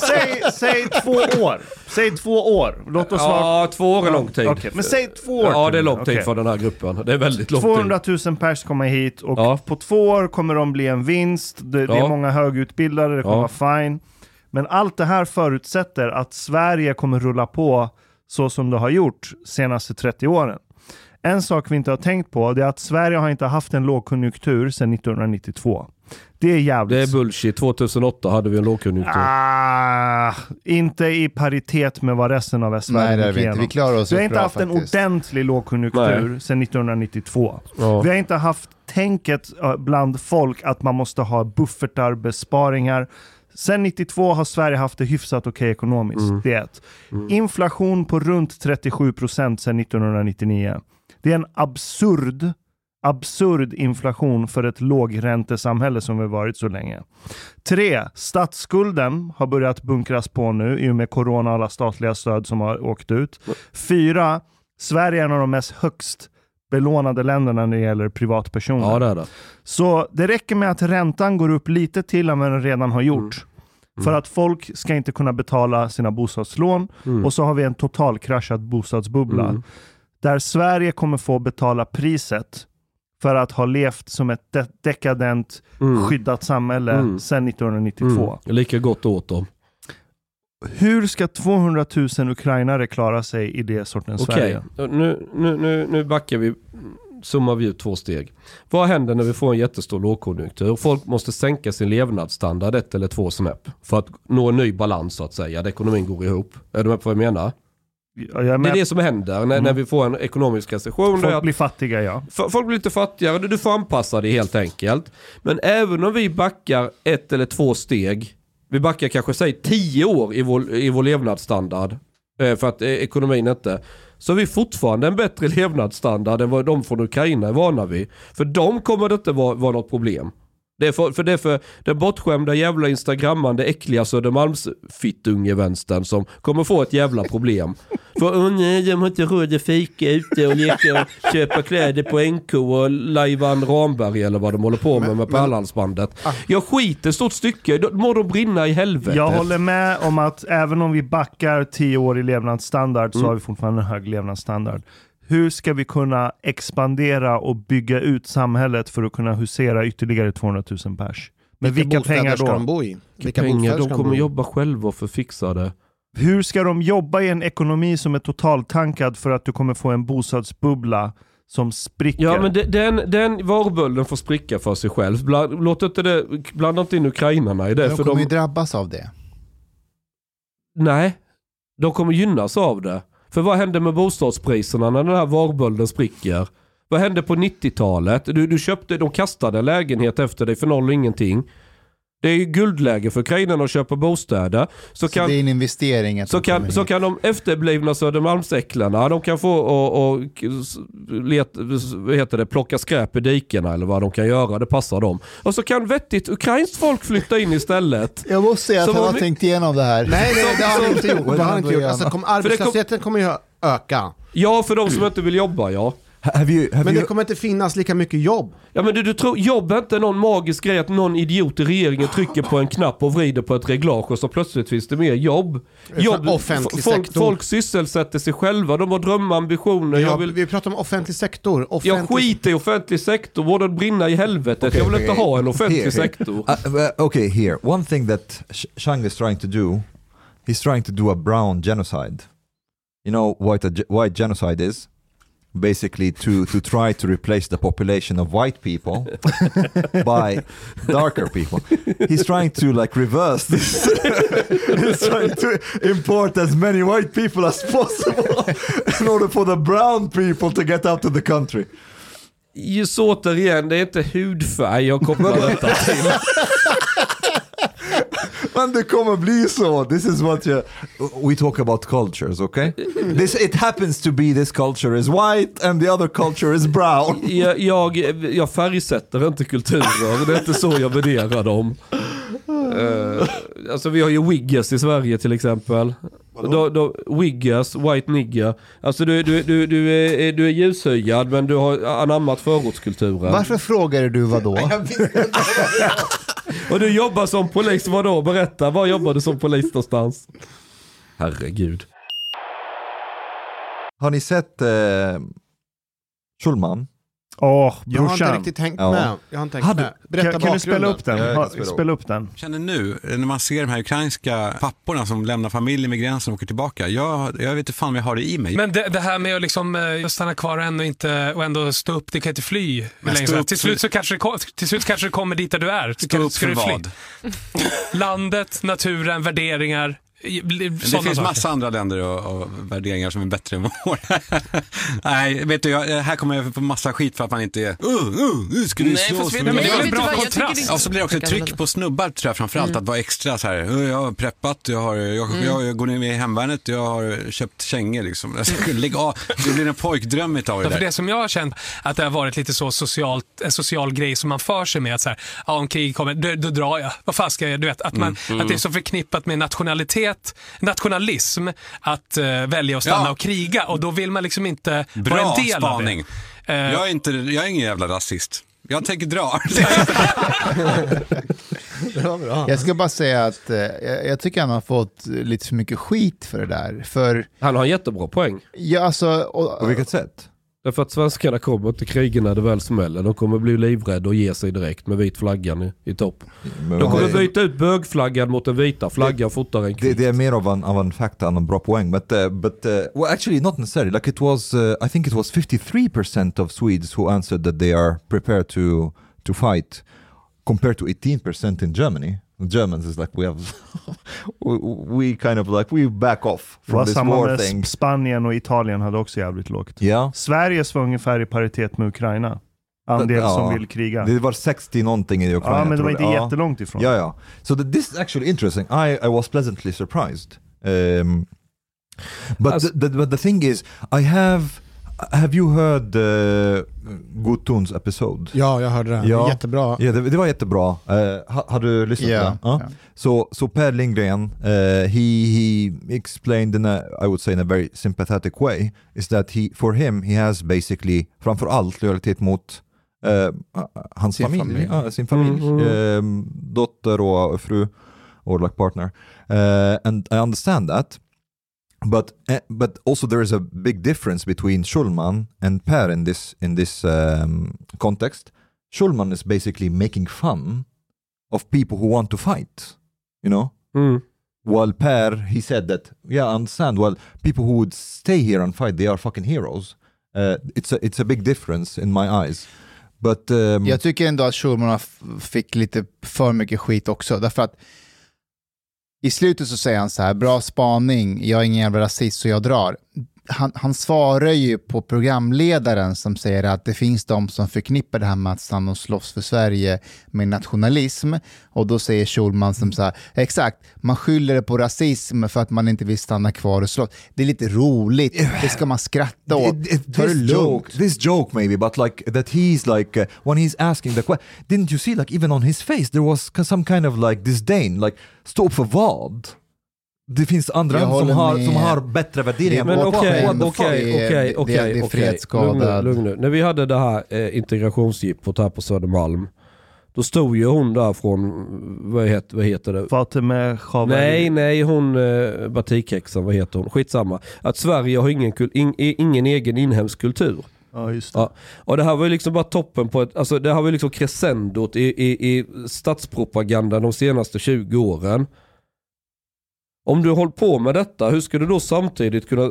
säg, säg, säg två år. Säg två år. Låt oss vara... Ja, två år är lång tid. Okej, men säg två år. Ja, det är lång tid Okej. för den här gruppen. Det är väldigt lång 200 tid. 000 pers kommer hit och Ja. på två år kommer de bli en vinst. Det, det är Ja. många högutbildade, det kommer Ja. vara fine. Men allt det här förutsätter att Sverige kommer rulla på så som det har gjort senaste 30 åren. En sak vi inte har tänkt på det är att Sverige har inte haft en lågkonjunktur sedan 1992. Det är jävligt... Det är bullshit. 2008 hade vi en lågkonjunktur. Ah, inte i paritet med vad resten av Sverige det är gick vi inte. igenom. Vi klarar oss Vi har inte bra haft en faktiskt. ordentlig lågkonjunktur sedan 1992. Ja. Vi har inte haft tänket eh, bland folk att man måste ha buffertar, besparingar. Sen 92 har Sverige haft det hyfsat okej ekonomiskt. Mm. Det är ett. Inflation på runt 37 procent sedan 1999. Det är en absurd, absurd inflation för ett lågräntesamhälle som vi varit så länge. Tre, statsskulden har börjat bunkras på nu i och med corona och alla statliga stöd som har åkt ut. Fyra, Sverige är en av de mest högst belånade länderna när det gäller privatpersoner. ja, det är det. Så det räcker med att räntan går upp lite till än vad den redan har gjort. För att folk ska inte kunna betala sina bostadslån Mm. och så har vi en totalkraschad bostadsbubbla. Där Sverige kommer få betala priset för att ha levt som ett de- dekadent, Mm. skyddat samhälle Mm. sedan 1992. Mm. Lika gott åt dem. Hur ska 200 000 ukrainare klara sig i det sortens Okej, Sverige? nu, nu, nu, nu backar vi. Zoomar vi ut två steg. Vad händer när vi får en jättestor lågkonjunktur? Folk måste sänka sin levnadsstandard ett eller två snäpp. För att nå en ny balans så att säga. Där ekonomin går ihop. Är du med på vad jag menar? Det är det som händer när, Mm. när vi får en ekonomisk recession. Folk att blir fattiga ja. Folk blir lite fattigare, du får anpassa dig helt enkelt. Men även om vi backar ett eller två steg, vi backar kanske säg tio år i vår, i vår levnadsstandard, eh, för att eh, ekonomin inte, så har vi fortfarande en bättre levnadsstandard än vad de från Ukraina är vana vid. För dem kommer det inte vara, vara något problem. Det är för, för det är för den bortskämda jävla instagrammande äckliga Södermalmsfittungevänstern som kommer få ett jävla problem. För åh nej, de har inte råd att fika ute och leka och köpa kläder på NK och Lajvan Ramberg eller vad de håller på med med pärlhalsbandet. Jag skiter ett stort stycke, då må de brinna i helvetet. Jag håller med om att även om vi backar 10 år i levnadsstandard så Mm. har vi fortfarande en hög levnadsstandard. Hur ska vi kunna expandera och bygga ut samhället för att kunna husera ytterligare 200 000 pers? Med vilka bostäder pengar ska då? de bo i? Vilka pengar, bostäder de ska de kommer jobba själva för att fixa det. Hur ska de jobba i en ekonomi som är totaltankad för att du kommer få en bostadsbubbla som spricker? Ja men de- den, den varbölden får spricka för sig själv. Bland, låt inte det, blanda inte in ukrainarna i det. De för kommer de, ju drabbas av det. Nej, de kommer gynnas av det. För vad händer med bostadspriserna när den här varbölden spricker? Vad hände på 90-talet? Du, du köpte, de kastade en lägenhet efter dig för noll och ingenting. Det är ju guldläge för ukrainarna att köpa bostäder. Så, Så kan, det är en investering. att så, kan, så hit. kan de efterblivna Södermalmsäcklarna, de kan få och, och let, vad heter det, plocka skräp i dikena eller vad de kan göra, det passar dem. Och så kan vettigt ukrainskt folk flytta in istället. Jag måste säga att Så han har my- tänkt igenom det här. Nej, nej, det har han inte gjort. Det har han inte gjort. Alltså, kom- arbetslösheten kommer ju öka. Ja, för de som inte vill jobba ja. Have you, have Men you, det kommer inte finnas lika mycket jobb. Ja men du, du tror, jobb är inte någon magisk grej att någon idiot i regeringen trycker på en knapp och vrider på ett reglage och så plötsligt finns det mer jobb. jobb offentlig folk, sektor. folk sysselsätter sig själva, de har drömmar, ambitioner. Ja, jag, vill, Vi pratar om offentlig sektor. jag Offentlig... skiter i offentlig sektor, den brinna i helvetet. jag vill inte ha en offentlig Here, here. sektor. Uh, uh, okay, here. One thing that Shang is trying to do, he's trying to do a brown genocide. You know what a ge- white genocide is? Basically, to, to try to replace the population of white people by darker people. He's trying to like reverse this. he's trying to import as many white people as possible in order for the brown people to get out of the country. Just återigen, det är inte hudfärg jag kopplar detta till. Men det kommer bli så. This is what you, we talk about cultures, okay? This, it happens to be this culture is white and the other culture is brown. Jag, jag, jag färgsätter inte kulturer, det är inte så jag värderar dem. Uh, alltså vi har ju wiggers i Sverige till exempel. Då, då, wiggers, white nigger. Alltså du, du, du, du, är, du är ljushyad men du har anammat förortskulturen. Varför frågar du vad då? Och du jobbar som polis, vadå? Berätta, var jobbar du som polis någonstans? Herregud. Har ni sett eh, Schulman? Åh, Jag har inte brorsan. riktigt hängt Ja. med. Jag har inte hängt Hade- med. Berätta Kan, kan du spela bakgrunden. upp den? Ja, spela upp. spela upp den. känner nu, när man ser de här ukrainska papporna som lämnar familjen med gränsen och åker tillbaka. Jag, jag vet inte fan vad jag har det i mig. Men det, det här med att liksom, eh, stanna kvar och ändå, inte, och ändå stå upp, det kan inte fly. upp till, slut så kanske det, kom- till slut kanske det kommer dit där du är. Stå upp för du fly? vad? Landet, naturen, värderingar. Det finns saker. massa andra länder och, och värderingar som är bättre än våra. Nej, vet du, jag, här kommer jag få massa skit för att man inte är uh, uh, nu ska vi Nej, slåss fast vet för du, men det är väl vet bra kontrast. Och så blir det också ett tryck på snubbar tror jag framförallt att vara extra så här. "Uh, Jag har preppat, jag, har, jag, jag, jag går ner i hemvärnet, jag har köpt kängor liksom. Alltså, Lägg av, det blir en pojkdröm utav det Ja, för där. det som jag har känt att det har varit lite så socialt, en social grej som man för sig med att så här, ja, om krig kommer, då, då drar jag. Vad fan ska jag, du vet, att, man, att det är så förknippat med nationalitet, nationalism, att eh, välja att stanna Ja. och kriga och då vill man liksom inte vara Bra en del spaning. av det. Eh, Jag är, inte, jag är ingen jävla rasist. Jag tänker dra. Jag ska bara säga att eh, jag, jag tycker han har fått lite för mycket skit för det där. För, Han har en jättebra poäng. ja alltså, och, På vilket sätt? Därför att svenskarna kommer inte kriga när det väl smäller. De kommer bli livrädda och ge sig direkt med vit flaggan i, i topp. Men De kommer det, byta ut bögflaggan mot den vita flaggan fortare än det, det är mer av en, av en fact än en bra poäng. But, uh, but uh, well, actually not necessarily. Like it was, uh, I think it was 53% of Swedes who answered that they are prepared to, to fight compared to 18% in Germany. The Germans is like we have, we, kind of like we back off var from this samma war med thing. Spanien och Italien hade också jävligt lågt. Ja. Sveriges var ungefär i paritet med Ukraina. Andel Ja. som vill kriga. Det var 60 någonting i Ukraina. ja, men det var inte Ja. jättelångt ifrån. Yeah, yeah. So th- this is actually interesting. I, I was pleasantly surprised. Um, but, As- the, the, but the thing is, I have. Have you heard uh, Gutuns episode? Ja, jag hörde det. Ja. Jättebra. Ja, det, det var jättebra. Uh, ha, har du lyssnat Ja, på den? Ja. ja. Så so, Per Lindgren, uh, he, he explained in a, I would say in a very sympathetic way, is that he, for him, he has basically, framför allt lojalitet mot uh, hans Sin familj, familj. Ja, sin familj Mm, um, dotter och fru, or like partner. Uh, and I understand that. But uh, but also there is a big difference between Schulman and Per in this in this um, context. Schulman is basically making fun of people who want to fight, you know. Mm. While Per, he said that, yeah, I understand. Well, people who would stay here and fight, they are fucking heroes. Uh, it's a it's a big difference in my eyes. But um, Jag tycker ändå att Schulman fick lite för mycket skit också. Därför att i slutet så säger han så här, bra spaning, jag är ingen jävla rasist så jag drar. Han, han svarar ju på programledaren som säger att det finns de som förknippar det här med att stanna och slåss för Sverige med nationalism. Och då säger Schulman som så här, exakt, man skyller det på rasism för att man inte vill stanna kvar och slåss. Det är lite roligt, det ska man skratta åt. Ta det this lugnt. joke, this joke maybe, but like that he's like uh, when he's asking the question. Didn't you see like even on his face there was some kind of like disdain, like stå upp för vad? Det finns andra som har, med. som har bättre värderingar. Men okej, okej, okej, Det är- okej. Lugn nu, lugn nu. När vi hade det här eh, integrationsjippot här på Södermalm. Då stod ju hon där från, vad heter, vad heter det? Fatime Chavali. Nej, nej, hon eh, batikhäxan, vad heter hon? Skitsamma. Att Sverige har ingen, kul, in, ingen egen inhemsk kultur. Ja, just det. Ja. Och det här var ju liksom bara toppen på ett, alltså det här var ju liksom crescendot i, i, i statspropagandan de senaste 20 åren. Om du håller på med detta, hur ska du då samtidigt kunna eh,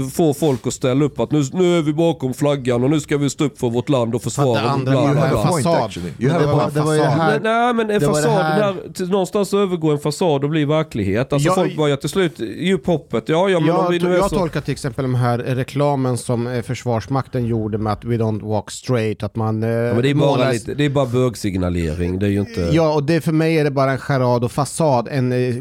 eh, få folk att ställa upp att nu, nu är vi bakom flaggan och nu ska vi stå upp för vårt land och försvara det andra bla, var bla, en fasad. det var Det var ju det fasad. här- Nej, men en det fasad, här- till, någonstans övergår en fasad och blir verklighet. Alltså Jag- folk börjar till slut ge upp hoppet. Ja, ja men om vi Jag, nu är jag så... tolkar till exempel den här reklamen som eh, Försvarsmakten gjorde med att we don't walk straight. Att man eh, Ja, men det är bara, målar- lite, det är bara bögsignalering. Det är ju inte... Ja, och det för mig är det bara en charad och fasad, en eh,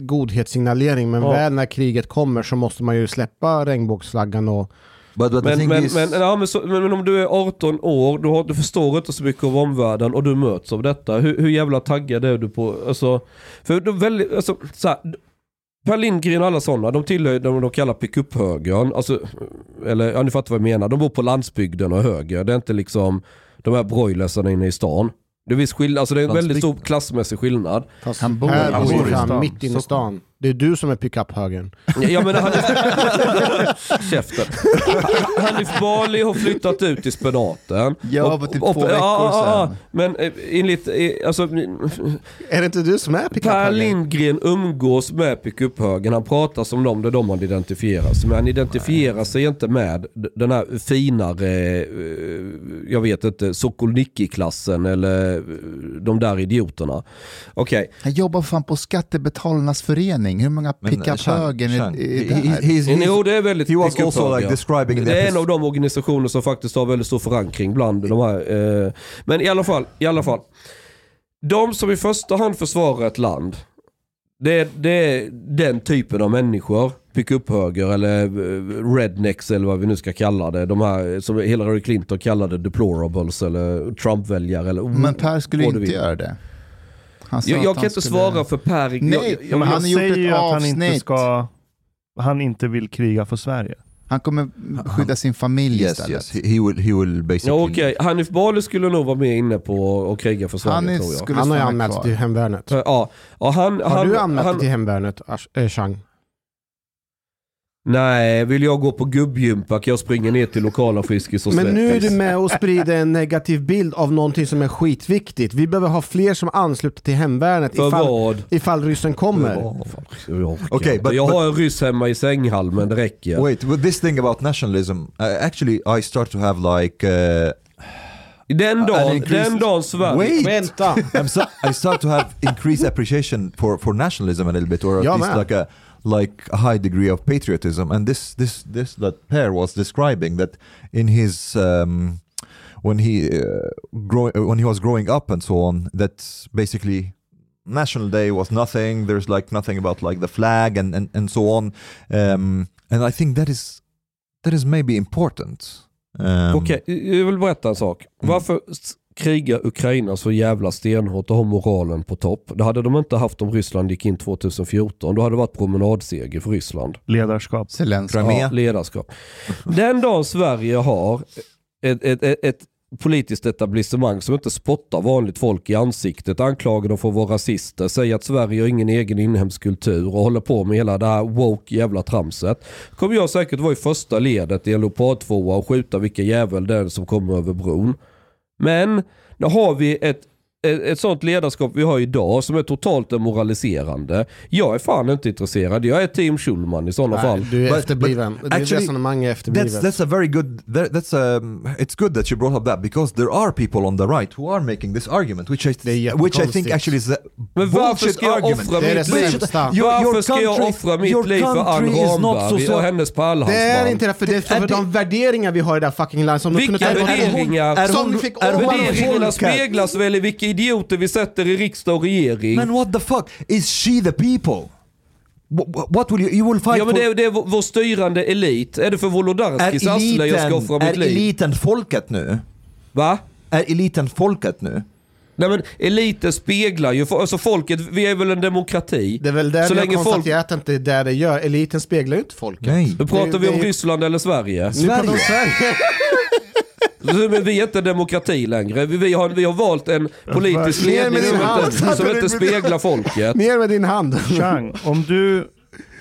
godhetssignalering. Men Ja. väl när kriget kommer så måste man ju släppa regnbågsflaggan och... But, but Men, men, is, men, ja, men, så, men, men om du är 18 år, du, har, du förstår inte så mycket av omvärlden och du möts av detta. Hur, hur jävla taggad är du på, alltså, för de väldigt, alltså, så här, Per Lindgren och alla sådana, de tillhör de de kallar pickup-högern. Alltså, eller ja, ni fattar vad jag menar. De bor på landsbygden och höger. Det är inte liksom de här broilersarna inne i stan. Det är, viss skill- alltså det är en väldigt stor klassmässig skillnad. Fast Han bor- här han bor bor i stan. mitt inne i stan. Det är du som är pickup-högern. Jag menar, han Käften. Hanif Bali har flyttat ut i spenaten. Ja, Och- för typ två ja, veckor ja, ja. sedan. Men eh, enligt, eh, alltså, Är det inte du som är Per pickup-högern? Lindgren umgås med pickup-högern. Han pratar som dem, det är de han identifierar sig med. Han identifierar sig inte med den här finare, eh, jag vet inte, Sokolniki-klassen eller de där idioterna. Okej, Han jobbar fan på Skattebetalarnas förening. Hur många men, pickup-högern Chang, är, är där? Jo, det är väldigt he was also pickup-höger. like describing Det är en av de organisationer som faktiskt har väldigt stor förankring bland de här. Eh, men i alla fall, i alla fall. De som i första hand försvarar ett land, det är, det är den typen av människor. Pickup-höger eller eh, rednecks eller vad vi nu ska kalla det. De här som Hillary Clinton kallade deplorables eller Trump-väljare. Eller Men Per skulle inte göra det. Jag, jag han kan inte skulle- svara för Per. Nej, jag, jag, men han har gjort säger ett att han inte ska... Han inte vill kriga för Sverige. Han kommer skydda sin familj yes, istället. yes, he, will, he will basically... ja, okej. Hanif Bali skulle nog vara med inne på att kriga för Sverige Han är- tror jag. Han har ju anmält till hemvärnet. Ja, ja han, Har han, du anmält han, dig till hemvärnet, eh, Chang? Nej, vill jag gå på gubbgympa kan jag springa ner till lokala Friskis och Men nu är du med och sprider en negativ bild av någonting som är skitviktigt. Vi behöver ha fler som ansluter till hemvärnet För ifall, vad? ifall ryssen kommer. Ja, Okej, inte. but- jag but- har en ryss hemma i sänghalmen, det räcker. Wait, with this thing about nationalism, uh, actually I start to have like... Uh, Den an dagen, den dagen Sverige... Wait! Vänta! I'm so, I start to have increased appreciation for, for nationalism a little bit, or at least man. like a like a high degree of patriotism. And this this this that Per was describing that in his um, when he uh, grow, when he was growing up and so on. That basically National Day was nothing. There's like nothing about like the flag and and, and so on. Um, and I think that is that is maybe important. Um, Okej, jag vill berätta en sak. Varför krigar Ukraina så jävla stenhårt och har moralen på topp? Det hade de inte haft om Ryssland gick in 2014. Då hade det varit promenadseger för Ryssland. Ledarskap. Ja, ledarskap. Den dagen Sverige har ett, ett, ett, ett politiskt etablissemang som inte spottar vanligt folk i ansiktet, anklagar dem för att vara rasister, säger att Sverige har ingen egen inhemsk kultur och håller på med hela det här woke jävla tramset. Kommer jag säkert vara i första ledet i en Leopard 2 och skjuta vilken jävel det är som kommer över bron. Men då har vi ett ett, sånt ledarskap vi har idag som är totalt demoraliserande. Jag är fan inte intresserad. Jag är team Schulman i sådana fall. Nej, du är But- efterbliven. but Ditt resonemang är That's efterblivet. that's a very good. That, that's um, it's good that you brought up that because there are people on the right who are making this argument, which I which I think actually is a Men varför bullshit ska jag argument. offra mitt liv? Varför ska jag offra mitt your liv för Ann Ramberg so- och hennes Det är pärlhalsband? inte det, för det är för de värderingar vi har i det här fucking landet som de Vilka kunde ta bort. värderingar? Är Som vi fick Värderingarna speglas väl i vilka idioter vi sätter i riksdag och regering? Man, what the fuck? Is she the people? What, will you? You will fight ja men det är, det är vår styrande elit. Är det för är Wolodarskis arsle jag ska offra eliten, mitt är liv? eliten folket nu? Va? Är eliten folket nu? Nej men eliten speglar ju, alltså folket, vi är väl en demokrati. Det är väl där Så vi har länge folk- att det är där det gör. Eliten speglar ju inte folket. Nej. Nu pratar Det- vi om det- Ryssland eller Sverige. Sverige. Men vi är inte demokrati längre. Vi, vi, har, vi har valt en politisk ledning som inte, som inte speglar folket. Ner med din hand. Chang, om du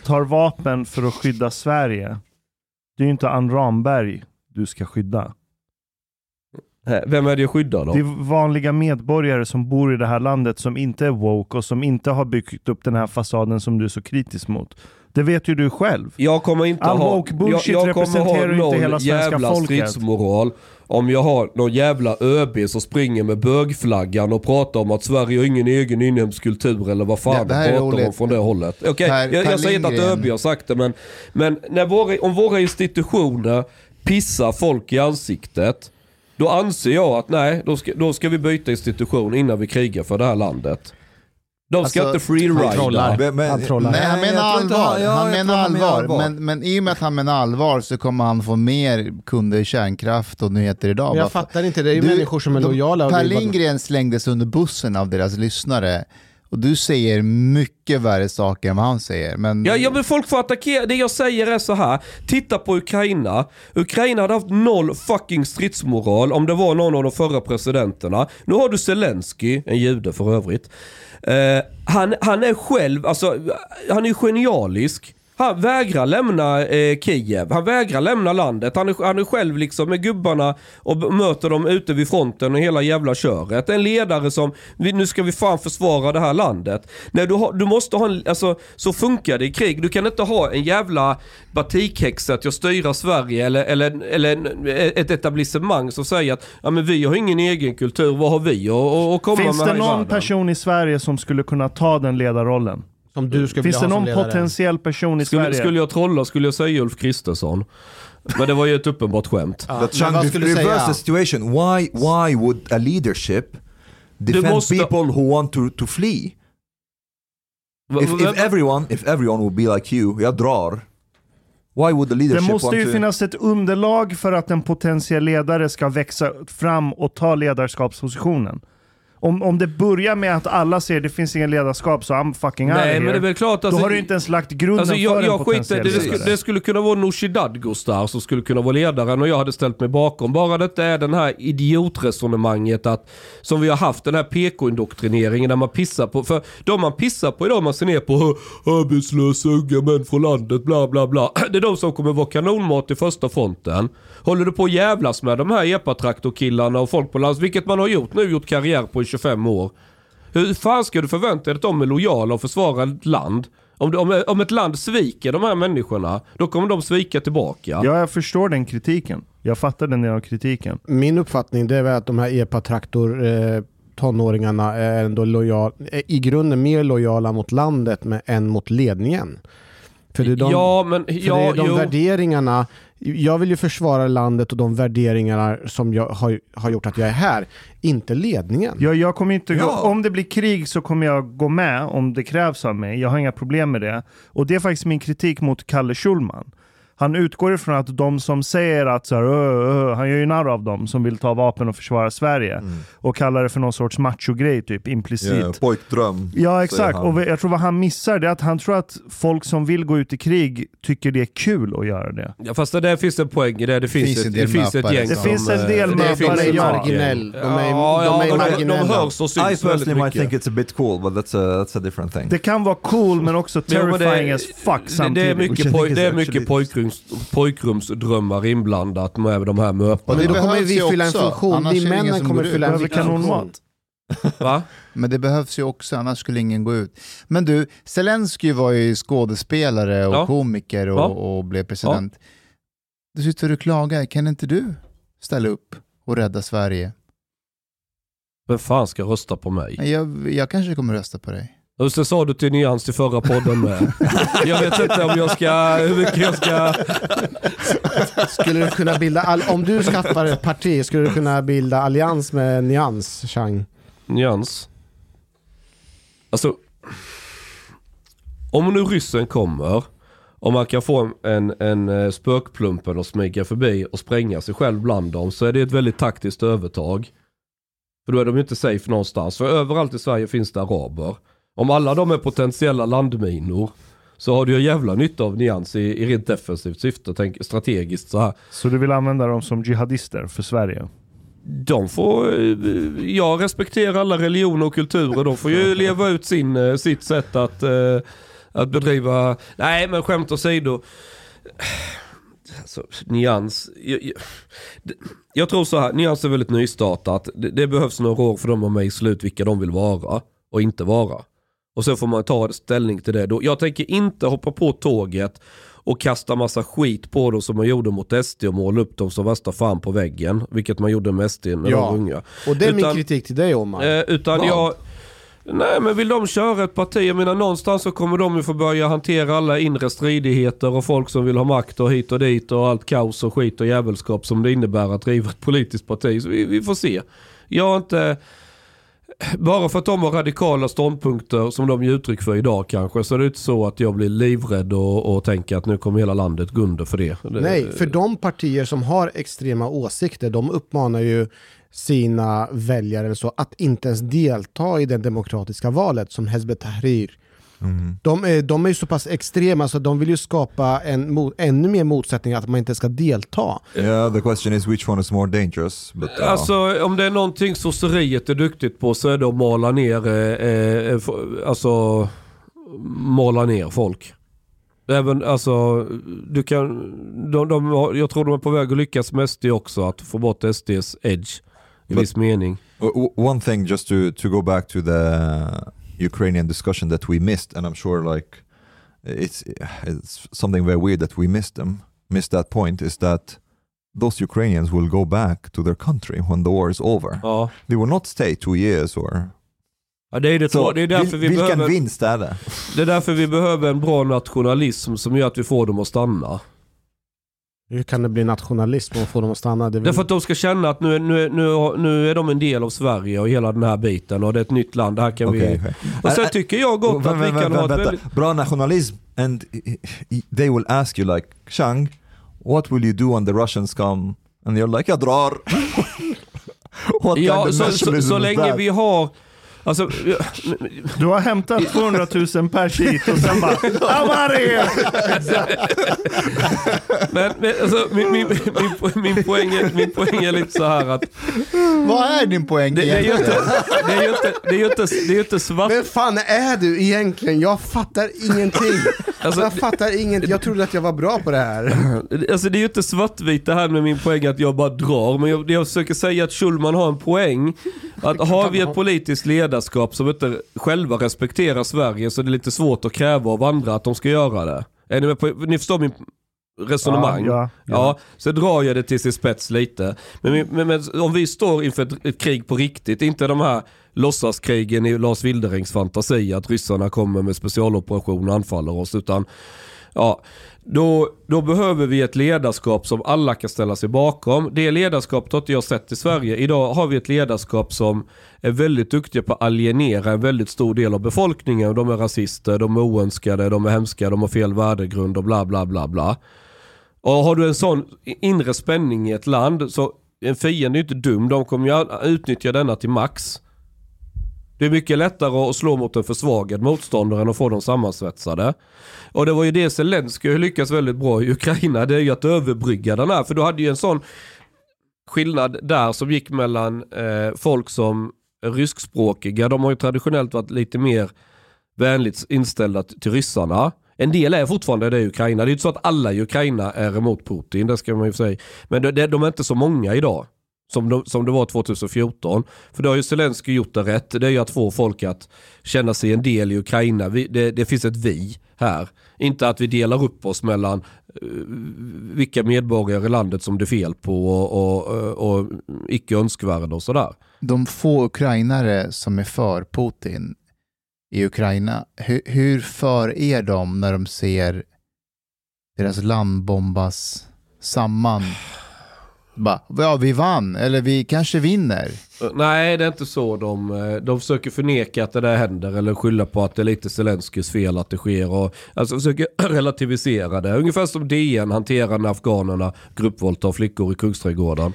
tar vapen för att skydda Sverige, det är ju inte Ann Ramberg du ska skydda. Vem är det jag skyddar då? Det är vanliga medborgare som bor i det här landet som inte är woke och som inte har byggt upp den här fasaden som du är så kritisk mot. Det vet ju du själv. Jag kommer inte All ha, woke bullshit jag, jag kommer ha representerar inte hela svenska jävla folket. stridsmoral om jag har någon jävla ÖB som springer med bögflaggan och pratar om att Sverige har ingen egen inhemsk kultur eller vad fan Det- det pratar om roligt. från det hållet. Okej, Per- jag, jag säger inte att. ÖB har sagt det men, men när våra, om våra institutioner pissar folk i ansiktet då anser jag att nej, då ska, då ska vi byta institution innan vi krigar för det här landet. De ska Alltså, inte freerida. Men- men- Han trollar. Nej, han menar jag tror inte allvar. han- ja, han menar han allvar. Men, men i och med att han menar allvar så kommer han få mer kunder i kärnkraft och nyheter idag. Men jag fattar inte, det är ju Du, människor som är lojala. Per Lindgren slängdes under bussen av deras lyssnare. Och du säger mycket värre saker än vad han säger. Men Ja, ja men folk får attackera. Det jag säger är så här. Titta på Ukraina. Ukraina hade haft noll fucking stridsmoral om det var någon av de förra presidenterna. Nu har du Zelensky, en jude för övrigt. Uh, han, han är själv, alltså han är genialisk. Han vägrar lämna eh, Kiev. Han vägrar lämna landet. Han är, han är själv liksom med gubbarna och möter dem ute vid fronten och hela jävla köret. En ledare som, nu ska vi fan försvara det här landet. Nej, du, har, du måste ha en, alltså så funkar det i krig. Du kan inte ha en jävla batikhäxa att styra Sverige eller, eller, eller en, ett etablissemang som säger att ja, men vi har ingen egen kultur, vad har vi att- komma Finns med det här i någon person i Sverige som skulle kunna ta den ledarrollen? Som du skulle Finns vilja det ha som någon potentiell person i Skulle, Sverige? skulle jag trolla skulle jag säga Ulf Kristersson. Men det var ju ett uppenbart skämt. Ja, men Chang, re- skulle du reverse säga? the situation. Why, why would a leadership defend måste- people who want to, to flee? If, if everyone, if everyone would be like you, jag drar. Why would the Det leadership måste want ju to... finnas ett underlag för att en potentiell ledare ska växa fram och ta ledarskapspositionen. Om, om det börjar med att alla ser det finns ingen ledarskap så I'm fucking out Nej here. men det är väl klart Då alltså, har du inte ens lagt grunden Alltså för jag, en jag skiter, potentiell det, det, skulle, det skulle kunna vara Nooshi Dadgostar som skulle kunna vara ledaren och jag hade ställt mig bakom. Bara det är den här idiotresonemanget att som vi har haft den här PK-indoktrineringen där man pissar på, för de man pissar på idag man ser ner på "Hö, arbetslösa unga män från landet bla bla bla. Det är de som kommer vara kanonmat i första fronten. Håller du på att jävlas med de här epatraktorkillarna och folk på lands, vilket man har gjort nu, gjort karriär på i 25 år. Hur fan ska du förvänta dig att de är lojala och försvarar ett land? Om, du- om, om ett land sviker de här människorna, då kommer de svika tillbaka. Ja, jag förstår den kritiken. Jag fattar den delen av kritiken. Min uppfattning det är väl att de här epa-traktor eh, tonåringarna är ändå lojal, är i grunden mer lojala mot landet med, än mot ledningen. För det är de, ja, men för det ja, är de jo. värderingarna, jag vill ju försvara landet och de värderingarna som jag har, har gjort att jag är här, inte ledningen. Jag, jag kommer inte, Ja. Om det blir krig så kommer jag gå med om det krävs av mig. Jag har inga problem med det. Och det är faktiskt min kritik mot Kalle Schulman. Han utgår ifrån att de som säger att så här, "Ö, ö", han gör ju narr av dem som vill ta vapen och försvara Sverige. Mm. Och kallar det för någon sorts macho-grej, typ implicit. Ja, pojkdröm. Ja exakt, och jag tror vad han missar det är att han tror att folk som vill gå ut i krig tycker det är kul att göra det. Ja, fast det där finns en poäng i det. Det finns, finns en ett, del det finns ett gäng som- Det finns en eh, del det möpare, finns ja. marginell. De är- ja, de är ja, de, marginella. de hörs och I syns väldigt personally might think it's a bit cool, but that's a, that's a different thing. Det kan vara cool men också terrifying det- as fuck det, samtidigt. det är I mycket, poj, det är mycket pojkrums, pojkrumsdrömmar inblandat med de här det Men då kommer vi fylla en funktion. annars ingen männen kommer fylla en funktion. Va? Men det behövs ju också, annars skulle ingen gå ut. Men du, Zelensky var ju skådespelare och Ja. komiker och, Ja. och blev president. Du sitter och klagar, kan inte du ställa upp och rädda Sverige? Vem fan ska rösta på mig? Jag, jag kanske kommer rösta på dig. Och så sa du till Nyans i förra podden med. Jag vet inte om jag ska, hur mycket jag ska... Skulle du kunna bilda, all, om du skaffar ett parti, skulle du kunna bilda allians med Nyans, Chang? Nyans. Alltså. Om nu ryssen kommer och man kan få en, en eh, spökplumpen att smyga förbi och spränga sig själv bland dem så är det ett väldigt taktiskt övertag. För då är de ju inte safe någonstans. För överallt i Sverige finns det araber. Om alla de är potentiella landminor så har du ju jävla nytta av nyans i, i rent defensivt syfte, tänk, strategiskt så här. Så du vill använda dem som jihadister för Sverige? De får, eh, jag respekterar alla religioner och kulturer, de får ju leva ut sin, eh, sitt sätt att, eh, att bedriva, nej men skämt åsido. Alltså, nyans, jag, jag, jag tror så här, nyans är väldigt nystartat. Det, det behövs några år för dem att mejsla ut vilka de vill vara och inte vara. Och så får man ta ställning till det. Då, jag tänker inte hoppa på tåget och kasta massa skit på dem som man gjorde mot SD och måla upp dem som värsta fan på väggen. Vilket man gjorde med SD när Ja. de var unga. Och det är min Utan- kritik till dig Omar. Eh, utan Vad? jag... Nej men vill de köra ett parti, jag menar någonstans så kommer de ju få börja hantera alla inre stridigheter och folk som vill ha makt och hit och dit och allt kaos och skit och jävelskap som det innebär att driva ett politiskt parti. Så vi, vi får se. Jag har inte... Bara för att de har radikala ståndpunkter som de ger uttryck för idag kanske så är det inte så att jag blir livrädd och, och tänker att nu kommer hela landet gå under för det. Nej, för de partier som har extrema åsikter, de uppmanar ju sina väljare så att inte ens delta i det demokratiska valet som Hezbollah Tahrir. De, är, de är ju så pass extrema så de vill ju skapa en, mo- ännu mer motsättningar att man inte ska delta. Yeah, the question is which one is more dangerous. But, uh, Alltså om det är någonting sosseriet är duktigt på så är det att mala ner, eh, eh, alltså mala ner folk. Även, alltså, du kan, de, de, jag tror de är på väg att lyckas med SD också, att få bort SDs edge i But- viss mening. One thing, just to, to go back to the Ukrainian discussion that we missed, and I'm sure like it's it's something very weird that we missed them, missed that point, is that those Ukrainians will go back to their country when the war is over. Ja. They will not stay two years or... Ja, det, är det, Så, det, är därför vi vilken behöver, vinst är det? det är därför vi behöver en bra nationalism som gör att vi får dem att stanna. Hur kan det bli nationalism och få dem att stanna? Det är väl- Därför att de ska känna att nu, är- nu, nu, nu är de en del av Sverige och hela den här biten och det är ett nytt land. Det här kan Okej, vi... okej. Och sen tycker jag gott att vi kan ha ett väldigt... Bra nationalism and they will ask you like Chang, what will you do when the Russians come? And you're like, jag drar. Ja, så, så, så länge vi har... Alltså, Du har hämtat 200 000 pers hit och sen bara I'm out of here! men, men alltså, min, min, min, min, poäng är, min poäng är lite så här att Vad är din poäng det, det, är ju egentligen? inte, det är ju inte, det är ju inte, det är ju inte svart... Vem fan är du egentligen? Jag fattar ingenting. Alltså, jag fattar ingenting. Jag trodde att jag var bra på det här. Alltså det är ju inte svartvitt det här med min poäng att jag bara drar. Men jag, jag försöker säga att Schulman har en poäng. Att har vi ett politiskt ledarskap som inte själva respekterar Sverige så är det lite svårt att kräva av andra att de ska göra det. Är ni med på, ni förstår min resonemang? Ja, ja, ja. Ja, så drar jag det till sin spets lite. Men, men, men, men om vi står inför ett, ett krig på riktigt, inte de här låtsaskrigen i Lars Wilderings fantasi att ryssarna kommer med specialoperation och anfaller oss. Utan ja, då, då behöver vi ett ledarskap som alla kan ställa sig bakom. Det ledarskapet har inte jag sett i Sverige. Idag har vi ett ledarskap som är väldigt duktiga på att alienera en väldigt stor del av befolkningen. De är rasister, de är oönskade, de är hemska, de har fel värdegrund och bla bla bla bla. Och har du en sån inre spänning i ett land så en fiende är inte dum. De kommer ju utnyttja denna till max. Det är mycket lättare att slå mot en försvagad motståndare än att få dem sammansvetsade. Och det var ju det Zelenskyj lyckas väldigt bra i Ukraina. Det är ju att överbrygga den här. För du hade ju en sån skillnad där som gick mellan eh, folk som är ryskspråkiga. De har ju traditionellt varit lite mer vänligt inställda till ryssarna. En del är fortfarande det i Ukraina. Det är ju inte så att alla i Ukraina är emot Putin, det ska man ju säga. Men de är inte så många idag. Som, de, som det var 2014. För då har ju Zelenskyj gjort det rätt. Det är ju att få folk att känna sig en del i Ukraina. Vi, det, det finns ett vi här. Inte att vi delar upp oss mellan uh, vilka medborgare i landet som det är fel på och, och, eh, och icke önskvärda och sådär. De få ukrainare som är för Putin i Ukraina, hur, hur för är de när de ser deras land bombas samman? Bara, ja, vi vann, eller vi kanske vinner. Eh, Nej, det är inte så. De, eh, de försöker förneka att det där händer eller skylla på att det är lite Zelenskyjs fel att det sker. Och, alltså försöker relativisera det. Ungefär som DN hanterar när afghanerna gruppvåldtar flickor i Kungsträdgården.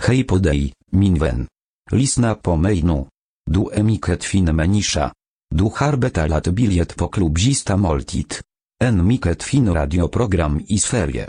Hej podej, minwen. Lisna po mejnu. Du emiket fin menisza. Du harbeta lat biliet po klubzista moltit. En miket fin radioprogram i sferie.